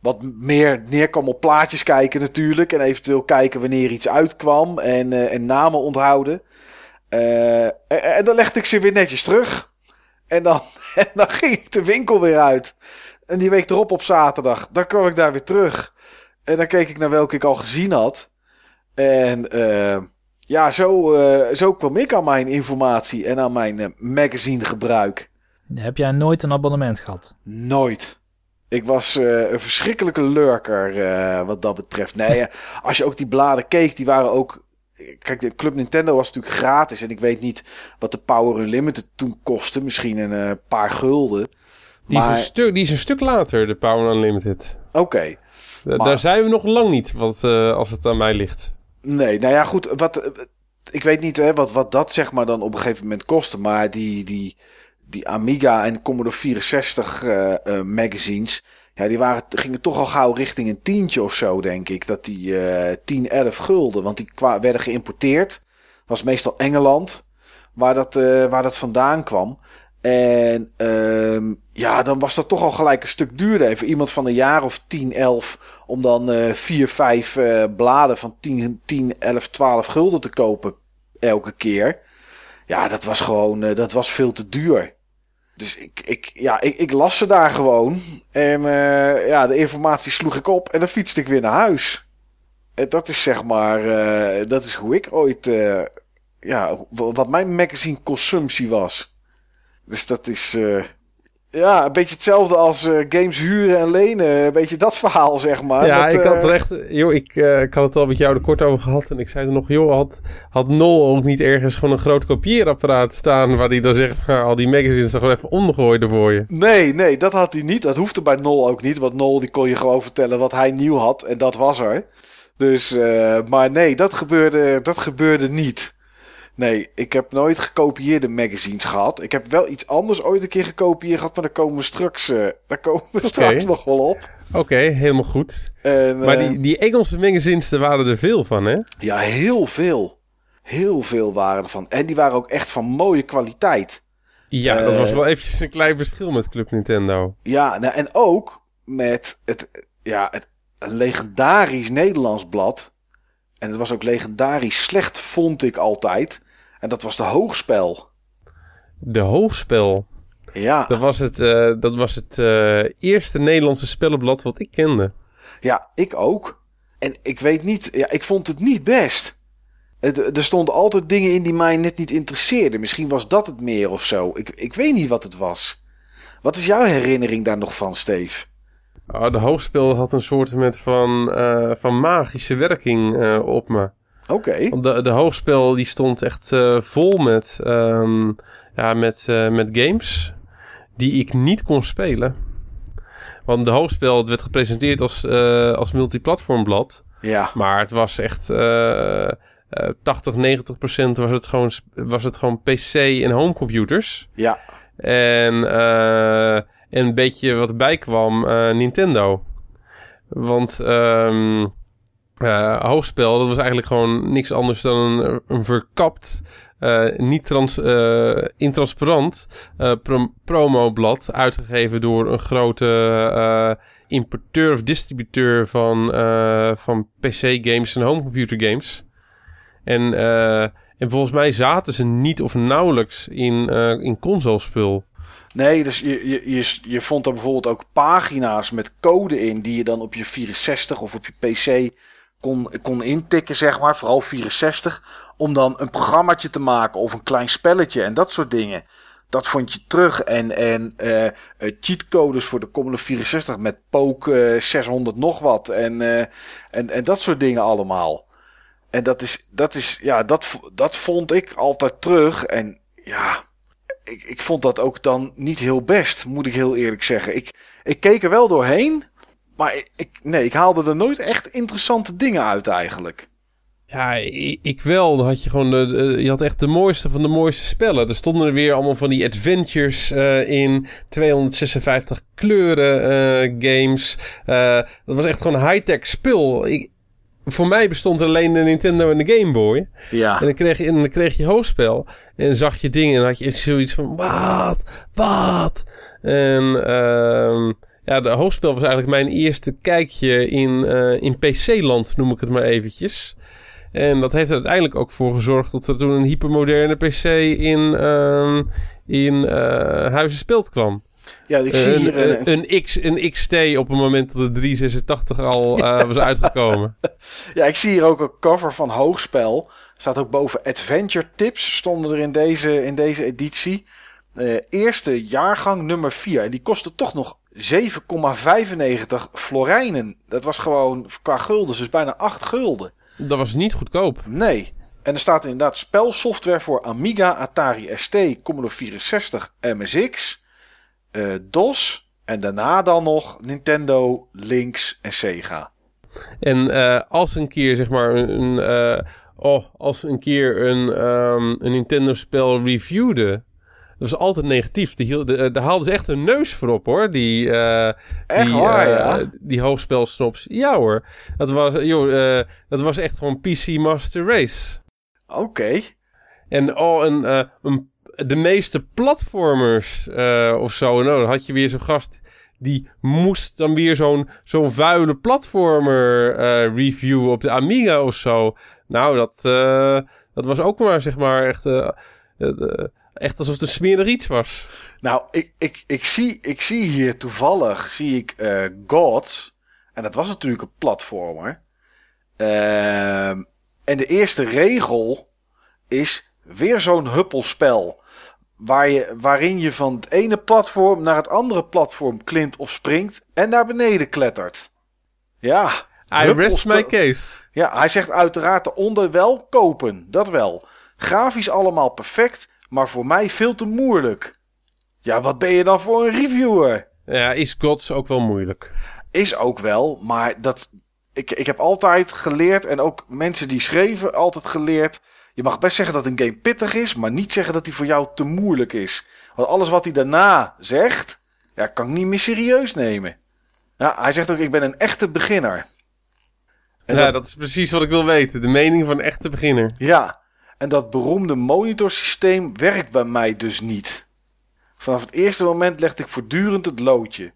Wat meer neerkwam op plaatjes kijken natuurlijk. En eventueel kijken wanneer iets uitkwam. En, en namen onthouden. En, en dan legde ik ze weer netjes terug. En dan, en dan ging ik de winkel weer uit. En die week erop op zaterdag, dan kwam ik daar weer terug. En dan keek ik naar welke ik al gezien had. En eh, ja, zo, eh, zo kwam ik aan mijn informatie en aan mijn eh, magazine gebruik. Heb jij nooit een abonnement gehad? Nooit. Ik was een verschrikkelijke lurker wat dat betreft. Nee, als je ook die bladen keek, die waren ook... Kijk, de Club Nintendo was natuurlijk gratis. En ik weet niet wat de Power Unlimited toen kostte. Misschien een eh, paar gulden. Die, is Maar- een stuk, die is een stuk later, de Power Unlimited. Oké. Maar- Daar zijn we nog lang niet, wat, eh, als het aan mij ligt. Nee, nou ja, goed. Wat, eh, ik weet niet hè, wat, wat dat zeg maar dan op een gegeven moment kostte. Maar die, die, die Amiga en Commodore 64 eh, eh, magazines. Ja, die waren, gingen toch al gauw richting een tientje of zo, denk ik. Dat die eh 10, 11 gulden. Want die kwa- werden geïmporteerd. was meestal Engeland. Waar dat, eh, waar dat vandaan kwam. En ehm, ja, dan was dat toch al gelijk een stuk duurder. En voor iemand van een jaar of 10, 11. Om dan eh 4, 5 eh, bladen van 10, 10, 11, 12 gulden te kopen. Elke keer. Ja, dat was gewoon dat was veel te duur. Dus ik, ik, ja, ik, ik las ze daar gewoon. En eh, ja, de informatie sloeg ik op. En dan fietste ik weer naar huis. En dat is zeg maar. eh, dat is hoe ik ooit. eh, ja, wat mijn magazine consumptie was. Dus dat is. Eh, ja, een beetje hetzelfde als eh, games huren en lenen. Een beetje dat verhaal, zeg maar. ja, ik eh, had er echt... Joh, ik, eh, ik had het al met jou er kort over gehad. En ik zei er nog, joh, had, had Nol ook niet ergens gewoon een groot kopieerapparaat staan... waar hij dan zeg maar al die magazines er gewoon even ondergooide voor je? Nee, nee, dat had hij niet. Dat hoefde bij Nol ook niet. Want Nol die kon je gewoon vertellen wat hij nieuw had. En dat was er. Dus, eh, maar nee, dat gebeurde, dat gebeurde niet. Nee, ik heb nooit gekopieerde magazines gehad. Ik heb wel iets anders ooit een keer gekopieerd gehad. Maar daar komen we straks, eh, daar komen we straks nog wel op. Oké, helemaal goed. En, Maar eh, die, die Engelse magazines, er waren er veel van, hè? Ja, heel veel. Heel veel waren ervan. En die waren ook echt van mooie kwaliteit. Ja, dat Eh, was wel eventjes een klein verschil met Club Nintendo. Ja, nou, en ook met het, ja, het legendarisch Nederlands blad. En het was ook legendarisch slecht, vond ik altijd. En dat was de Hoogspel. De Hoogspel, Ja, dat was het, eh, dat was het eh, eerste Nederlandse spellenblad wat ik kende. ja, ik ook. En ik weet niet, ja, ik vond het niet best. Het, er stonden altijd dingen in die mij net niet interesseerden. Misschien was dat het meer of zo. Ik, ik weet niet wat het was. Wat is jouw herinnering daar nog van, Steve? Oh, de Hoogspel had een soort met van, eh, van magische werking op me. Oké. De, de hoogspel die stond echt eh, vol met, ehm, ja, met, eh, met games die ik niet kon spelen. Want de hoogspel werd gepresenteerd als, eh als multiplatformblad. Ja, Maar het was echt eh, eh, 80, 90 procent was het gewoon, was het gewoon PC en homecomputers. ja, En, en een beetje wat erbij kwam, eh, Nintendo. Want ehm eh, hoogspel, dat was eigenlijk gewoon niks anders dan een, verkapt, eh, niet trans, eh, intransparant prom- promoblad. Uitgegeven door een grote importeur of distributeur van, van PC-games en homecomputer games. En, en volgens mij zaten ze niet of nauwelijks in, in consolespul. Nee, dus je, je, je, je vond er bijvoorbeeld ook pagina's met code in die je dan op je 64 of op je PC kon, kon intikken, zeg maar, vooral 64, om dan een programmaatje te maken of een klein spelletje en dat soort dingen. Dat vond je terug. En, en eh, eh, cheatcodes voor de Commodore 64 met Poke eh, 600 nog wat. En, eh, en, en dat soort dingen allemaal. En dat is, dat is ja, dat, dat vond ik altijd terug. En ja, ik, ik vond dat ook dan niet heel best, moet ik heel eerlijk zeggen. Ik, ik keek er wel doorheen, maar ik, nee, ik haalde er nooit echt interessante dingen uit eigenlijk. Ja, ik wel. Dan had je gewoon de, je had echt de mooiste van de mooiste spellen. Er stonden er weer allemaal van die adventures eh, in 256 kleuren eh, games. Eh, dat was echt gewoon high-tech spul. Ik, voor mij bestond er alleen de Nintendo en de Game Boy. Ja, En dan kreeg je, en dan kreeg je hoofdspel. En dan zag je dingen en dan had je zoiets van... Wat? Wat? En ehm, ja, de hoofdspel was eigenlijk mijn eerste kijkje in, eh, in PC-land, noem ik het maar eventjes. En dat heeft er uiteindelijk ook voor gezorgd dat er toen een hypermoderne PC in, ehm, in eh, Huizen Speelt kwam. ja ik zie Een, hier een, een, een, X, een XT op het moment dat de 386 al eh, was uitgekomen. ja, ik zie hier ook een cover van Hoogspel. Staat ook boven Adventure Tips, stonden er in deze, in deze editie. Eh, eerste jaargang nummer 4. En die kostte toch nog 7,95 florijnen. Dat was gewoon qua gulden, dus bijna 8 gulden. Dat was niet goedkoop. Nee. En er staat inderdaad spelsoftware voor Amiga, Atari ST, Commodore 64, MSX, eh, DOS en daarna dan nog Nintendo, Lynx en Sega. En eh, als een keer, zeg maar, een, eh, oh, als een keer een, ehm, een Nintendo-spel reviewde, dat was altijd negatief. Die hield, de- daar haalden ze echt hun neus voor op, hoor. Die, eh Echt die, waar, eh, ja? Die hoogspelsnops. Ja, hoor. Dat was, joh, eh, dat was echt gewoon PC Master Race. Oké. En oh, een, eh, een, de meeste platformers eh, of zo. Nou, dan had je weer zo'n gast die moest dan weer zo'n zo'n vuile platformer eh, reviewen op de Amiga of zo. Nou, dat, eh, dat was ook maar zeg maar echt, eh, eh, echt alsof het een smerig iets was. Nou, ik, ik, ik, zie, ik zie hier toevallig zie ik eh Gods. En dat was natuurlijk een platformer. Ehm, en de eerste regel is weer zo'n huppelspel. Waar je, waarin je van het ene platform naar het andere platform klimt of springt en naar beneden klettert. Ja. I rest my case. Ja, hij zegt uiteraard de onder wel kopen. Dat wel. Grafisch allemaal perfect, maar voor mij veel te moeilijk. Ja, wat ben je dan voor een reviewer? Ja, is Gods ook wel moeilijk. Is ook wel, maar dat, ik, ik heb altijd geleerd, en ook mensen die schreven altijd geleerd. Je mag best zeggen dat een game pittig is, maar niet zeggen dat hij voor jou te moeilijk is. Want alles wat hij daarna zegt, ja, kan ik niet meer serieus nemen. Ja, hij zegt ook, ik ben een echte beginner. En ja, dat- dat is precies wat ik wil weten. De mening van een echte beginner. Ja, en dat beroemde monitorsysteem werkt bij mij dus niet. Vanaf het eerste moment legde ik voortdurend het loodje.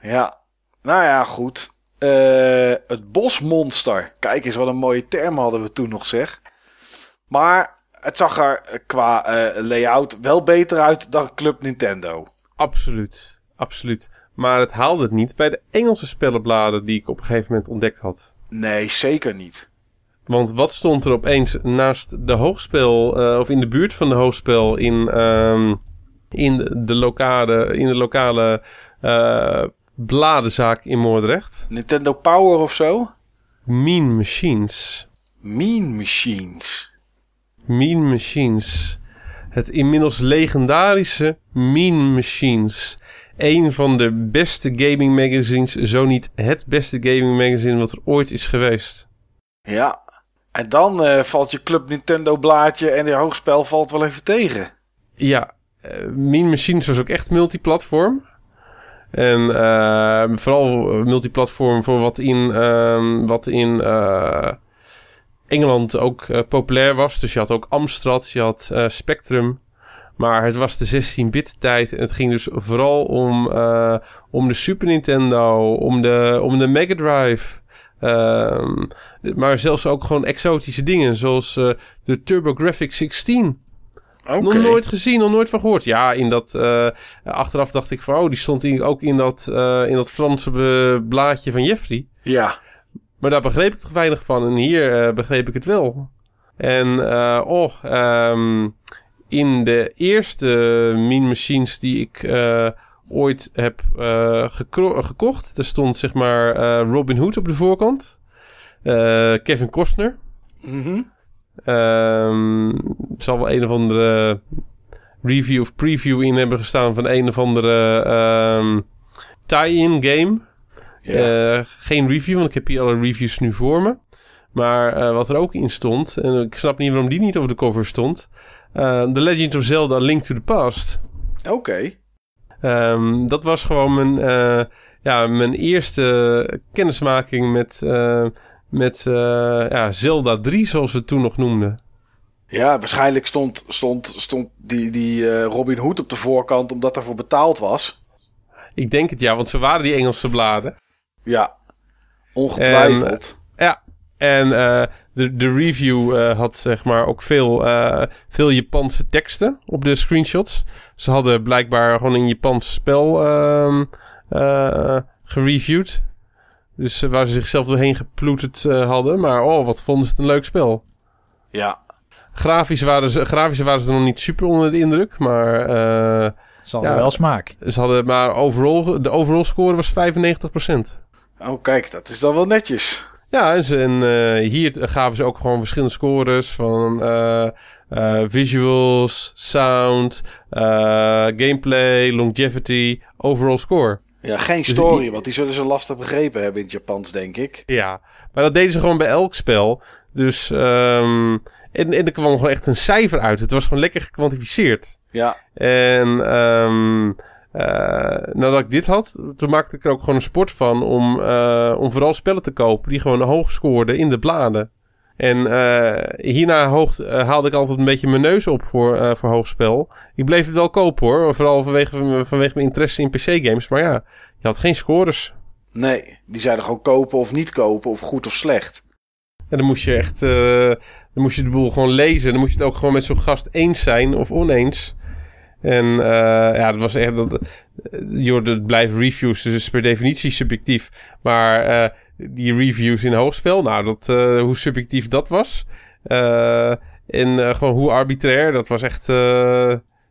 Ja, nou ja, goed. Eh, het bosmonster. Kijk eens, wat een mooie term hadden we toen nog, zeg. Maar het zag er qua eh, layout wel beter uit dan Club Nintendo. Absoluut, absoluut. Maar het haalde het niet bij de Engelse spellenbladen die ik op een gegeven moment ontdekt had. Nee, zeker niet. Want wat stond er opeens naast de hoogspel, eh, of in de buurt van de hoogspel in, ehm, in, de, de lokale, in de lokale eh, bladenzaak in Moordrecht? Nintendo Power of zo? Mean Machines. Mean Machines. Mean Machines. Het inmiddels legendarische Mean Machines. een van de beste gaming magazines, zo niet het beste gaming magazine wat er ooit is geweest. Ja. En dan eh, valt je Club Nintendo blaadje en je hoogspel valt wel even tegen. Ja, eh, Mean Machines was ook echt multiplatform. En eh, vooral multiplatform voor wat in, ehm, wat in Engeland ook populair was. Dus je had ook Amstrad, je had Spectrum. Maar het was de 16-bit tijd en het ging dus vooral om, om de Super Nintendo, om de, om de Mega Drive. Ehm, maar zelfs ook gewoon exotische dingen, zoals eh, de TurboGrafx 16. Oké. Nog nooit gezien, nog nooit van gehoord. Ja, in dat, eh, achteraf dacht ik van, oh, die stond ook in dat, eh, in dat Franse blaadje van Jeffrey. Ja. Maar daar begreep ik toch weinig van. En hier begreep ik het wel. En oh, ehm, in de eerste Mean Machines die ik ooit heb eh, gekro- gekocht, daar stond zeg maar eh, Robin Hood op de voorkant. Eh, Kevin Costner. Ehm, er zal wel een of andere review of preview in hebben gestaan van een of andere ehm, tie-in game. Eh, geen review, want ik heb hier alle reviews nu voor me. Maar eh, wat er ook in stond, en ik snap niet waarom die niet op de cover stond. eh, The Legend of Zelda Link to the Past. Oké. Ehm, dat was gewoon mijn, eh, ja, mijn eerste kennismaking met, eh, met eh, ja, Zelda 3, zoals we het toen nog noemden. Ja, waarschijnlijk stond, stond, stond die, die Robin Hood op de voorkant omdat daarvoor betaald was. Ik denk het ja, want ze waren die Engelse bladen. Ja. Ongetwijfeld. Ja, en eh, de, de review eh, had zeg maar ook veel, eh, veel Japanse teksten op de screenshots. Ze hadden blijkbaar gewoon een Japans spel ehm, eh, gereviewd. Dus waar ze zichzelf doorheen geploeterd eh, hadden. Maar oh, wat vonden ze het een leuk spel. ja. Grafisch waren ze, grafisch waren ze nog niet super onder de indruk. Maar eh, Zal Ja. wel smaak. ze hadden maar overall, de overall score was 95%. Oh, kijk, dat is dan wel netjes. Ja, en, ze, en eh, hier gaven ze ook gewoon verschillende scores van eh, eh, visuals, sound, gameplay, longevity, overall score. Ja, geen Dus story, want die zullen ze lastig begrepen hebben in het Japans, denk ik. Ja, maar dat deden ze gewoon bij elk spel. Dus, ehm, en, en er kwam gewoon echt een cijfer uit. Het was gewoon lekker gekwantificeerd. Ja, En ehm, eh, nadat ik dit had, toen maakte ik er ook gewoon een sport van om, eh, om vooral spellen te kopen die gewoon hoog scoorden in de bladen. En eh, hierna hoog, eh, haalde ik altijd een beetje mijn neus op voor, eh voor hoogspel. Ik bleef het wel kopen hoor, vooral vanwege, vanwege mijn interesse in PC-games. Maar ja, je had geen scores. nee. Die zeiden gewoon kopen of niet kopen, of goed of slecht. En dan moest je echt, eh, dan moest je de boel gewoon lezen. Dan moest je het ook gewoon met zo'n gast eens zijn of oneens. En eh, ja, dat was echt, dat, eh, joh, dat blijven reviews, dus per definitie subjectief. Maar eh, die reviews in hoogspel, nou, dat, hoe subjectief dat was. en gewoon hoe arbitrair, dat was echt,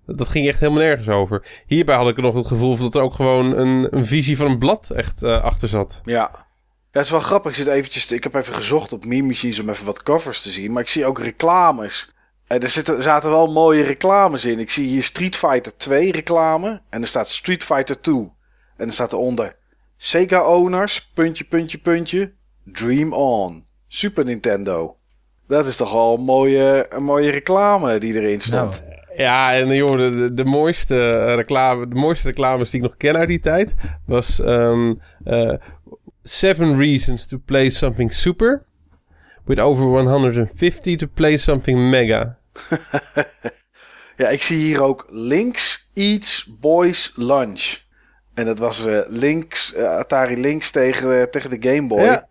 dat ging echt helemaal nergens over. Hierbij had ik nog het gevoel dat er ook gewoon een, een visie van een blad echt achter zat. Ja. Het is wel grappig. Ik, zit eventjes ik heb even gezocht op Meme om even wat covers te zien. Maar ik zie ook reclames. En er zitten, zaten wel mooie reclames in. Ik zie hier Street Fighter 2 reclame. En er staat Street Fighter 2. En er staat eronder... Sega Owners, puntje, puntje, puntje. Dream On. Super Nintendo. Dat is toch wel een mooie, een mooie reclame die erin stond. Ja, en joh, de, de, mooiste eh, reclame, de mooiste reclames die ik nog ken uit die tijd was eh, Seven Reasons to Play Something Super. With over 150 to play something mega. Ja, ik zie hier ook Links Eats Boys Lunch. En dat was eh, Links, eh, Atari Links tegen, eh, tegen de Game Boy. Ja.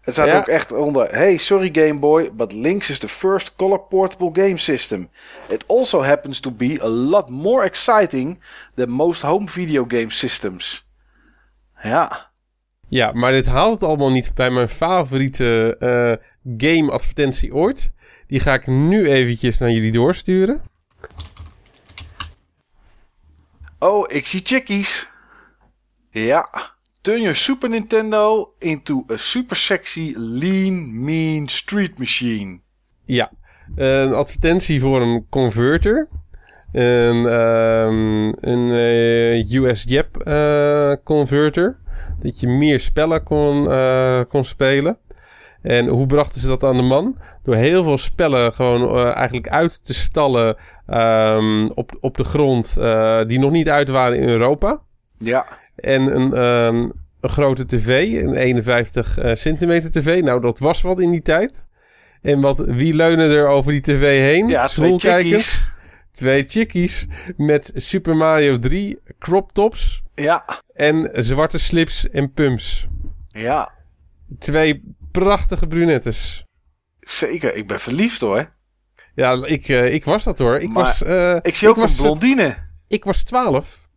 Het staat Ja. ook echt onder. Hey, sorry Game Boy, but Lynx is the first color portable game system. It also happens to be a lot more exciting than most home video game systems. Ja, Ja, maar dit haalt het allemaal niet bij mijn favoriete game advertentie ooit. Die ga ik nu eventjes naar jullie doorsturen. Oh, ik zie chickies. Ja. Turn your Super Nintendo into a super sexy, lean, mean street machine. Ja, een advertentie voor een converter. een, ehm, een eh, US JAP eh, converter. Dat je meer spellen kon, eh, kon spelen. En hoe brachten ze dat aan de man? Door heel veel spellen gewoon eh, eigenlijk uit te stallen ehm, op, op de grond eh, die nog niet uit waren in Europa. Ja. En een, ehm, een grote tv, een 51 eh, centimeter tv. Nou, dat was wat in die tijd. En wat, wie leunen er over die tv heen? Ja, Schoolkijkers. chickies. Twee chickies met Super Mario 3 crop tops Ja. en zwarte slips en pumps. Ja. Twee prachtige brunettes. Zeker. Ik ben verliefd hoor. Ja, ik, eh, ik was dat hoor. Ik Maar was, eh, Ik zie ook was, een blondine. Ik was 12.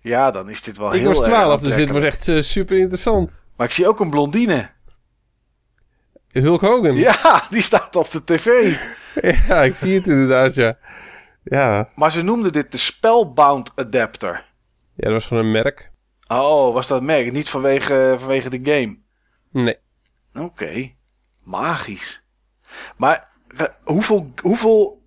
Ja, dan is dit wel ik heel was erg 12, dus dit was echt eh, super interessant. Maar ik zie ook een blondine. Hulk Hogan. Ja, die staat op de tv. Ja, ik zie het inderdaad, ja. Ja, Maar ze noemden dit de Spellbound Adapter. ja dat was gewoon een merk. Oh, was dat merk? Niet vanwege, vanwege de game. Nee. Oké. Magisch. Maar eh, hoeveel, hoeveel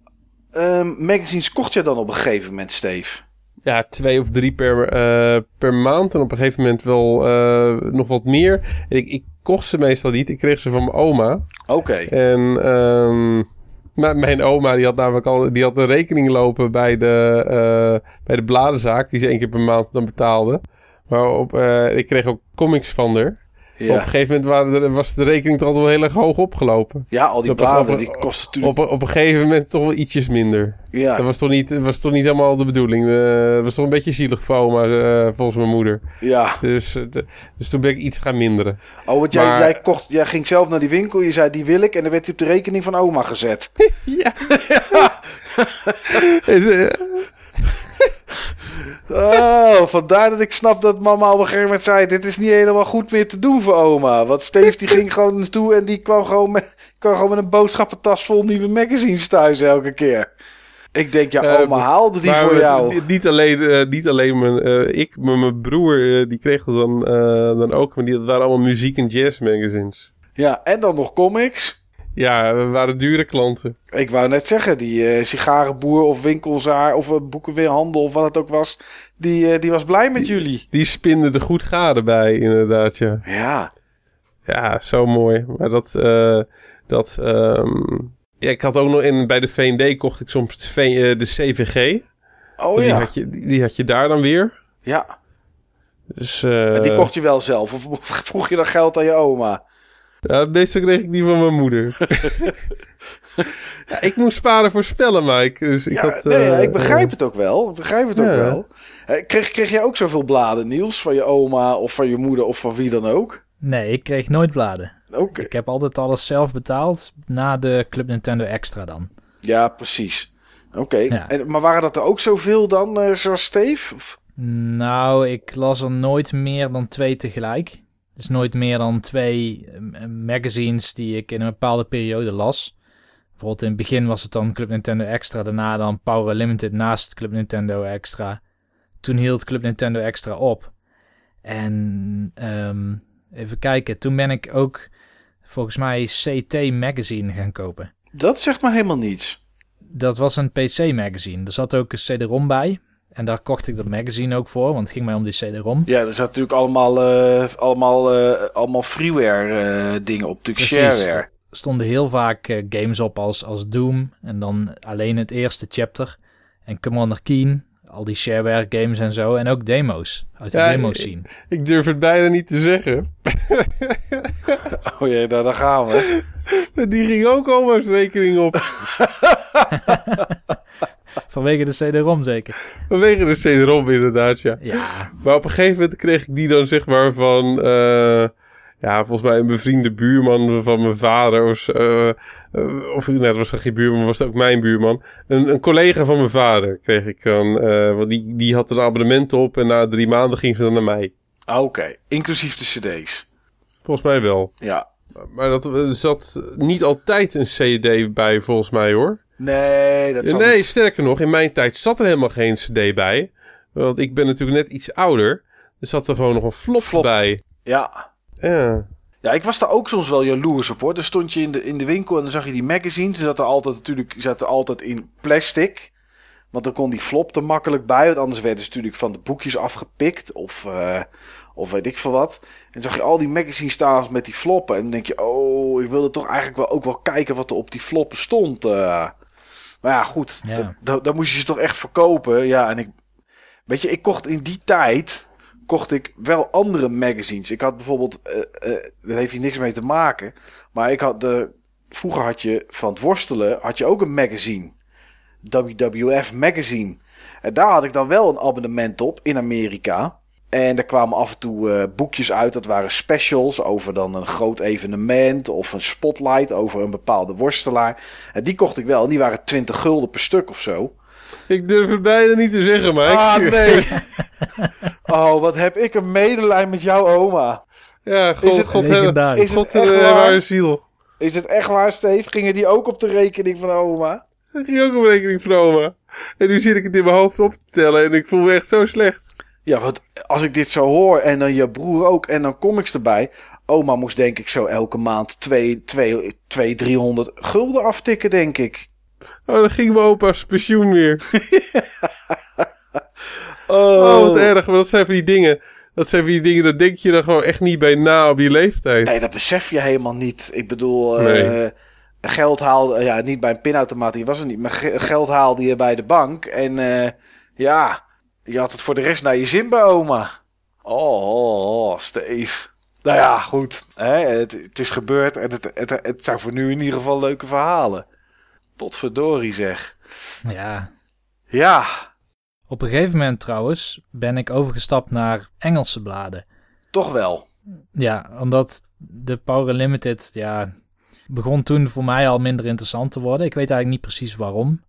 ehm, magazines kocht je dan op een gegeven moment, Steve? Ja, twee of drie per, eh, per maand. En op een gegeven moment wel eh, nog wat meer. En ik, ik kocht ze meestal niet. Ik kreeg ze van mijn oma. Oké. En maar mijn oma die had namelijk al die had een rekening lopen bij de, bij de bladenzaak. Die ze één keer per maand dan betaalde. Maar op, ik kreeg ook comics van haar. Op een Ja. gegeven moment waren was de rekening toch wel heel erg hoog opgelopen. ja, al die bladen die kosten natuurlijk... Op, op een gegeven moment toch wel ietsjes minder. Ja, Dat was toch niet, was toch niet helemaal de bedoeling. Eh, Dat was toch een beetje zielig voor oma, eh, volgens mijn moeder. ja. Dus, eh, de- dus toen ben ik iets gaan minderen. Oh, want jij, Maar- jij, kocht, jij ging zelf naar die winkel, je zei die wil ik en dan werd hij op de rekening van oma gezet. Ja. Eh, Oh, vandaar dat ik snap dat mama op een gegeven moment zei: Dit is niet helemaal goed meer te doen voor oma. Want Steve die ging gewoon naartoe en die kwam gewoon met, kwam gewoon met een boodschappentas vol nieuwe magazines thuis elke keer. Ik denk, ja, Eh, oma haalde die voor jou. Niet, niet alleen, eh, niet alleen mijn, eh, ik, maar mijn broer, eh, die kreeg dat dan, dan ook. Maar die, dat waren allemaal muziek- en jazz magazines. Ja, en dan nog comics. Ja, we waren dure klanten. Ik wou net zeggen, die eh, sigarenboer of winkelzaar of uh, boekenweerhandel of wat het ook was, die, eh, die was blij met jullie. Die spinden er goed gade bij, inderdaad, ja. Ja, Ja, zo mooi. Maar dat, dat, ehm, ja, ik had ook nog in, bij de V&D kocht ik soms de, de CVG. oh die, ja. had je, die, had je daar dan weer. Ja, Dus, en die kocht je wel zelf of vroeg je dan geld aan je oma? Ja, meestal kreeg ik die van mijn moeder. ja, ik moest sparen voor spellen, Mike. Dus ik ja, had, nee, ja, eh, ik begrijp het ook wel. Ik begrijp het ook wel. Kreeg, kreeg jij ook zoveel bladen, Niels? Van je oma of van je moeder of van wie dan ook? Nee, ik kreeg nooit bladen. Oké. Ik heb altijd alles zelf betaald na de Club Nintendo Extra dan. Ja, precies. Oké. En- Maar waren dat er ook zoveel dan, eh, zoals Steve? Of- Nou, ik las er nooit meer dan twee tegelijk. Dus nooit meer dan twee eh, magazines die ik in een bepaalde periode las. Bijvoorbeeld in het begin was het dan Club Nintendo Extra, daarna dan Power Limited naast Club Nintendo Extra. Toen hield Club Nintendo Extra op. En ehm, even kijken, toen ben ik ook volgens mij CT Magazine gaan kopen. Dat zegt maar helemaal niets. Dat was een PC-magazine. Er zat ook een CD-ROM bij. En daar kocht ik dat magazine ook voor, want het ging mij om die CD-ROM. Ja, er zaten natuurlijk allemaal, eh, allemaal, eh, allemaal freeware eh, dingen op. Natuurlijk Precies. shareware. Er stonden heel vaak games op als, als Doom. En dan alleen het eerste chapter. En Commander Keen. Al die shareware games en zo. En ook demo's. Uit de Ja, demo's ik- zien. Ik durf het bijna niet te zeggen. Oh jee, daar, daar gaan we. Die ging ook oma's rekening op. Vanwege de CD-ROM zeker. Vanwege de CD-ROM inderdaad, ja. Ja, Maar op een gegeven moment kreeg ik die dan zeg maar van... eh, ja, volgens mij een bevriende buurman van mijn vader. Of, eh, eh, of nee, dat was geen buurman, was het ook mijn buurman. Een, een collega van mijn vader kreeg ik dan. eh, want die, die had een abonnement op en na drie maanden ging ze dan naar mij. Ah, Oké, inclusief de cd's. Volgens mij wel. Ja. Maar dat er zat niet altijd een CD bij, volgens mij hoor. Nee, dat zal nee, niet- sterker nog, in mijn tijd zat er helemaal geen CD bij. Want ik ben natuurlijk net iets ouder. Er zat er gewoon nog een flop, Flop. bij. Ja. Ja. Ja, ik was daar ook soms wel jaloers op hoor. Dan stond je in de, in de winkel en dan zag je die magazines. Die zaten altijd natuurlijk zaten altijd in plastic. Want dan kon die flop er makkelijk bij. Want anders werden ze natuurlijk van de boekjes afgepikt. Of, eh, of weet ik veel wat. En dan zag je al die magazine staan met die floppen. En dan denk je, oh, ik wilde toch eigenlijk wel ook wel kijken wat er op die floppen stond. eh. Maar ja, goed. Ja. da- da- Dan moest je ze toch echt verkopen. Ja, en ik... Weet je, ik kocht in die tijd... Kocht ik wel andere magazines. Ik had bijvoorbeeld... eh eh daar heeft hier niks mee te maken. Maar ik had de... Vroeger had je van het worstelen... Had je ook een magazine. WWF Magazine. En daar had ik dan wel een abonnement op in Amerika. En daar kwamen af en toe eh, boekjes uit. Dat waren specials over dan een groot evenement. Of een spotlight over een bepaalde worstelaar. En die kocht ik wel. En die waren 20 gulden per stuk of zo. Ik durf het bijna niet te zeggen, maar Ah, nee. oh, wat heb ik een medelijden met jouw oma. Ja, god, het god? Is God, het God echt eh, waar? ziel. Is het echt waar, Steve? Gingen die ook op de rekening van oma? Dat ging ook op rekening van oma. En nu zit ik het in mijn hoofd op te tellen en ik voel me echt zo slecht. Ja, want als ik dit zo hoor en dan je broer ook en dan comics erbij. Oma moest denk ik zo elke maand 2, 2, 2 300 gulden aftikken, denk ik. Oh, dan ging mijn opa's pensioen weer. Oh, Oh, wat erg. Maar dat zijn van die dingen. Dat zijn van die dingen, daar denk je dan gewoon echt niet bij na op je leeftijd. Nee, dat besef je helemaal niet. Ik bedoel, eh, geld haalde, ja, niet bij een pinautomaat, die was er niet. Maar ge- geld haalde je bij de bank. En eh, ja, je had het voor de rest naar je zin bij oma. Oh, oh, oh Steve. Nou ja, goed. Hè, het, het is gebeurd en het, het, het zijn voor nu in ieder geval leuke verhalen. Potverdorie zeg. Ja. Ja, Op een gegeven moment trouwens ben ik overgestapt naar Engelse bladen. toch wel. Ja, omdat de Power Limited, ja, begon toen voor mij al minder interessant te worden. Ik weet eigenlijk niet precies waarom.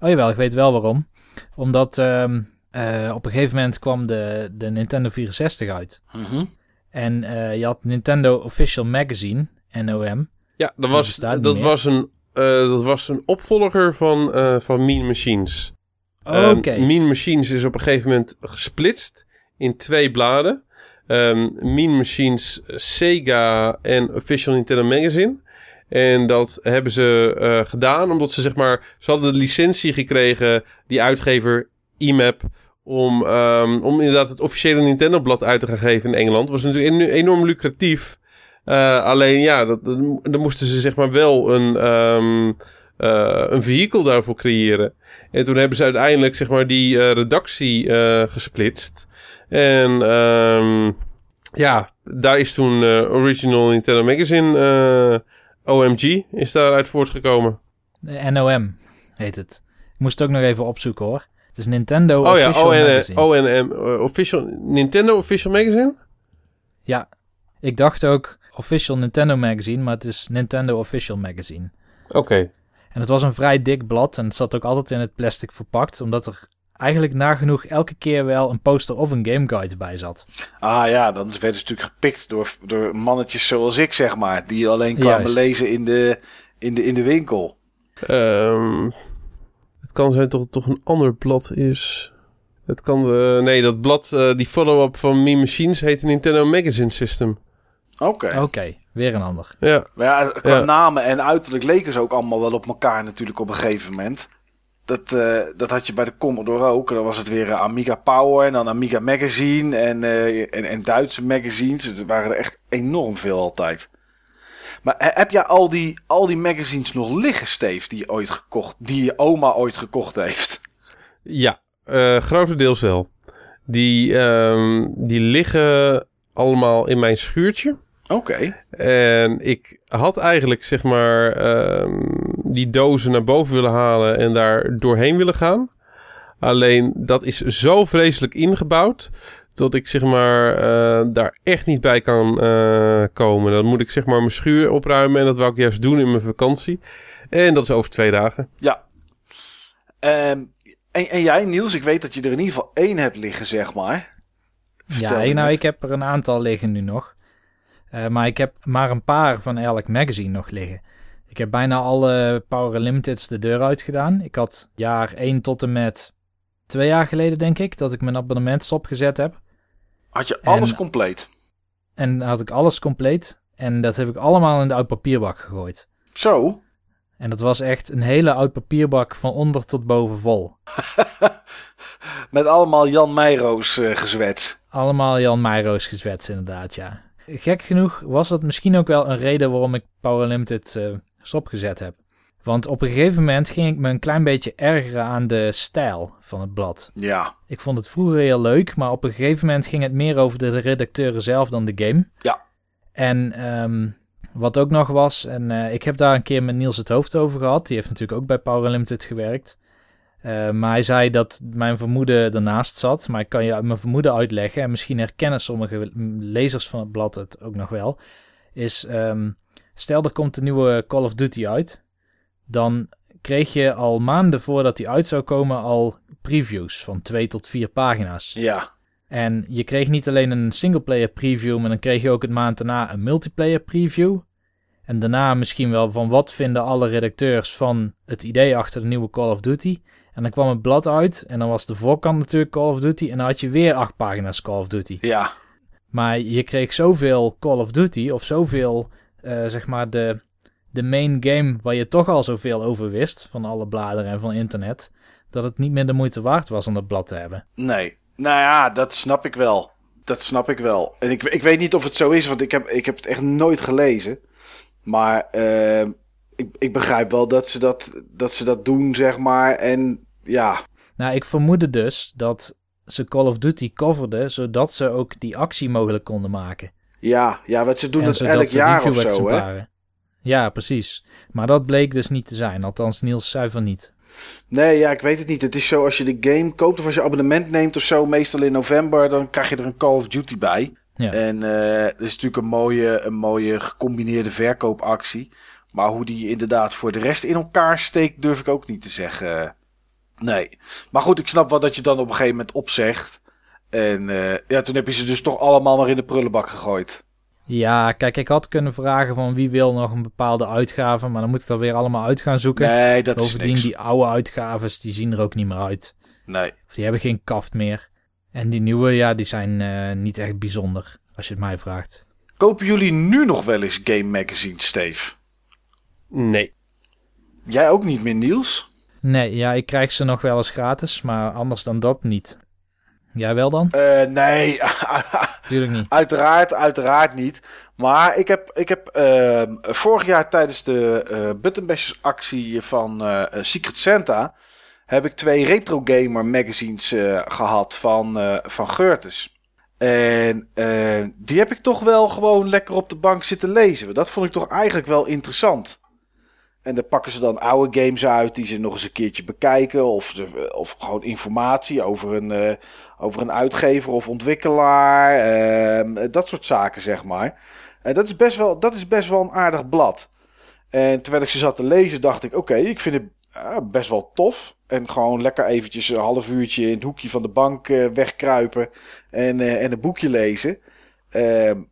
Oh jawel, ik weet wel waarom. Omdat ehm, eh, op een gegeven moment kwam de, de Nintendo 64 uit. Mhm. En eh, je had Nintendo Official Magazine, NOM. Ja, dat was, dat was, een, eh, dat was een opvolger van, van Mean Machines. Oké. Ehm, mean Machines is op een gegeven moment gesplitst in twee bladen. Ehm mean Machines Sega en Official Nintendo Magazine. En dat hebben ze gedaan omdat ze zeg maar... Ze hadden de licentie gekregen, die uitgever IMAP... Om, ehm, om inderdaad het officiële Nintendo-blad uit te gaan geven in Engeland. was natuurlijk en- enorm lucratief. Eh, alleen ja, dat, dan moesten ze zeg maar wel een, ehm eh, een vehikel daarvoor creëren. En toen hebben ze uiteindelijk zeg maar die eh, redactie gesplitst. En ehm, ja, daar is toen Original Nintendo Magazine, OMG, is daaruit voortgekomen. NOM heet het. Ik moest het ook nog even opzoeken hoor. Het is Nintendo Oh ja, Official ON, Magazine. ONM, eh, official, Nintendo Official Magazine? Ja, ik dacht ook Official Nintendo Magazine, maar het is Nintendo Official Magazine. Oké. En het was een vrij dik blad en het zat ook altijd in het plastic verpakt, omdat er eigenlijk nagenoeg elke keer wel een poster of een gameguide bij zat. Ah ja, dan werden ze natuurlijk gepikt door, door mannetjes zoals ik, zeg maar. Die alleen kwamen Juist. lezen in de, in de, in de winkel. Ehm, het kan zijn dat het toch een ander blad is. Het kan de, nee, dat blad, eh, die follow-up van Me Machines heet de Nintendo Magazine System. Oké. Oké, weer een ander. Ja, Maar ja, qua Ja. namen en uiterlijk leken ze ook allemaal wel op elkaar natuurlijk op een gegeven moment. Dat, eh, dat had je bij de Commodore ook. Dan was het weer Amiga Power en dan Amiga Magazine en, eh, en, en Duitse magazines. Er waren er echt enorm veel altijd. Maar he- heb jij al die, al die magazines nog liggen, Steve, die je ooit gekocht, die je oma ooit gekocht heeft? ja eh, grotendeels wel. Die, ehm, die liggen allemaal in mijn schuurtje. Oké. En ik had eigenlijk, zeg maar, ehm, die dozen naar boven willen halen en daar doorheen willen gaan. Alleen dat is zo vreselijk ingebouwd. Dat ik zeg maar eh, daar echt niet bij kan eh, komen. Dan moet ik zeg maar mijn schuur opruimen. En dat wou ik juist doen in mijn vakantie. En dat is over twee dagen. Ja. Ehm, en, en jij, Niels, ik weet dat je er in ieder geval één hebt liggen, zeg maar. Vertel Ja, nou, ik heb er een aantal liggen nu nog. Eh, maar ik heb maar een paar van elk magazine nog liggen. Ik heb bijna alle Power Limiteds de deur uitgedaan. Ik had jaar 1 tot en met twee jaar geleden, denk ik, dat ik mijn abonnement stopgezet heb. Had je alles en- compleet? En had ik alles compleet. En dat heb ik allemaal in de oud papierbak gegooid. Zo? En dat was echt een hele oud papierbak van onder tot boven vol. Met allemaal Jan Meijroos eh gezwets. Allemaal Jan Meijroos gezwets, inderdaad, ja. Gek genoeg was dat misschien ook wel een reden waarom ik Power Limited eh, stopgezet heb. Want op een gegeven moment ging ik me een klein beetje ergeren aan de stijl van het blad. Ja, Ik vond het vroeger heel leuk, maar op een gegeven moment ging het meer over de redacteuren zelf dan de game. Ja. En ehm, wat ook nog was, en eh, ik heb daar een keer met Niels het hoofd over gehad. Die heeft natuurlijk ook bij Power Limited gewerkt. Eh, maar hij zei dat mijn vermoeden ernaast zat. Maar ik kan je mijn vermoeden uitleggen. En misschien herkennen sommige lezers van het blad het ook nog wel. Is, ehm, stel er komt een nieuwe Call of Duty uit. Dan kreeg je al maanden voordat die uit zou komen al previews van twee tot vier pagina's. ja, En je kreeg niet alleen een singleplayer preview, maar dan kreeg je ook het maand daarna een multiplayer preview. En daarna misschien wel van wat vinden alle redacteurs van het idee achter de nieuwe Call of Duty. En dan kwam het blad uit en dan was de voorkant natuurlijk Call of Duty en dan had je weer acht pagina's Call of Duty. ja, Maar je kreeg zoveel Call of Duty of zoveel, eh, zeg maar, de, de main game waar je toch al zoveel over wist van alle bladeren en van internet, dat het niet meer de moeite waard was om dat blad te hebben. nee. Nou ja, dat snap ik wel. Dat snap ik wel. En ik, ik weet niet of het zo is, want ik heb, ik heb het echt nooit gelezen. Maar eh, ik, ik begrijp wel dat ze dat, dat ze dat doen, zeg maar. En ja, Nou, ik vermoedde dus dat ze Call of Duty coverden, zodat ze ook die actie mogelijk konden maken. ja, ja, wat ze doen en dat elk jaar of zo, hè? Ja, precies. Maar dat bleek dus niet te zijn. Althans, Niels zei van niet. Nee, ja, ik weet het niet. Het is zo als je de game koopt of als je abonnement neemt of zo, meestal in november, dan krijg je er een Call of Duty bij. Ja. En eh dat is natuurlijk een mooie, een mooie gecombineerde verkoopactie. Maar hoe die inderdaad voor de rest in elkaar steekt, durf ik ook niet te zeggen. Nee. Maar goed, ik snap wel dat je dan op een gegeven moment opzegt. En eh, ja, toen heb je ze dus toch allemaal maar in de prullenbak gegooid. Ja, kijk, ik had kunnen vragen van wie wil nog een bepaalde uitgave, maar dan moet ik dat weer allemaal uit gaan zoeken. Nee, dat is Bovendien, niks. die oude uitgaves, die zien er ook niet meer uit. Nee. Of die hebben geen kaft meer. En die nieuwe, ja, die zijn eh, niet echt bijzonder, als je het mij vraagt. Kopen jullie nu nog wel eens game magazines, Steve? Nee. Jij ook niet meer, Niels? Nee, ja, ik krijg ze nog wel eens gratis, maar anders dan dat niet. Jij wel dan? Eh, nee, Tuurlijk niet. uiteraard, uiteraard niet. Maar ik heb, ik heb ehm, vorig jaar tijdens de eh Buttonbashers actie van eh, Secret Santa... heb ik twee Retro Gamer magazines eh, gehad van, van Geurtes. En die heb ik toch wel gewoon lekker op de bank zitten lezen. Dat vond ik toch eigenlijk wel interessant. En dan pakken ze dan oude games uit die ze nog eens een keertje bekijken. Of, of gewoon informatie over een, over een uitgever of ontwikkelaar. ehm, dat soort zaken, zeg maar. En dat is, best wel, dat is best wel een aardig blad. En terwijl ik ze zat te lezen, dacht ik: oké, ik vind het ah, best wel tof. En gewoon lekker eventjes een half uurtje in het hoekje van de bank eh, wegkruipen. En, eh, en een boekje lezen. Ehm,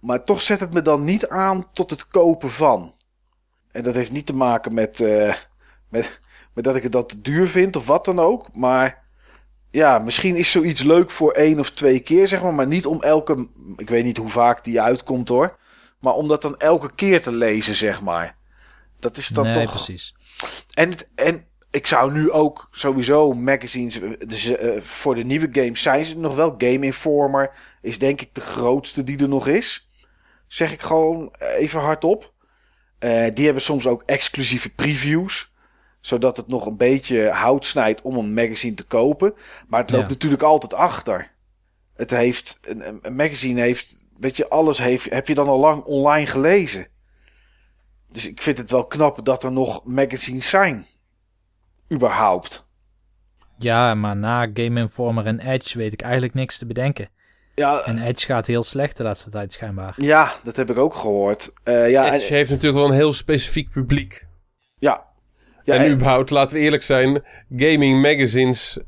maar toch zet het me dan niet aan tot het kopen van. En dat heeft niet te maken met, eh, met, met dat ik het dan te duur vind of wat dan ook. Maar ja, misschien is zoiets leuk voor één of twee keer, zeg maar. Maar niet om elke. Ik weet niet hoe vaak die uitkomt hoor. Maar om dat dan elke keer te lezen, zeg maar. Dat is dan nee, toch. precies. En, het, en ik zou nu ook sowieso magazines. Dus, eh, voor de nieuwe games zijn ze nog wel. Game Informer is denk ik de grootste die er nog is. Zeg ik gewoon even hardop. Eh, die hebben soms ook exclusieve previews. Zodat het nog een beetje hout snijdt om een magazine te kopen. Maar het loopt Ja. natuurlijk altijd achter. Het heeft, een, magazine heeft, weet je, alles heeft, heb je dan al lang online gelezen. Dus ik vind het wel knap dat er nog magazines zijn. Überhaupt. Ja, maar na Game Informer en Edge weet ik eigenlijk niks te bedenken. Ja, En Edge gaat heel slecht de laatste tijd schijnbaar. ja dat heb ik ook gehoord. Eh, ja, Edge en, heeft natuurlijk wel een heel specifiek publiek. ja. Ja, en en- überhaupt, laten we eerlijk zijn, gaming magazines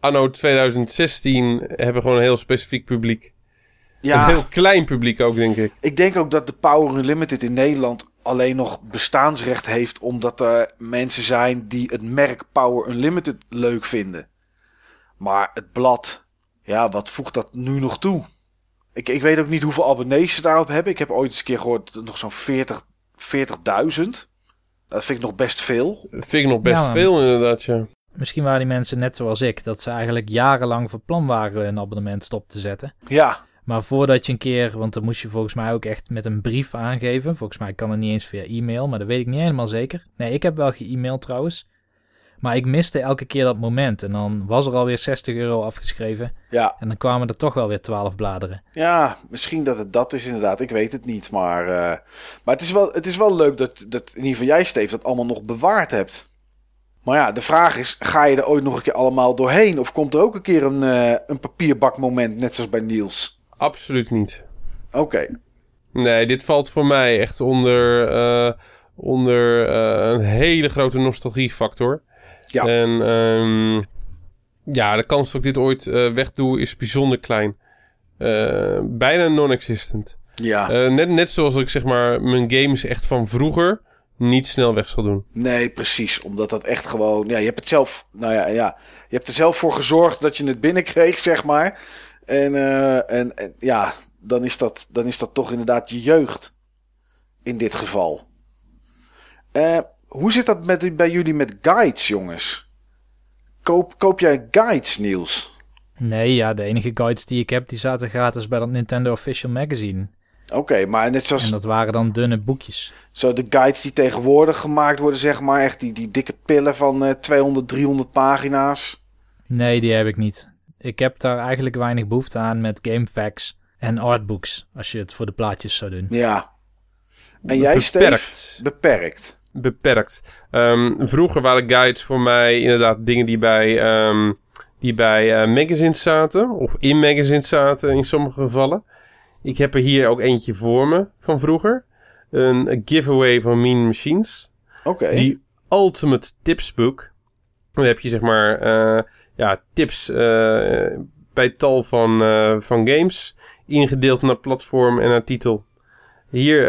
anno 2016 hebben gewoon een heel specifiek publiek. Een ja, heel klein publiek ook, denk ik. ik denk ook dat de Power Unlimited in Nederland alleen nog bestaansrecht heeft omdat er mensen zijn die het merk Power Unlimited leuk vinden. Maar het blad, ja, wat voegt dat nu nog toe? Ik, ik weet ook niet hoeveel abonnees ze daarop hebben. Ik heb ooit eens een keer gehoord dat het nog zo'n 40 40.000. Dat vind ik nog best veel. Vind ik nog best Ja, veel inderdaad, ja. Misschien waren die mensen net zoals ik, dat ze eigenlijk jarenlang van plan waren een abonnement stop te zetten. Ja, Maar voordat je een keer, want dan moest je volgens mij ook echt met een brief aangeven. Volgens mij kan het niet eens via e-mail, maar dat weet ik niet helemaal zeker. Nee, ik heb wel ge-e-mailed trouwens. Maar ik miste elke keer dat moment. En dan was er alweer 60 euro afgeschreven. ja, En dan kwamen er toch wel weer 12 bladeren. ja, misschien dat het dat is inderdaad. Ik weet het niet. Maar, eh, maar het, is wel, het is wel leuk dat, dat in ieder geval jij, Steve, dat allemaal nog bewaard hebt. Maar ja, de vraag is, ga je er ooit nog een keer allemaal doorheen? Of komt er ook een keer een, eh, een papierbakmoment, net zoals bij Niels? Absoluut niet. Oké, Nee, dit valt voor mij echt onder, eh, onder eh, een hele grote nostalgiefactor. Ja. En ehm, ja, de kans dat ik dit ooit eh, wegdoe is bijzonder klein. Eh, bijna non-existent. ja. Eh, net, net zoals ik zeg maar mijn games echt van vroeger niet snel weg zal doen. Nee, precies. Omdat dat echt gewoon. Ja, je hebt het zelf. Nou ja, ja. Je hebt er zelf voor gezorgd dat je het binnenkreeg, zeg maar. En, en, en ja, dan is, dat, dan is dat toch inderdaad je jeugd. In dit geval. Eh, hoe zit dat met, bij jullie met guides, jongens? Koop, koop jij guides, Niels? Nee, ja, de enige guides die ik heb, die zaten gratis bij dat Nintendo Official Magazine. Oké, maar net zoals En dat waren dan dunne boekjes. zo de guides die tegenwoordig gemaakt worden, zeg maar. Echt die, die dikke pillen van eh 200, 300 pagina's. Nee, die heb ik niet. Ik heb daar eigenlijk weinig behoefte aan met game facts en artbooks, als je het voor de plaatjes zou doen. Ja. En jij, Beperkt. Steve? Beperkt. Beperkt. Ehm, vroeger waren guides voor mij inderdaad dingen die bij, ehm, die bij eh, magazines zaten. Of in magazines zaten in sommige gevallen. Ik heb er hier ook eentje voor me van vroeger. Een giveaway van Mean Machines. Oké. Die Ultimate Tips Book. Dan heb je zeg maar eh, ja, tips eh, bij tal van, van games. Ingedeeld naar platform en naar titel. Hier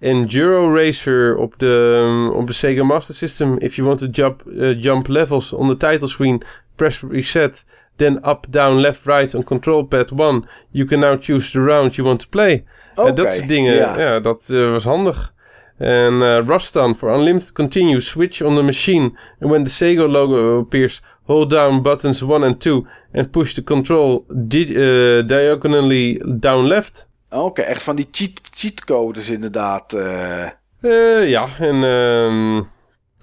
Enduro Racer op de, op de Sega Master System. If you want to jump, eh, jump levels on the title screen, press reset. Then up, down, left, right on control pad 1. You can now choose the round you want to play. Oké, Eh, dat soort dingen, ja. ja, dat eh, was handig. En eh Rustan for unlimited continue switch on the machine. And when the Sega logo appears, hold down buttons 1 and 2 and push the control di- diagonally down left. Oké, echt van die cheat, cheatcodes inderdaad. eh. Eh, ja, en ehm,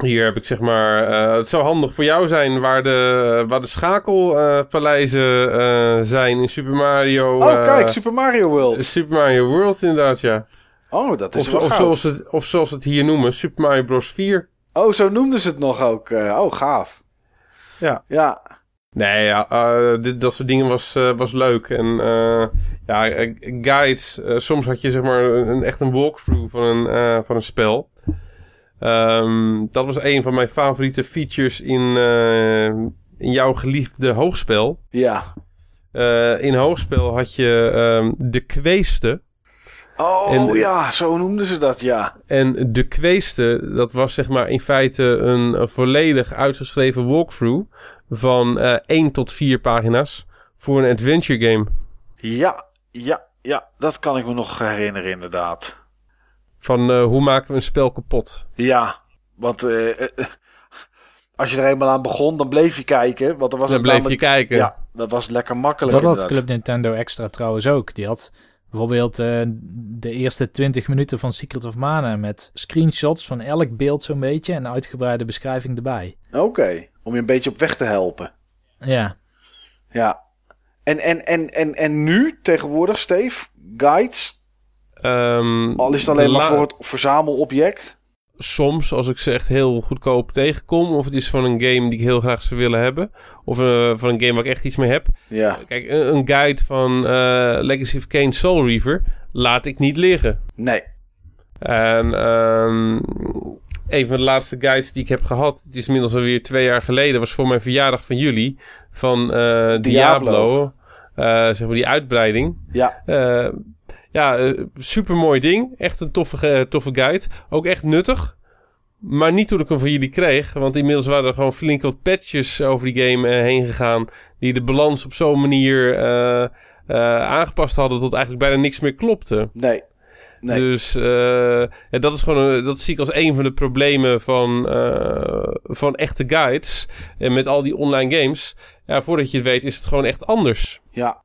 hier heb ik zeg maar... eh, het zou handig voor jou zijn waar de, waar de schakelpaleizen zijn in Super Mario... Oh, kijk, Super Mario World. Super Mario World inderdaad, ja. Oh, dat is Of, wel of, zoals het, of zoals het hier noemen, Super Mario Bros. 4. Oh, zo noemden ze het nog ook. oh, gaaf. Ja. Ja. Nee, ja, eh, dit, dat soort dingen was, eh, was leuk. En eh, ja, guides. soms had je zeg maar een, echt een walkthrough van een, van een spel. Ehm, dat was een van mijn favoriete features in, in jouw geliefde hoogspel. Ja. In hoogspel had je ehm, de kweeste. Oh, En- ja, zo noemden ze dat, ja. En de kweeste, dat was zeg maar in feite een, een volledig uitgeschreven walkthrough van eh 1 tot 4 pagina's voor een adventure game. Ja, ja, ja. Dat kan ik me nog herinneren, inderdaad. Van eh, hoe maken we een spel kapot? Ja, want eh, als je er eenmaal aan begon, dan bleef je kijken. Want dan was Dan bleef je kijken. Ja, dat was lekker makkelijk Dat had. Club Nintendo Extra trouwens ook. Die had bijvoorbeeld eh, de eerste 20 minuten van Secret of Mana met screenshots van elk beeld zo'n beetje en een uitgebreide beschrijving erbij. Oké, om je een beetje op weg te helpen. Ja, Ja. En, en, en, en, en nu, tegenwoordig, Steve, guides. Ehm, Al is het alleen maar voor het verzamelobject. Soms, als ik ze echt heel goedkoop tegenkom, of het is van een game die ik heel graag zou willen hebben, of eh, van een game waar ik echt iets mee heb. Ja. Kijk, een, een guide van eh, Legacy of Kain Soul Reaver laat ik niet liggen. Nee. En ehm, een van de laatste guides die ik heb gehad, het is inmiddels alweer twee jaar geleden, was voor mijn verjaardag van jullie, van eh, Diablo. Eh, zeg maar die uitbreiding. Ja. Eh, ja, super mooi ding. Echt een toffe, eh, toffe guide. Ook echt nuttig. Maar niet toen ik hem van jullie kreeg. Want inmiddels waren er gewoon flink wat patches over die game eh, heen gegaan. Die de balans op zo'n manier eh, eh, aangepast hadden tot eigenlijk bijna niks meer klopte. Nee. Nee. Dus eh, ja, dat is gewoon een- dat zie ik als een van de problemen van, eh, van echte guides. En met al die online games. Ja, voordat je het weet is het gewoon echt anders. Ja,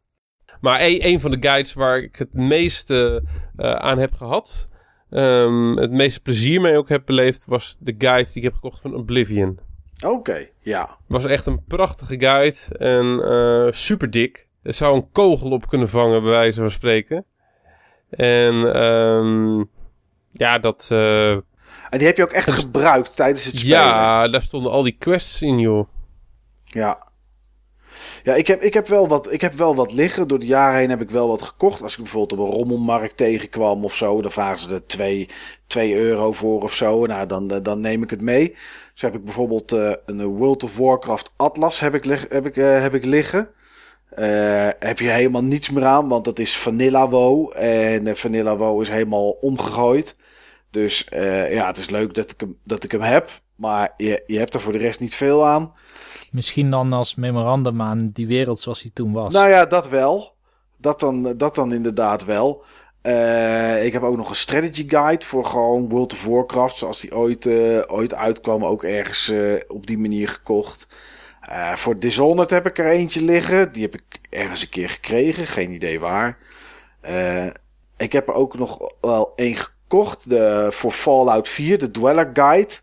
Maar een, een van de guides waar ik het meeste eh, aan heb gehad. ehm, het meeste plezier mee ook heb beleefd. Was de guide die ik heb gekocht van Oblivion. oké. Ja. was echt een prachtige guide. En eh, super dik. Er zou een kogel op kunnen vangen, bij wijze van spreken. En ehm, ja, dat. eh, En die heb je ook echt gebruikt tijdens het spelen. ja, daar stonden al die quests in, joh. Ja. Ja, ik heb, ik, heb wel wat, ik heb wel wat liggen. Door de jaren heen heb ik wel wat gekocht. Als ik bijvoorbeeld op een rommelmarkt tegenkwam of zo, dan vragen ze er 2 2 euro voor of zo. Nou, dan, dan neem ik het mee. Dus heb ik bijvoorbeeld eh, een World of Warcraft Atlas heb ik, heb ik, eh, heb ik liggen. Eh, heb je helemaal niets meer aan, want dat is Vanilla WoW. En Vanilla WoW is helemaal omgegooid. Dus ja, het is leuk dat ik hem, dat ik hem heb. Maar je, je hebt er voor de rest niet veel aan. Misschien dan als memorandum aan die wereld zoals die toen was. Nou ja, dat wel. Dat dan, dat dan inderdaad wel. Eh, ik heb ook nog een strategy guide voor gewoon World of Warcraft. Zoals die ooit, eh, ooit uitkwam. Ook ergens eh, op die manier gekocht. Voor Dishonored heb ik er eentje liggen. Die heb ik ergens een keer gekregen. Geen idee waar. Ik heb er ook nog wel één gekocht. De, voor Fallout 4, de Dweller Guide.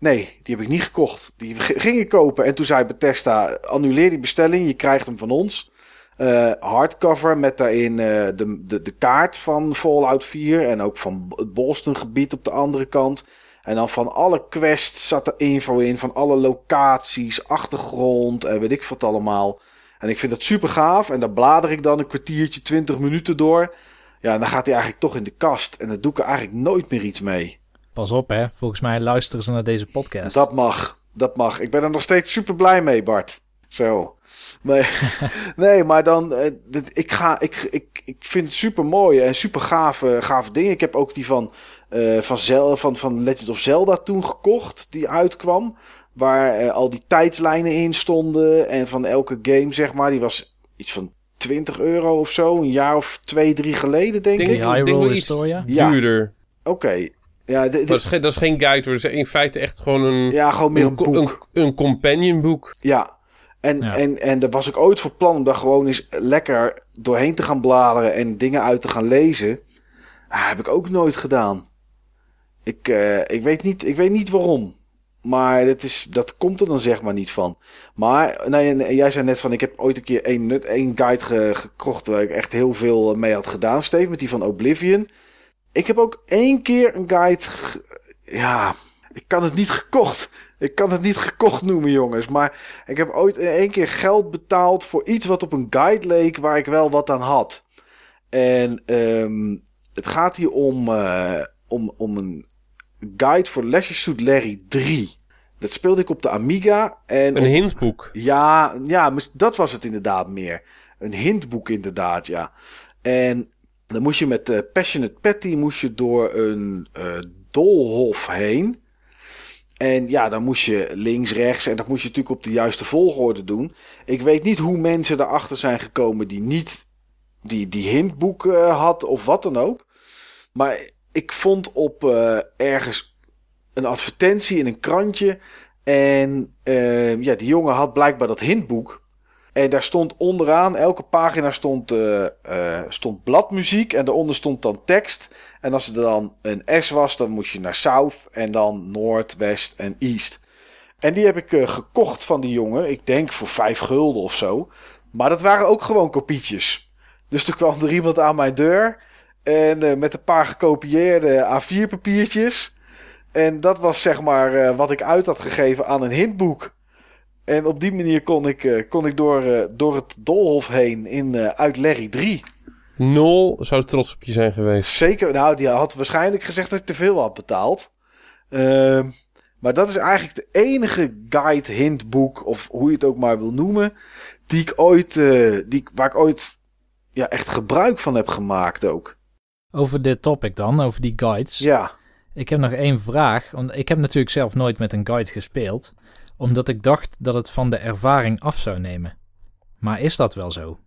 Nee, die heb ik niet gekocht. Die ging ik kopen. En toen zei Bethesda, annuleer die bestelling. Je krijgt hem van ons. Eh, hardcover met daarin eh, de, de, de kaart van Fallout 4. En ook van het Boston gebied op de andere kant. En dan van alle quests zat er info in. Van alle locaties, achtergrond en weet ik wat allemaal. En ik vind dat super gaaf. En daar blader ik dan een kwartiertje, 20 minuten door. Ja, en dan gaat hij eigenlijk toch in de kast. En dan doe ik er eigenlijk nooit meer iets mee. Pas op hè, volgens mij luisteren ze naar deze podcast. Dat mag, dat mag. Ik ben er nog steeds super blij mee, Bart. Zo. Nee, nee maar dan, eh, dit- ik, ga, ik, ik, ik vind het super mooi en super gave, gave dingen. Ik heb ook die van, eh, van, Zel, van, van Legend of Zelda toen gekocht, die uitkwam. Waar eh, al die tijdslijnen in stonden. En van elke game, zeg maar, die was iets van 20 euro of zo. Een jaar of twee, drie geleden, denk Denk ik. Hyrule denk wel iets Historia? Ja. duurder. Oké. Ja, de- de- Dat is, geen, dat is geen guide, hoor. Dat is in feite echt gewoon een, ja, gewoon meer een een, boek. een, een companion boek. Ja. En, Ja. En, en daar was ik ooit voor plan om daar gewoon eens lekker doorheen te gaan bladeren en dingen uit te gaan lezen. Ah, heb ik ook nooit gedaan. Ik, eh, ik, weet niet, ik weet niet waarom. Maar dat, is, dat komt er dan zeg maar niet van. Maar nee, en jij zei net van ik heb ooit een keer één, nut- één guide ge- gekocht waar ik echt heel veel mee had gedaan. Steve, met die van Oblivion. Ik heb ook één keer een guide. ja, ik kan het niet gekocht. Ik kan het niet gekocht noemen, jongens. Maar ik heb ooit in één keer geld betaald voor iets wat op een guide leek waar ik wel wat aan had. En ehm, het gaat hier om, eh, om, om een guide voor Leisure Suit Larry 3. Dat speelde ik op de Amiga. En Een op- hintboek. ja, ja, dat was het inderdaad meer. Een hintboek inderdaad, ja. En dan moest je met eh, Passionate Patty moest je door een eh, doolhof heen. En ja, dan moest je links, rechts en dat moest je natuurlijk op de juiste volgorde doen. Ik weet niet hoe mensen erachter zijn gekomen die niet die, die hintboek eh, had of wat dan ook. Maar ik vond op ergens een advertentie in een krantje. En ja, die jongen had blijkbaar dat hintboek. En daar stond onderaan, elke pagina stond, eh, eh, stond bladmuziek. En daaronder stond dan tekst. En als er dan een S was, dan moest je naar South. En dan Noord, West en East. En die heb ik eh, gekocht van die jongen. Ik denk voor vijf gulden of zo. Maar dat waren ook gewoon kopietjes. Dus toen kwam er iemand aan mijn deur. En met een paar gekopieerde A4 papiertjes. En dat was zeg maar wat ik uit had gegeven aan een hintboek. En op die manier kon ik, eh, kon ik door, eh, door het doolhof heen in, eh, uit Larry 3. Nol zou trots op je zijn geweest. Zeker, nou, die had waarschijnlijk gezegd dat ik te veel had betaald. Ehm, maar dat is eigenlijk de enige guide, hintboek, of hoe je het ook maar wil noemen, die ik ooit, eh, die, waar ik ooit ja, echt gebruik van heb gemaakt ook. Over dit topic dan, over die guides. Ja, Ik heb nog één vraag. Want ik heb natuurlijk zelf nooit met een guide gespeeld. Omdat ik dacht dat het van de ervaring af zou nemen. Maar is dat wel zo?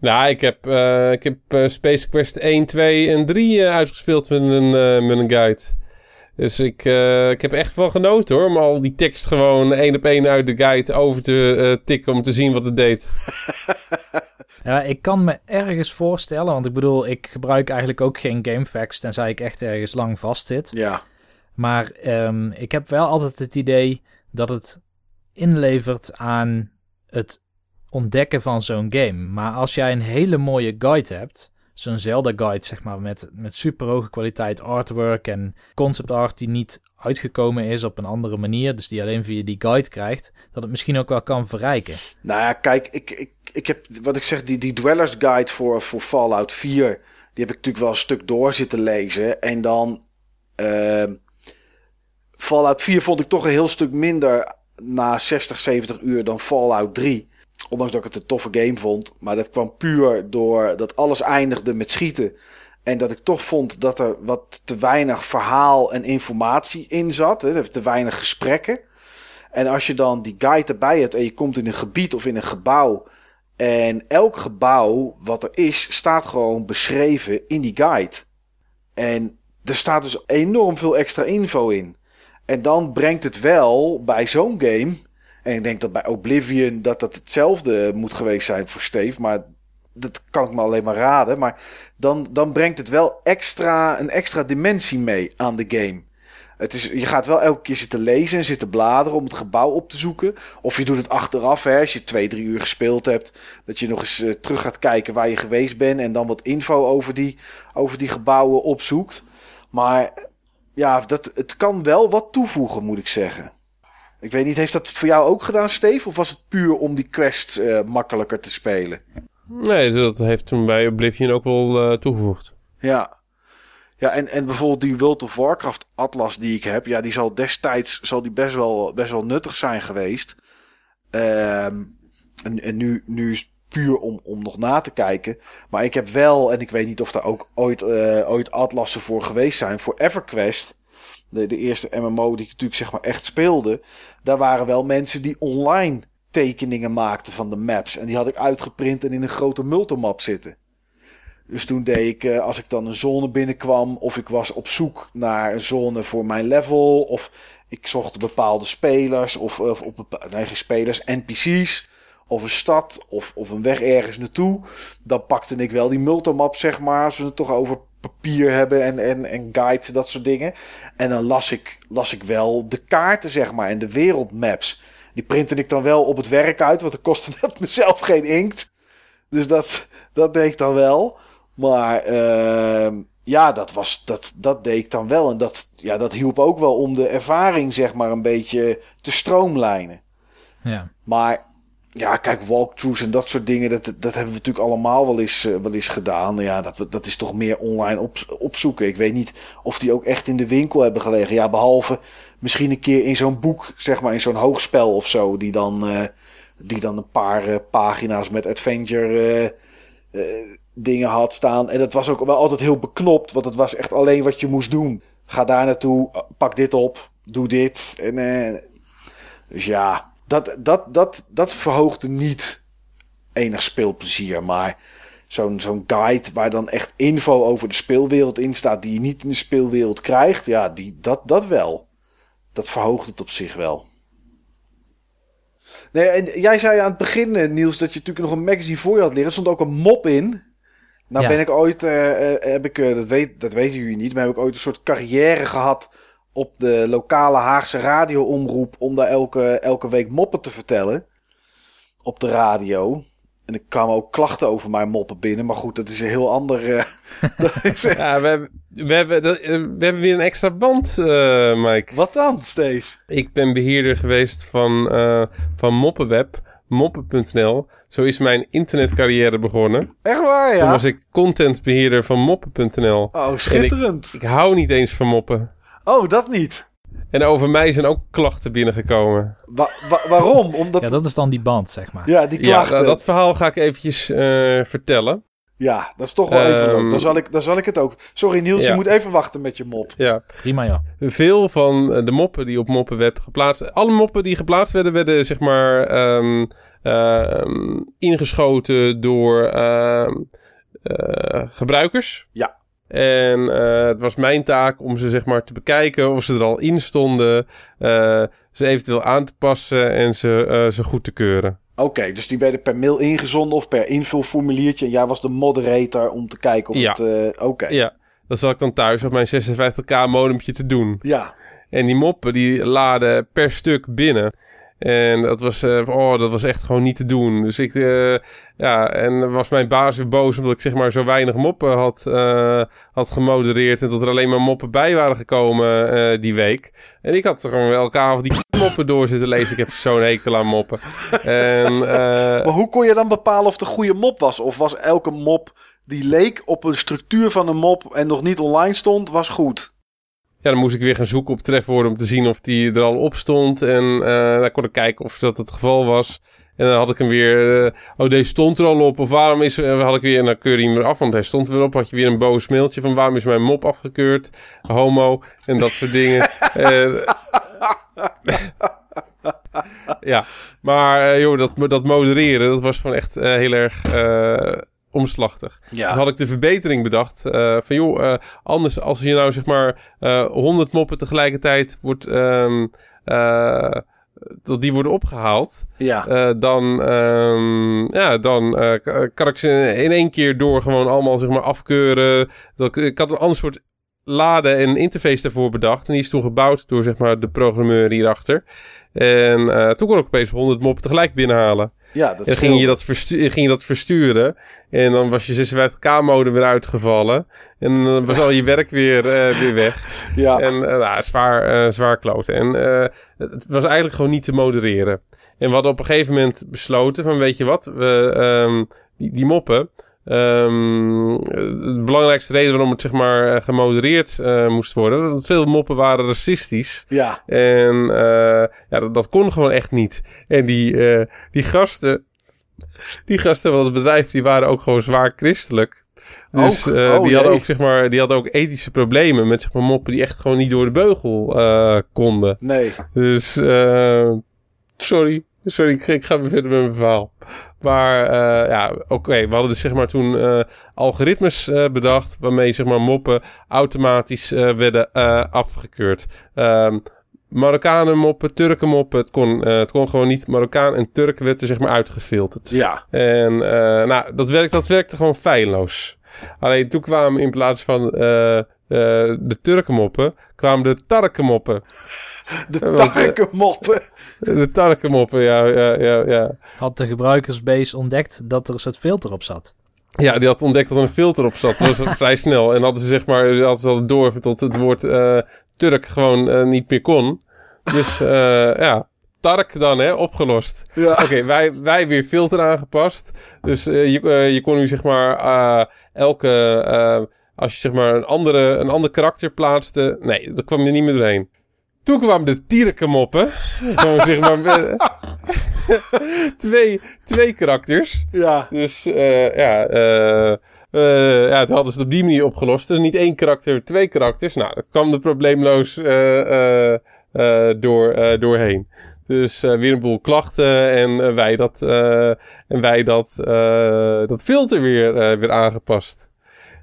Nou, ik heb, eh, ik heb eh, Space Quest 1, 2 en 3 eh, uitgespeeld met een, eh, met een guide. Dus ik, eh, ik heb echt wel genoten hoor. Om al die tekst gewoon één op één uit de guide over te tikken om te zien wat het deed. Ja, ik kan me ergens voorstellen, want ik bedoel, ik gebruik eigenlijk ook geen GameFAQs tenzij ik echt ergens lang vastzit. Ja. Maar ehm, ik heb wel altijd het idee dat het inlevert aan het ontdekken van zo'n game. Maar als jij een hele mooie guide hebt, zo'n Zelda-guide zeg maar, met, met super hoge kwaliteit artwork en concept art die niet uitgekomen is op een andere manier, dus die alleen via die guide krijgt, dat het misschien ook wel kan verrijken. Nou ja, kijk, ik, ik, ik heb wat ik zeg, die, die Dwellers Guide voor, voor Fallout 4, die heb ik natuurlijk wel een stuk door zitten lezen. En dan ehm, Fallout 4 vond ik toch een heel stuk minder na 60, 70 uur dan Fallout 3. Ondanks dat ik het een toffe game vond. Maar dat kwam puur door dat alles eindigde met schieten. En dat ik toch vond dat er wat te weinig verhaal en informatie in zat. Hè, te weinig gesprekken. En als je dan die guide erbij hebt en je komt in een gebied of in een gebouw. En elk gebouw wat er is, staat gewoon beschreven in die guide. En er staat dus enorm veel extra info in. En dan brengt het wel bij zo'n game. En ik denk dat bij Oblivion dat dat hetzelfde moet geweest zijn voor Steve. Maar dat kan ik me alleen maar raden. Maar dan, dan brengt het wel extra, een extra dimensie mee aan de game. Het is, je gaat wel elke keer zitten lezen en zitten bladeren om het gebouw op te zoeken. Of je doet het achteraf, hè, als je twee, drie uur gespeeld hebt. Dat je nog eens eh, terug gaat kijken waar je geweest bent. En dan wat info over die, over die gebouwen opzoekt. Maar ja, dat, het kan wel wat toevoegen, moet ik zeggen. Ik weet niet, heeft dat voor jou ook gedaan, Steve? Of was het puur om die quests eh, makkelijker te spelen? Nee, dat heeft toen bij Oblivion ook wel eh, toegevoegd. Ja. Ja, en, en bijvoorbeeld die World of Warcraft atlas die ik heb, ja, die zal destijds zal die best, wel, best wel nuttig zijn geweest. Ehm, en, en nu, nu puur om, om nog na te kijken. Maar ik heb wel, en ik weet niet of daar ook ooit, eh, ooit atlassen voor geweest zijn, voor EverQuest. De, de eerste MMO die ik natuurlijk zeg maar echt speelde. Daar waren wel mensen die online tekeningen maakten van de maps. En die had ik uitgeprint en in een grote multimap zitten. Dus toen deed ik, eh, als ik dan een zone binnenkwam, of ik was op zoek naar een zone voor mijn level, of ik zocht bepaalde spelers, of, of op nee, geen spelers, NPC's, of een stad, of, of een weg ergens naartoe, dan pakte ik wel die multimap, zeg maar, als we het toch over papier hebben en, en, en guides, dat soort dingen. En dan las ik, las ik wel de kaarten, zeg maar, en de wereldmaps. Die printte ik dan wel op het werk uit, want dat kostte net mezelf geen inkt. Dus dat, dat deed ik dan wel. Maar ehm, ja, dat, was, dat, dat deed ik dan wel. En dat, ja, dat hielp ook wel om de ervaring, zeg maar, een beetje te stroomlijnen. Ja. Maar ja, kijk, walkthroughs en dat soort dingen, dat, dat hebben we natuurlijk allemaal wel eens, eh, wel eens gedaan. Ja, dat, dat is toch meer online op, opzoeken. Ik weet niet of die ook echt in de winkel hebben gelegen. Ja, behalve misschien een keer in zo'n boek, zeg maar, in zo'n hoogspel of zo, die dan, eh, die dan een paar eh, pagina's met adventure dingen had staan. En dat was ook wel altijd heel beknopt, want het was echt alleen wat je moest doen. Ga daar naartoe, pak dit op, doe dit. En, dus ja, dat, dat, dat, dat verhoogde niet enig speelplezier. Maar zo'n zo'n guide waar dan echt info over de speelwereld in staat... die je niet in de speelwereld krijgt, ja, die, dat, dat wel. Dat verhoogt het op zich wel. Nee, en jij zei aan het begin, eh, Niels, dat je natuurlijk nog een magazine voor je had liggen. Er stond ook een mop in. Nou Ja. ben ik ooit, eh, eh, heb ik, dat, weet, dat weten jullie niet, maar heb ik ooit een soort carrière gehad op de lokale Haagse radioomroep om daar elke, elke week moppen te vertellen op de radio. En er kwamen ook klachten over mijn moppen binnen, maar goed, dat is een heel ander... eh, is, Ja, we hebben, we hebben, eh, we hebben weer een extra band, eh, Mike. wat dan, Steve? Ik ben beheerder geweest van, van Moppenweb, moppen.nl. Zo is mijn internetcarrière begonnen. Echt waar, Toen ja? was ik contentbeheerder van moppen.nl. Oh, schitterend. Ik hou niet eens van moppen. Oh, dat niet. En over mij zijn ook klachten binnengekomen. Wa- wa- waarom? Omdat... ja, dat is dan die band, zeg maar. Ja, die Ja, klachten. nou, dat verhaal ga ik eventjes eh, vertellen. Ja, dat is toch wel even Ehm, leuk. Dan zal, ik, dan zal ik het ook. Sorry Niels, je Ja. moet even wachten met je mop. Ja, Prima, ja. veel van eh, de moppen die op Moppenweb geplaatst... Alle moppen die geplaatst werden, werden zeg maar ehm, ehm, ingeschoten door ehm, eh, gebruikers. Ja. En eh, het was mijn taak om ze zeg maar te bekijken of ze er al in stonden. eh, ze eventueel aan te passen en ze, eh, ze goed te keuren. Oké, dus die werden per mail ingezonden of per invulformuliertje. En jij was de moderator om te kijken of Ja. het... Oké. Ja, dat zat ik dan thuis op mijn 56k modempje te doen. Ja. En die moppen die laden per stuk binnen. En dat was, eh, oh, dat was echt gewoon niet te doen. Dus ik, eh, ja, en was mijn baas weer boos omdat ik zeg maar zo weinig moppen had, eh, had gemodereerd. En dat er alleen maar moppen bij waren gekomen die week. En ik had er gewoon elke avond die moppen door zitten lezen. Ik heb zo'n hekel aan moppen. En, Maar hoe kon je dan bepalen of een goede mop was? Of was elke mop die leek op een structuur van een mop en nog niet online stond, was goed? Ja, dan moest ik weer gaan zoeken op trefwoorden om te zien of die er al op stond. En eh dan kon ik kijken of dat het geval was. En dan had ik hem weer... eh, oh, deze stond er al op. Of waarom is... eh, had ik weer... En dan keurde hij hem weer af, want hij stond er weer op. Had je weer een boos mailtje van waarom is mijn mop afgekeurd? Homo. En dat soort dingen. Ja, maar joh, dat, dat modereren, dat was gewoon echt heel erg omslachtig. Ja. Had ik de verbetering bedacht. eh, van joh, eh, anders als je nou zeg maar eh 100 moppen tegelijkertijd wordt. ehm, eh, dat die worden opgehaald. Ja. dan, ehm, ja, dan kan ik ze in één keer door gewoon allemaal zeg maar afkeuren. Dat, ik- ik had een ander soort laden en interface daarvoor bedacht. En die is toen gebouwd door zeg maar de programmeur hierachter. En eh, toen kon ik opeens 100 moppen tegelijk binnenhalen. ja, dat En ging je, dat verstu- ging je dat versturen. En dan was je 56k-mode weer uitgevallen. En dan was al je werk weer, eh, weer weg. Ja. En eh, nou, zwaar, eh, zwaar kloten. En eh, het was eigenlijk gewoon niet te modereren. En we hadden op een gegeven moment besloten van weet je wat, we, ehm, die, die moppen. Ehm, de belangrijkste reden waarom het zeg maar eh, gemodereerd eh, moest worden, dat veel moppen waren racistisch. Ja. En eh, ja, dat, dat kon gewoon echt niet. En die, eh, die gasten, die gasten van het bedrijf, die waren ook gewoon zwaar christelijk. Dus Ook? eh, Oh, die, hadden ook, zeg maar, die hadden ook ethische problemen met zeg maar, moppen die echt gewoon niet door de beugel eh, konden. Nee. Dus eh, sorry, sorry, ik, ik ga weer verder met mijn verhaal. Maar eh, ja, oké, we hadden dus zeg maar toen eh, algoritmes eh, bedacht waarmee zeg maar moppen automatisch werden afgekeurd. Ehm Marokkanen moppen, Turken moppen, het kon, het kon gewoon niet. Marokkaan en Turk werd er zeg maar uitgefilterd. Ja. En nou, dat, werkt, dat werkte gewoon feilloos. Alleen toen kwamen in plaats van eh, de Turkenmoppen, kwamen de Tarkenmoppen. De eh, tarkenmoppen. De Tarkenmoppen, ja, ja, ja, ja. Had de gebruikersbase ontdekt dat er een soort filter op zat. Ja, die had ontdekt dat er een filter op zat. Dat was vrij snel. En hadden ze zeg maar, hadden ze al door tot het woord eh, Turk gewoon eh, niet meer kon. Dus eh, ja, Tark dan, hè, opgelost. Ja. Oké, wij, wij weer filter aangepast. Dus eh, je, je kon nu zeg maar eh, elke... eh, als je zeg maar een, andere, een ander karakter plaatste... Nee, dat kwam er niet meer doorheen. Toen kwamen de tierenkemoppen. Gewoon zeg maar... met- twee, twee karakters. Ja. Dus eh, ja, eh eh ja, toen hadden ze het op die manier opgelost. Dus niet één karakter, twee karakters. Nou, dat kwam er probleemloos eh, eh, eh, door, eh, doorheen. Dus eh, weer een boel klachten en eh, wij dat, eh, en wij dat, eh, dat filter weer, eh, weer aangepast.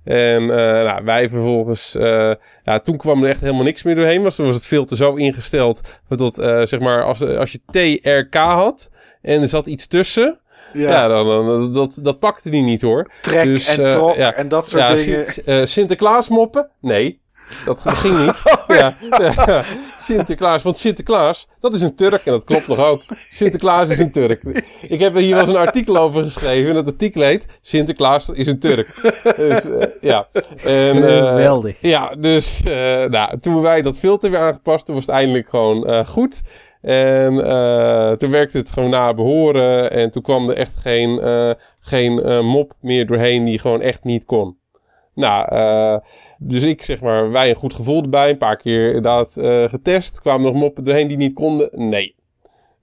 En eh, nou, wij vervolgens, eh, ja, toen kwam er echt helemaal niks meer doorheen. Toen was het filter zo ingesteld dat, eh, zeg maar, als, als je TRK had en er zat iets tussen, Ja. ja, dan, dan, dat, dat pakte die niet hoor. Trek Dus, en trok ja. en dat soort Ja, dingen. Sint- Sinterklaas moppen? Nee, dat, dat ging niet. ja, ja, Sinterklaas, want Sinterklaas, dat is een Turk en dat klopt nog ook. Sinterklaas is een Turk. Ik heb er hier wel eens een artikel over geschreven en dat artikel heet Sinterklaas is een Turk. Dus eh, ja. En, eh, Geweldig. ja, dus eh, nou, toen wij dat filter weer aangepast, toen was het eindelijk gewoon eh, goed. En eh, toen werkte het gewoon naar behoren. En toen kwam er echt geen, eh, geen eh, mop meer doorheen die gewoon echt niet kon. Nou, eh, dus ik zeg maar, wij een goed gevoel erbij. Een paar keer inderdaad eh, getest. Kwamen nog moppen doorheen die niet konden? Nee.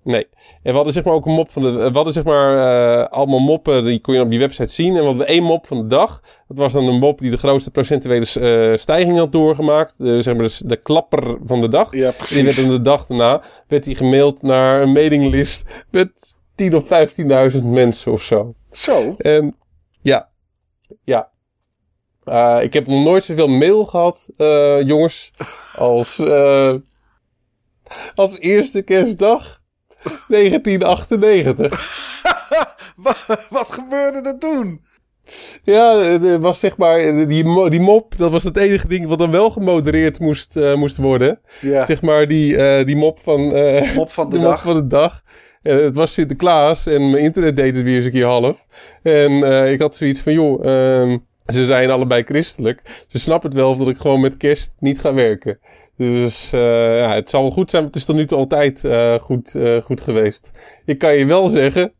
Nee. En we hadden zeg maar ook een mop van de... We hadden zeg maar eh, allemaal moppen, die kon je op die website zien. En we hadden één mop van de dag. Dat was dan een mop die de grootste procentuele eh, stijging had doorgemaakt. De, zeg maar de, de klapper van de dag. Ja, En die werd precies. dan de dag daarna werd die gemaild naar een mailinglist met 10.000 of 15.000 mensen of zo. Zo. En ja, ja. Eh, ik heb nog nooit zoveel mail gehad, eh, jongens, als, eh, als eerste kerstdag 1998. Wa- Wat gebeurde er toen? Ja, er was zeg maar, die, die mop, dat was het enige ding wat dan wel gemodereerd moest, moest worden. Ja, Zeg maar die, die mop van, mop van de de mop dag. van de dag. Het was Sinterklaas en mijn internet deed het weer eens een keer half. En ik had zoiets van, joh, ehm, ze zijn allebei christelijk. Ze snappen het wel dat ik gewoon met kerst niet ga werken. Dus eh, ja, het zal wel goed zijn, want het is tot nu toe altijd eh, goed, eh, goed geweest. Ik kan je wel zeggen,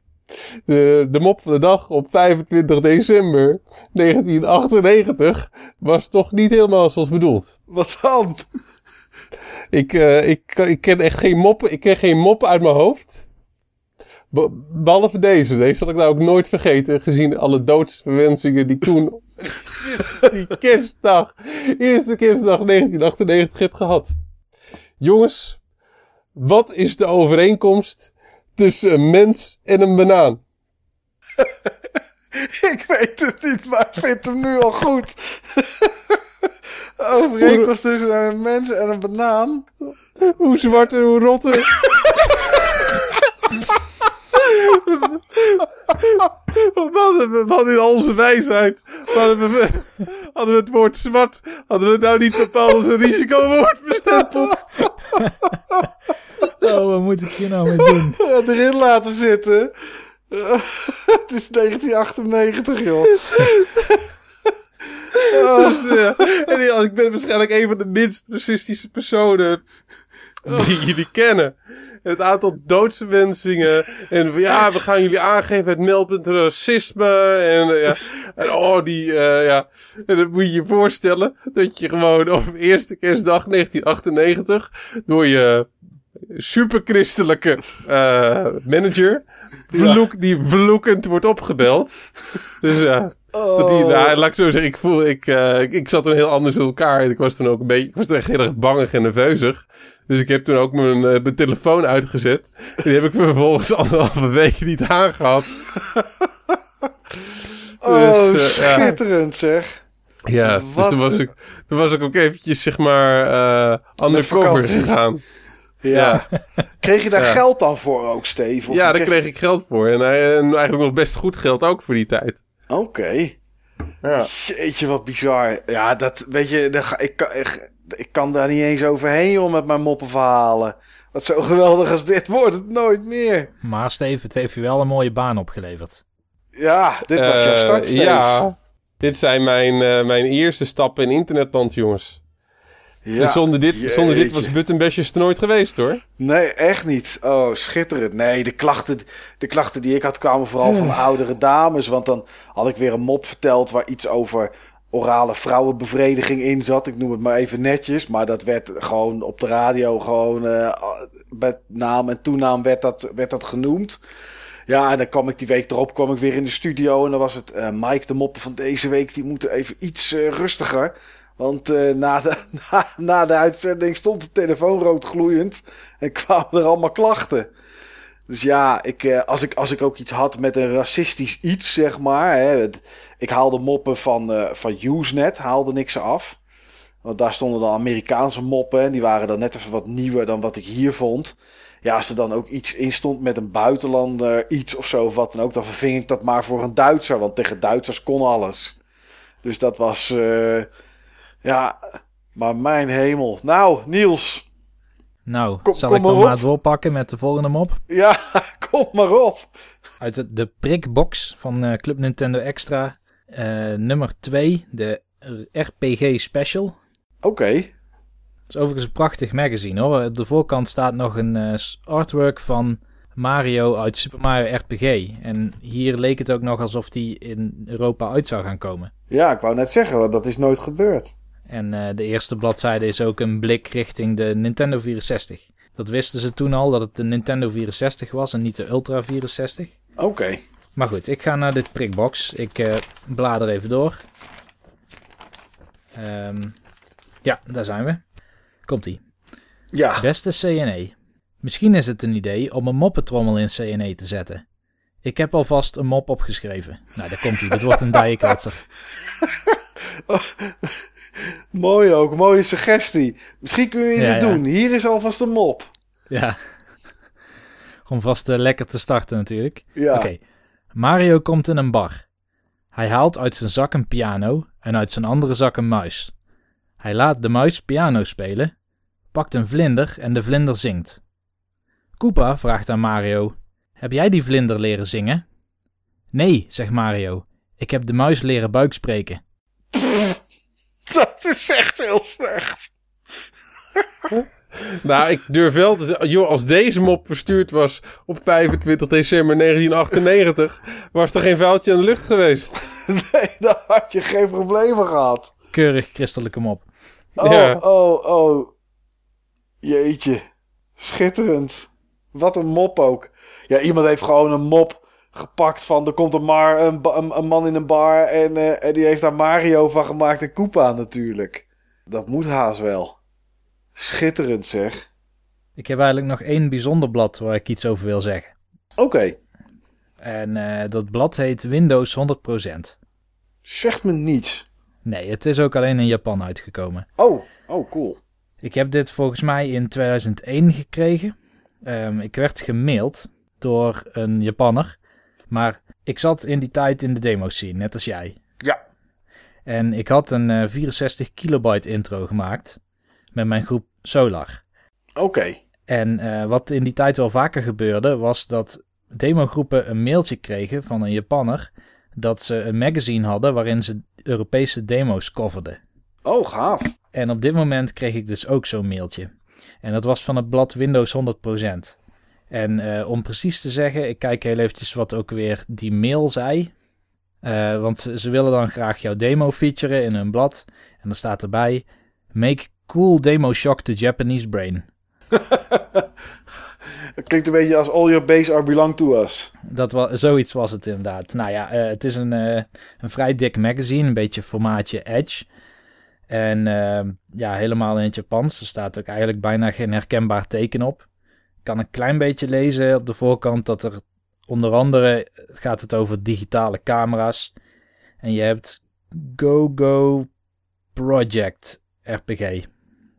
de, de mop van de dag op 25 december 1998 was toch niet helemaal zoals bedoeld. Wat dan? Ik, eh, ik, ik ken echt geen moppen. Ik ken geen moppen uit mijn hoofd. Be- behalve deze. Deze zal ik nou ook nooit vergeten. Gezien alle doodsverwensingen die ik toen. Die kerstdag. Eerste kerstdag 1998 heb gehad. Jongens. Wat is de overeenkomst tussen een mens en een banaan? Ik weet het niet, maar ik vind hem nu al goed. Overeenkomst tussen een mens en een banaan. Hoe zwart en hoe rotter. We hadden, we hadden in onze wijsheid hadden we, hadden we het woord zwart hadden we het nou niet bepaald als een risicowoord bestempeld. Oh, wat moet ik hier nou mee doen? Erin laten zitten. het is 1998, joh. Dus, eh, en ik ben waarschijnlijk een van de minst racistische personen die jullie kennen. Het aantal doodswensingen. En ja, we gaan jullie aangeven het meldpunt racisme. En, eh, ja, en oh, die, eh, ja. En dan moet je je voorstellen dat je gewoon op eerste kerstdag 1998 door je superchristelijke eh, manager verloek, die verloekend wordt opgebeld. Dus ja, dat die, nou, laat ik zo zeggen, ik voel, ik, eh, ik, ik zat toen heel anders in elkaar en ik was toen ook een beetje, ik was toen echt heel erg bangig en nerveuzig. Dus ik heb toen ook mijn, eh, mijn telefoon uitgezet. En die heb ik vervolgens anderhalve week niet aangehad. Oh, Dus, eh, ja. schitterend zeg. Ja, dus toen was, ik, toen was ik ook eventjes, zeg maar, undercover vakantie. gegaan. Ja. Kreeg je daar Ja. geld dan voor ook, Steve? Of Ja, daar kreeg ik geld voor. En, en eigenlijk nog best goed geld ook voor die tijd. Oké. Ja. Jeetje, wat bizar. Ja, dat, weet je, ik, kan, ik, ik kan daar niet eens overheen, joh, met mijn moppenverhalen. Wat zo geweldig als dit wordt het nooit meer. Maar Steve, het heeft je wel een mooie baan opgeleverd. Ja, dit was jouw Eh, start, Steve. Ja, dit zijn mijn, eh, mijn eerste stappen in internetland, jongens. Ja, Dus zonder dit, zonder dit was. Buttonbashers er nooit geweest, hoor. Nee, echt niet. Oh, schitterend. Nee, de klachten, de klachten die ik had kwamen vooral van oudere dames. Want dan had ik weer een mop verteld waar iets over orale vrouwenbevrediging in zat. Ik noem het maar even netjes. Maar dat werd gewoon op de radio gewoon eh, met naam en toenaam werd dat, werd dat genoemd. Ja, en dan kwam ik die week erop kwam ik weer in de studio. En dan was het eh, Mike, de moppen van deze week, die moeten even iets eh, rustiger. Want eh, na, de, na, na de uitzending stond de telefoon rood gloeiend. En kwamen er allemaal klachten. Dus ja, ik, eh, als, ik, als ik ook iets had met een racistisch iets, zeg maar. Hè, ik haalde moppen van, eh van Usenet, haalde niks af. Want daar stonden dan Amerikaanse moppen. En die waren dan net even wat nieuwer dan wat ik hier vond. Ja, als er dan ook iets in stond met een buitenlander, iets of zo, wat dan ook, dan verving ik dat maar voor een Duitser. Want tegen Duitsers kon alles. Dus dat was, ja, maar mijn hemel. Nou, Niels, Nou, Kom- zal kom ik dan maar doorpakken met de volgende mop? ja, kom maar op. Uit de, de prikbox van eh, Club Nintendo Extra. eh, nummer 2, de RPG Special. Oké, Het is overigens een prachtig magazine hoor. Op de voorkant staat nog een eh, artwork van Mario uit Super Mario RPG. En hier leek het ook nog alsof die in Europa uit zou gaan komen. ja, ik wou net zeggen, want dat is nooit gebeurd. En eh, de eerste bladzijde is ook een blik richting de Nintendo 64. Dat wisten ze toen al, dat het de Nintendo 64 was en niet de Ultra 64. Oké. Maar goed, ik ga naar dit prikbox. Ik eh, blader even door. Ehm, ja, daar zijn we. Komt-ie. Ja. Beste CNE. Misschien is het een idee om een moppetrommel in CNE te zetten. Ik heb alvast een mop opgeschreven. Nou, daar komt hij. Dit wordt een dijenkletser. Mooi ook. Mooie suggestie. Misschien kun je Ja, dit ja. doen. Hier is alvast een mop. Ja. Om vast eh, lekker te starten natuurlijk. Ja. Oké. Mario komt in een bar. Hij haalt uit zijn zak een piano en uit zijn andere zak een muis. Hij laat de muis piano spelen, pakt een vlinder en de vlinder zingt. Koopa vraagt aan Mario: Heb jij die vlinder leren zingen? Nee, zegt Mario. Ik heb de muis leren buikspreken. Dat is echt heel slecht. Nou, ik durf wel te zeggen, joh, als deze mop verstuurd was op 25 december 1998, was er geen vuiltje aan de lucht geweest. Nee, dan had je geen problemen gehad. Keurig christelijke mop. Oh, Ja. oh, oh. Jeetje. Schitterend. Wat een mop ook. Ja, iemand heeft gewoon een mop gepakt van... Er komt een, een, een man in een bar en, eh, en die heeft daar Mario van gemaakt en Koopa natuurlijk. Dat moet haast wel. Schitterend zeg. Ik heb eigenlijk nog één bijzonder blad waar ik iets over wil zeggen. Oké. En eh, dat blad heet Windows 100%. Zegt me niets. Nee, het is ook alleen in Japan uitgekomen. Oh, oh cool. Ik heb dit volgens mij in 2001 gekregen. Ehm, ik werd gemaild door een Japanner. Maar ik zat in die tijd in de demo scene, net als jij. Ja. En ik had een eh, 64 kilobyte intro gemaakt met mijn groep Solar. Oké. En eh, wat in die tijd wel vaker gebeurde, was dat demogroepen een mailtje kregen van een Japanner dat ze een magazine hadden waarin ze Europese demo's coverden. Oh, gaaf. En op dit moment kreeg ik dus ook zo'n mailtje. En dat was van het blad Windows 100%. En eh, om precies te zeggen, ik kijk heel eventjes wat ook weer die mail zei. Eh, want ze, ze willen dan graag jouw demo featuren in hun blad. En dan staat erbij: Make cool demo shock to Japanese brain. Het klinkt een beetje als all your base are belong to us. Dat was, zoiets was het inderdaad. Nou ja, eh, het is een, een vrij dik magazine, een beetje formaatje Edge. En ja, helemaal in het Japans. Er staat ook eigenlijk bijna geen herkenbaar teken op. Ik kan een klein beetje lezen op de voorkant dat er onder andere gaat het over digitale camera's. En je hebt Go Go Project RPG.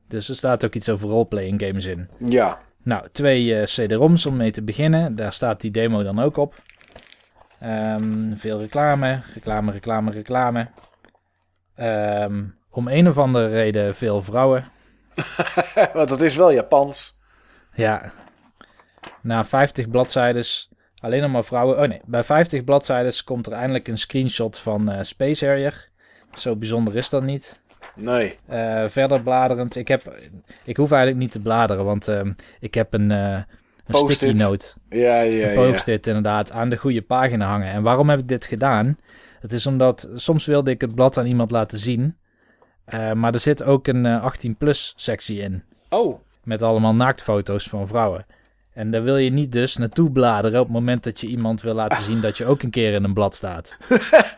Dus er staat ook iets over roleplaying games in. Ja. Nou, twee eh, CD-ROMs om mee te beginnen. Daar staat die demo dan ook op. Ehm, veel reclame, reclame, reclame, reclame. Ehm, om een of andere reden veel vrouwen. Want dat is wel Japans. Ja. Na 50 bladzijdes alleen nog maar vrouwen. Oh nee, bij 50 bladzijdes komt er eindelijk een screenshot van eh, Space Harrier. Zo bijzonder is dat niet. Nee. Eh, verder bladerend. Ik, heb, ik hoef eigenlijk niet te bladeren, want ehm, ik heb een, eh een sticky note. Ja, ja, Een ja. post-it inderdaad aan de goede pagina hangen. En waarom heb ik dit gedaan? Het is omdat soms wilde ik het blad aan iemand laten zien. maar er zit ook een eh, 18-plus sectie in. Oh. Met allemaal naaktfoto's van vrouwen. En daar wil je niet dus naartoe bladeren op het moment dat je iemand wil laten zien dat je ook een keer in een blad staat.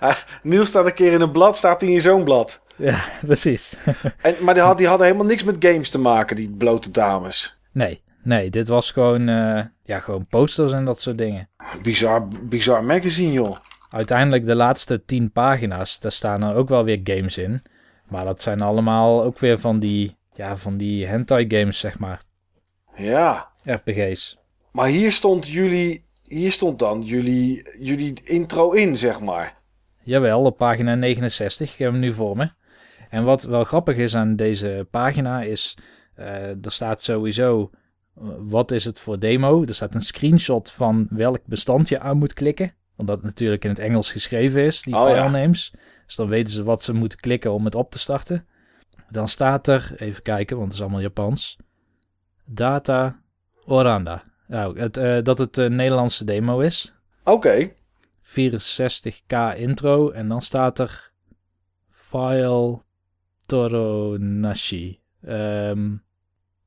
Ah, Niels staat een keer in een blad, staat hij in zo'n blad. Ja, precies. En, maar die, had, die hadden helemaal niks met games te maken, die blote dames. Nee, nee, dit was gewoon, eh, ja, gewoon posters en dat soort dingen. Bizar, bizar magazine, joh. Uiteindelijk de laatste 10 pagina's, daar staan er ook wel weer games in. Maar dat zijn allemaal ook weer van die, ja, van die hentai games, zeg maar. Ja. RPG's. Maar hier stond jullie... Hier stond dan jullie, jullie intro in, zeg maar. Jawel, op pagina 69. Ik heb hem nu voor me. En wat wel grappig is aan deze pagina is... eh, er staat sowieso... eh, wat is het voor demo? Er staat een screenshot van welk bestand je aan moet klikken. Omdat het natuurlijk in het Engels geschreven is, die Oh, ja. filenames. Dus dan weten ze wat ze moeten klikken om het op te starten. Dan staat er, even kijken, want het is allemaal Japans. Data Oranda. Nou, het, eh, dat het een Nederlandse demo is. Oké. 64k intro en dan staat er file Toronashi. Ehm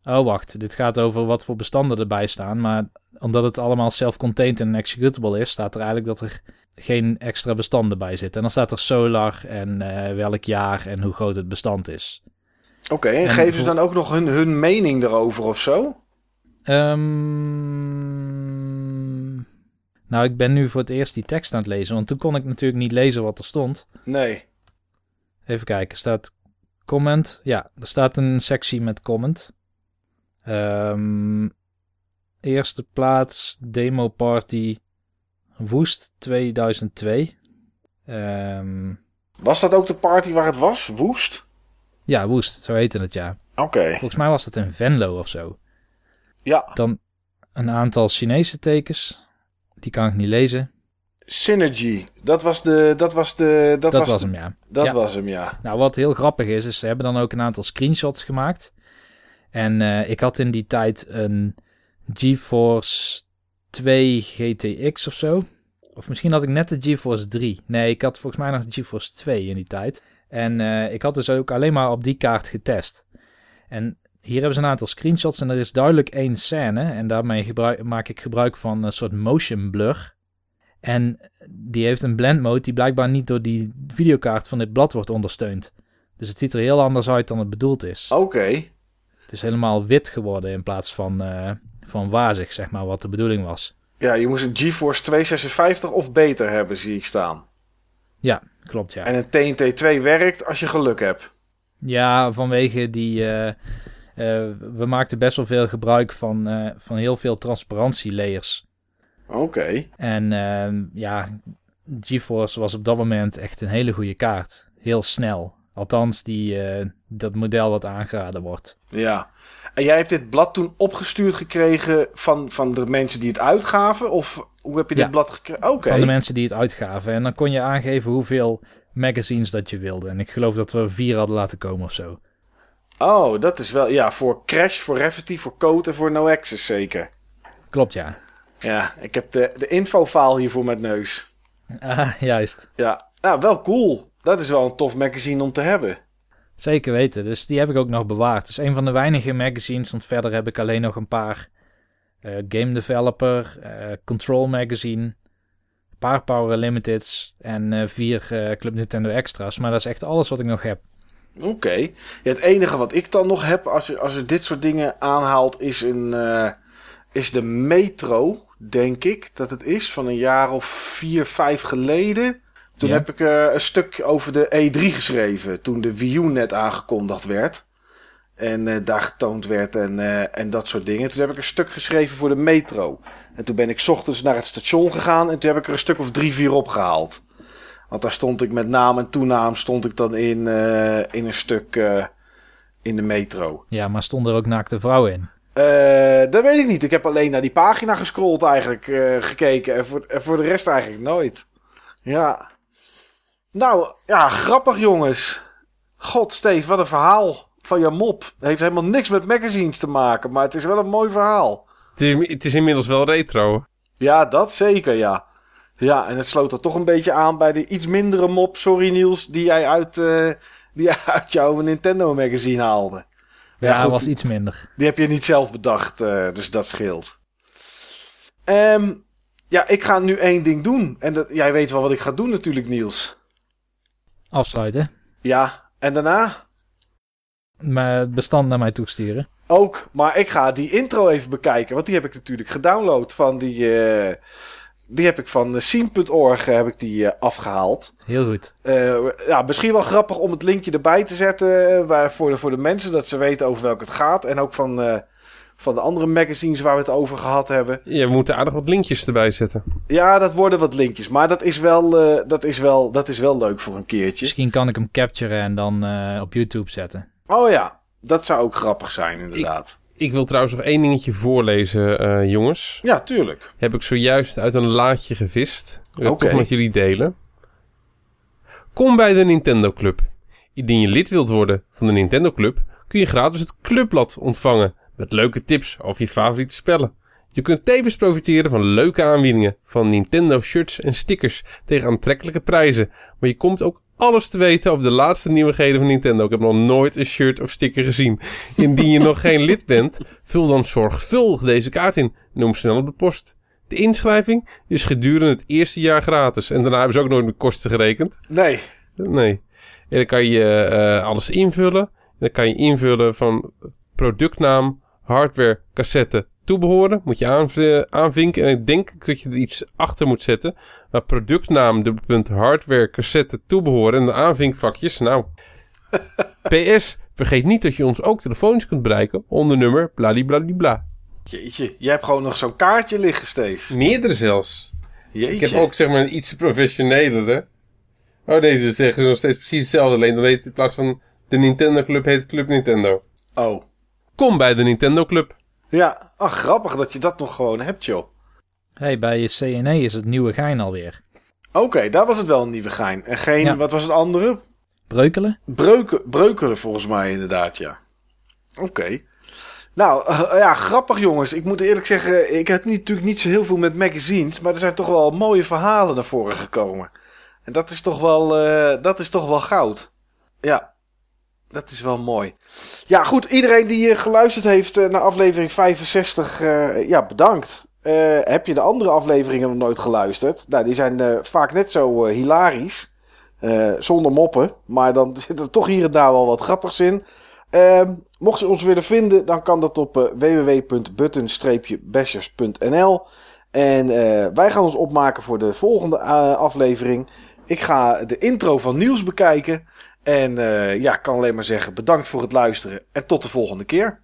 Oh, wacht. Dit gaat over wat voor bestanden erbij staan. Maar omdat het allemaal self-contained en executable is, staat er eigenlijk dat er geen extra bestanden bij zitten. En dan staat er solar en eh, welk jaar en hoe groot het bestand is. Oké, en, En geven ze dan ook nog hun, hun mening erover of zo? Ehm, nou, ik ben nu voor het eerst die tekst aan het lezen, want toen kon ik natuurlijk niet lezen wat er stond. Nee. Even kijken, er staat comment. Ja, er staat een sectie met comment. Ehm, eerste plaats, demo party, woest 2002. Ehm, Was dat ook de party waar het was? Woest? ja, woest, zo heette het ja. Oké. Volgens mij was dat in Venlo of zo. Ja. Dan een aantal Chinese tekens. Die kan ik niet lezen. Synergy. Dat was de... Dat was de... Dat, Dat, was, de- hem, ja. Dat Ja. was hem, ja. Nou, wat heel grappig is, is ze hebben dan ook een aantal screenshots gemaakt. En eh, ik had in die tijd een GeForce 2 GTX of zo. Of misschien had ik net de GeForce 3. Nee, ik had volgens mij nog de GeForce 2 in die tijd. En eh, ik had dus ook alleen maar op die kaart getest. En hier hebben ze een aantal screenshots en er is duidelijk één scène. En daarmee gebruik, maak ik gebruik van een soort motion blur. En die heeft een blend mode die blijkbaar niet door die videokaart van dit blad wordt ondersteund. Dus het ziet er heel anders uit dan het bedoeld is. Oké. Het is helemaal wit geworden in plaats van, eh, van wazig, zeg maar, wat de bedoeling was. Ja, je moest een GeForce 256 of beter hebben, zie ik staan. Ja, klopt, ja. En een TNT 2 werkt als je geluk hebt. Ja, vanwege die... eh, we maakten best wel veel gebruik van, eh, van heel veel transparantielayers. Oké. En ehm, ja, GeForce was op dat moment echt een hele goede kaart. Heel snel. Althans, die, eh, dat model wat aangeraden wordt. Ja. En jij hebt dit blad toen opgestuurd gekregen van, van de mensen die het uitgaven? Of hoe heb je dit Ja. blad gekregen? Oké. Van de mensen die het uitgaven. En dan kon je aangeven hoeveel magazines dat je wilde. En ik geloof dat we vier hadden laten komen of zo. Oh, dat is wel... Ja, voor Crash, voor Rafferty, voor Code en voor No Access zeker. Klopt, ja. Ja, ik heb de, de info-file hier voor mijn neus. Ah, juist. Ja, nou, wel cool. Dat is wel een tof magazine om te hebben. Zeker weten. Dus die heb ik ook nog bewaard. Het is een van de weinige magazines. Want verder heb ik alleen nog een paar eh, Game Developer, eh, Control Magazine, een paar Power Limiteds en eh, vier Club Nintendo Extra's. Maar dat is echt alles wat ik nog heb. Oké. Ja, het enige wat ik dan nog heb als je, als je dit soort dingen aanhaalt is, een, eh, is de Metro, denk ik dat het is, van een jaar of vier, vijf geleden. Toen Ja. heb ik eh, een stuk over de E3 geschreven, toen de Wii U net aangekondigd werd. En eh, daar getoond werd en, en dat soort dingen. Toen heb ik een stuk geschreven voor de Metro. En toen ben ik 's ochtends naar het station gegaan en toen heb ik er een stuk of drie, vier opgehaald. Want daar stond ik met naam en toenaam stond ik dan in, eh, in een stuk eh, in de metro. Ja, maar stonden er ook naakte vrouwen in? Eh, dat weet ik niet. Ik heb alleen naar die pagina gescrolld eigenlijk eh, gekeken. En voor, en voor de rest eigenlijk nooit. Ja. Nou, ja, grappig jongens. God, Steve, wat een verhaal van je mop. Het heeft helemaal niks met magazines te maken, maar het is wel een mooi verhaal. Het is, het is inmiddels wel retro. Ja, dat zeker, ja. Ja, en het sloot er toch een beetje aan bij de iets mindere mop, sorry Niels, die jij uit, eh, die jij uit jouw Nintendo magazine haalde. Ja, goed, was iets minder. Die heb je niet zelf bedacht, eh, dus dat scheelt. Ehm, ja, ik ga nu één ding doen. En dat, jij weet wel wat ik ga doen natuurlijk, Niels. Afsluiten. Ja, en daarna Maar het bestand naar mij toesturen. ook. Maar ik ga die intro even bekijken, want die heb ik natuurlijk gedownload van die... eh, die heb ik van eh, scene.org heb ik die eh, afgehaald. Heel goed. Eh, ja, misschien wel grappig om het linkje erbij te zetten eh, waar, voor, de, voor de mensen, dat ze weten over welk het gaat. En ook van, eh, van de andere magazines waar we het over gehad hebben. Je moet aardig wat linkjes erbij zetten. Ja, dat worden wat linkjes. Maar dat is wel, eh, dat is wel, dat is wel leuk voor een keertje. Misschien kan ik hem capturen en dan eh, op YouTube zetten. Oh ja, dat zou ook grappig zijn inderdaad. Ik wil trouwens nog één dingetje voorlezen, eh, jongens. Ja, tuurlijk. Heb ik zojuist uit een laadje gevist. Ik Oké. toch met jullie delen. Kom bij de Nintendo Club. Indien je lid wilt worden van de Nintendo Club, kun je gratis het clubblad ontvangen. Met leuke tips over je favoriete spellen. Je kunt tevens profiteren van leuke aanbiedingen van Nintendo shirts en stickers tegen aantrekkelijke prijzen. Maar je komt ook alles te weten over de laatste nieuwigheden van Nintendo. Ik heb nog nooit een shirt of sticker gezien. Indien je nog geen lid bent, vul dan zorgvuldig deze kaart in. Noem snel op de post. De inschrijving is gedurende het eerste jaar gratis. En daarna hebben ze ook nooit de kosten gerekend. Nee. Nee. En dan kan je eh, alles invullen. En dan kan je invullen van productnaam, hardware, cassette, toebehoren. Moet je aanv- aanvinken. En ik denk dat je er iets achter moet zetten. Maar productnaam, de punt hardware, cassette, toebehoren. En de aanvinkvakjes. Nou. PS, vergeet niet dat je ons ook telefonisch kunt bereiken. Onder nummer bladibladibla. Jeetje, jij hebt gewoon nog zo'n kaartje liggen, Steve. Meerdere zelfs. Jeetje. Ik heb ook zeg maar een iets professionelere. Oh, deze zeggen ze nog steeds precies hetzelfde. Alleen dan heet het in plaats van de Nintendo Club heet het Club Nintendo. Oh. Kom bij de Nintendo Club. Ja, ach, grappig dat je dat nog gewoon hebt, joh. Hey, bij je CNE is het nieuwe gein alweer. Oké, daar was het wel een nieuwe gein. En geen, Ja. wat was het andere? Breukelen? Breuken, breukelen volgens mij inderdaad, ja. Oké. Nou, eh, ja, grappig jongens. Ik moet eerlijk zeggen, ik heb niet, natuurlijk niet zo heel veel met magazines, maar er zijn toch wel mooie verhalen naar voren gekomen. En dat is toch wel, eh, dat is toch wel goud. Ja, dat is wel mooi. Ja, goed, iedereen die geluisterd heeft eh, naar aflevering 65, eh, ja, bedankt. Eh, heb je de andere afleveringen nog nooit geluisterd? Nou, die zijn vaak net zo hilarisch. Zonder moppen. Maar dan zit er toch hier en daar wel wat grappigs in. Ehm, mocht je ons willen vinden, dan kan dat op www.button-bashers.nl. En wij gaan ons opmaken voor de volgende aflevering. Ik ga de intro van Niels bekijken. En eh, ja, ik kan alleen maar zeggen bedankt voor het luisteren. En tot de volgende keer.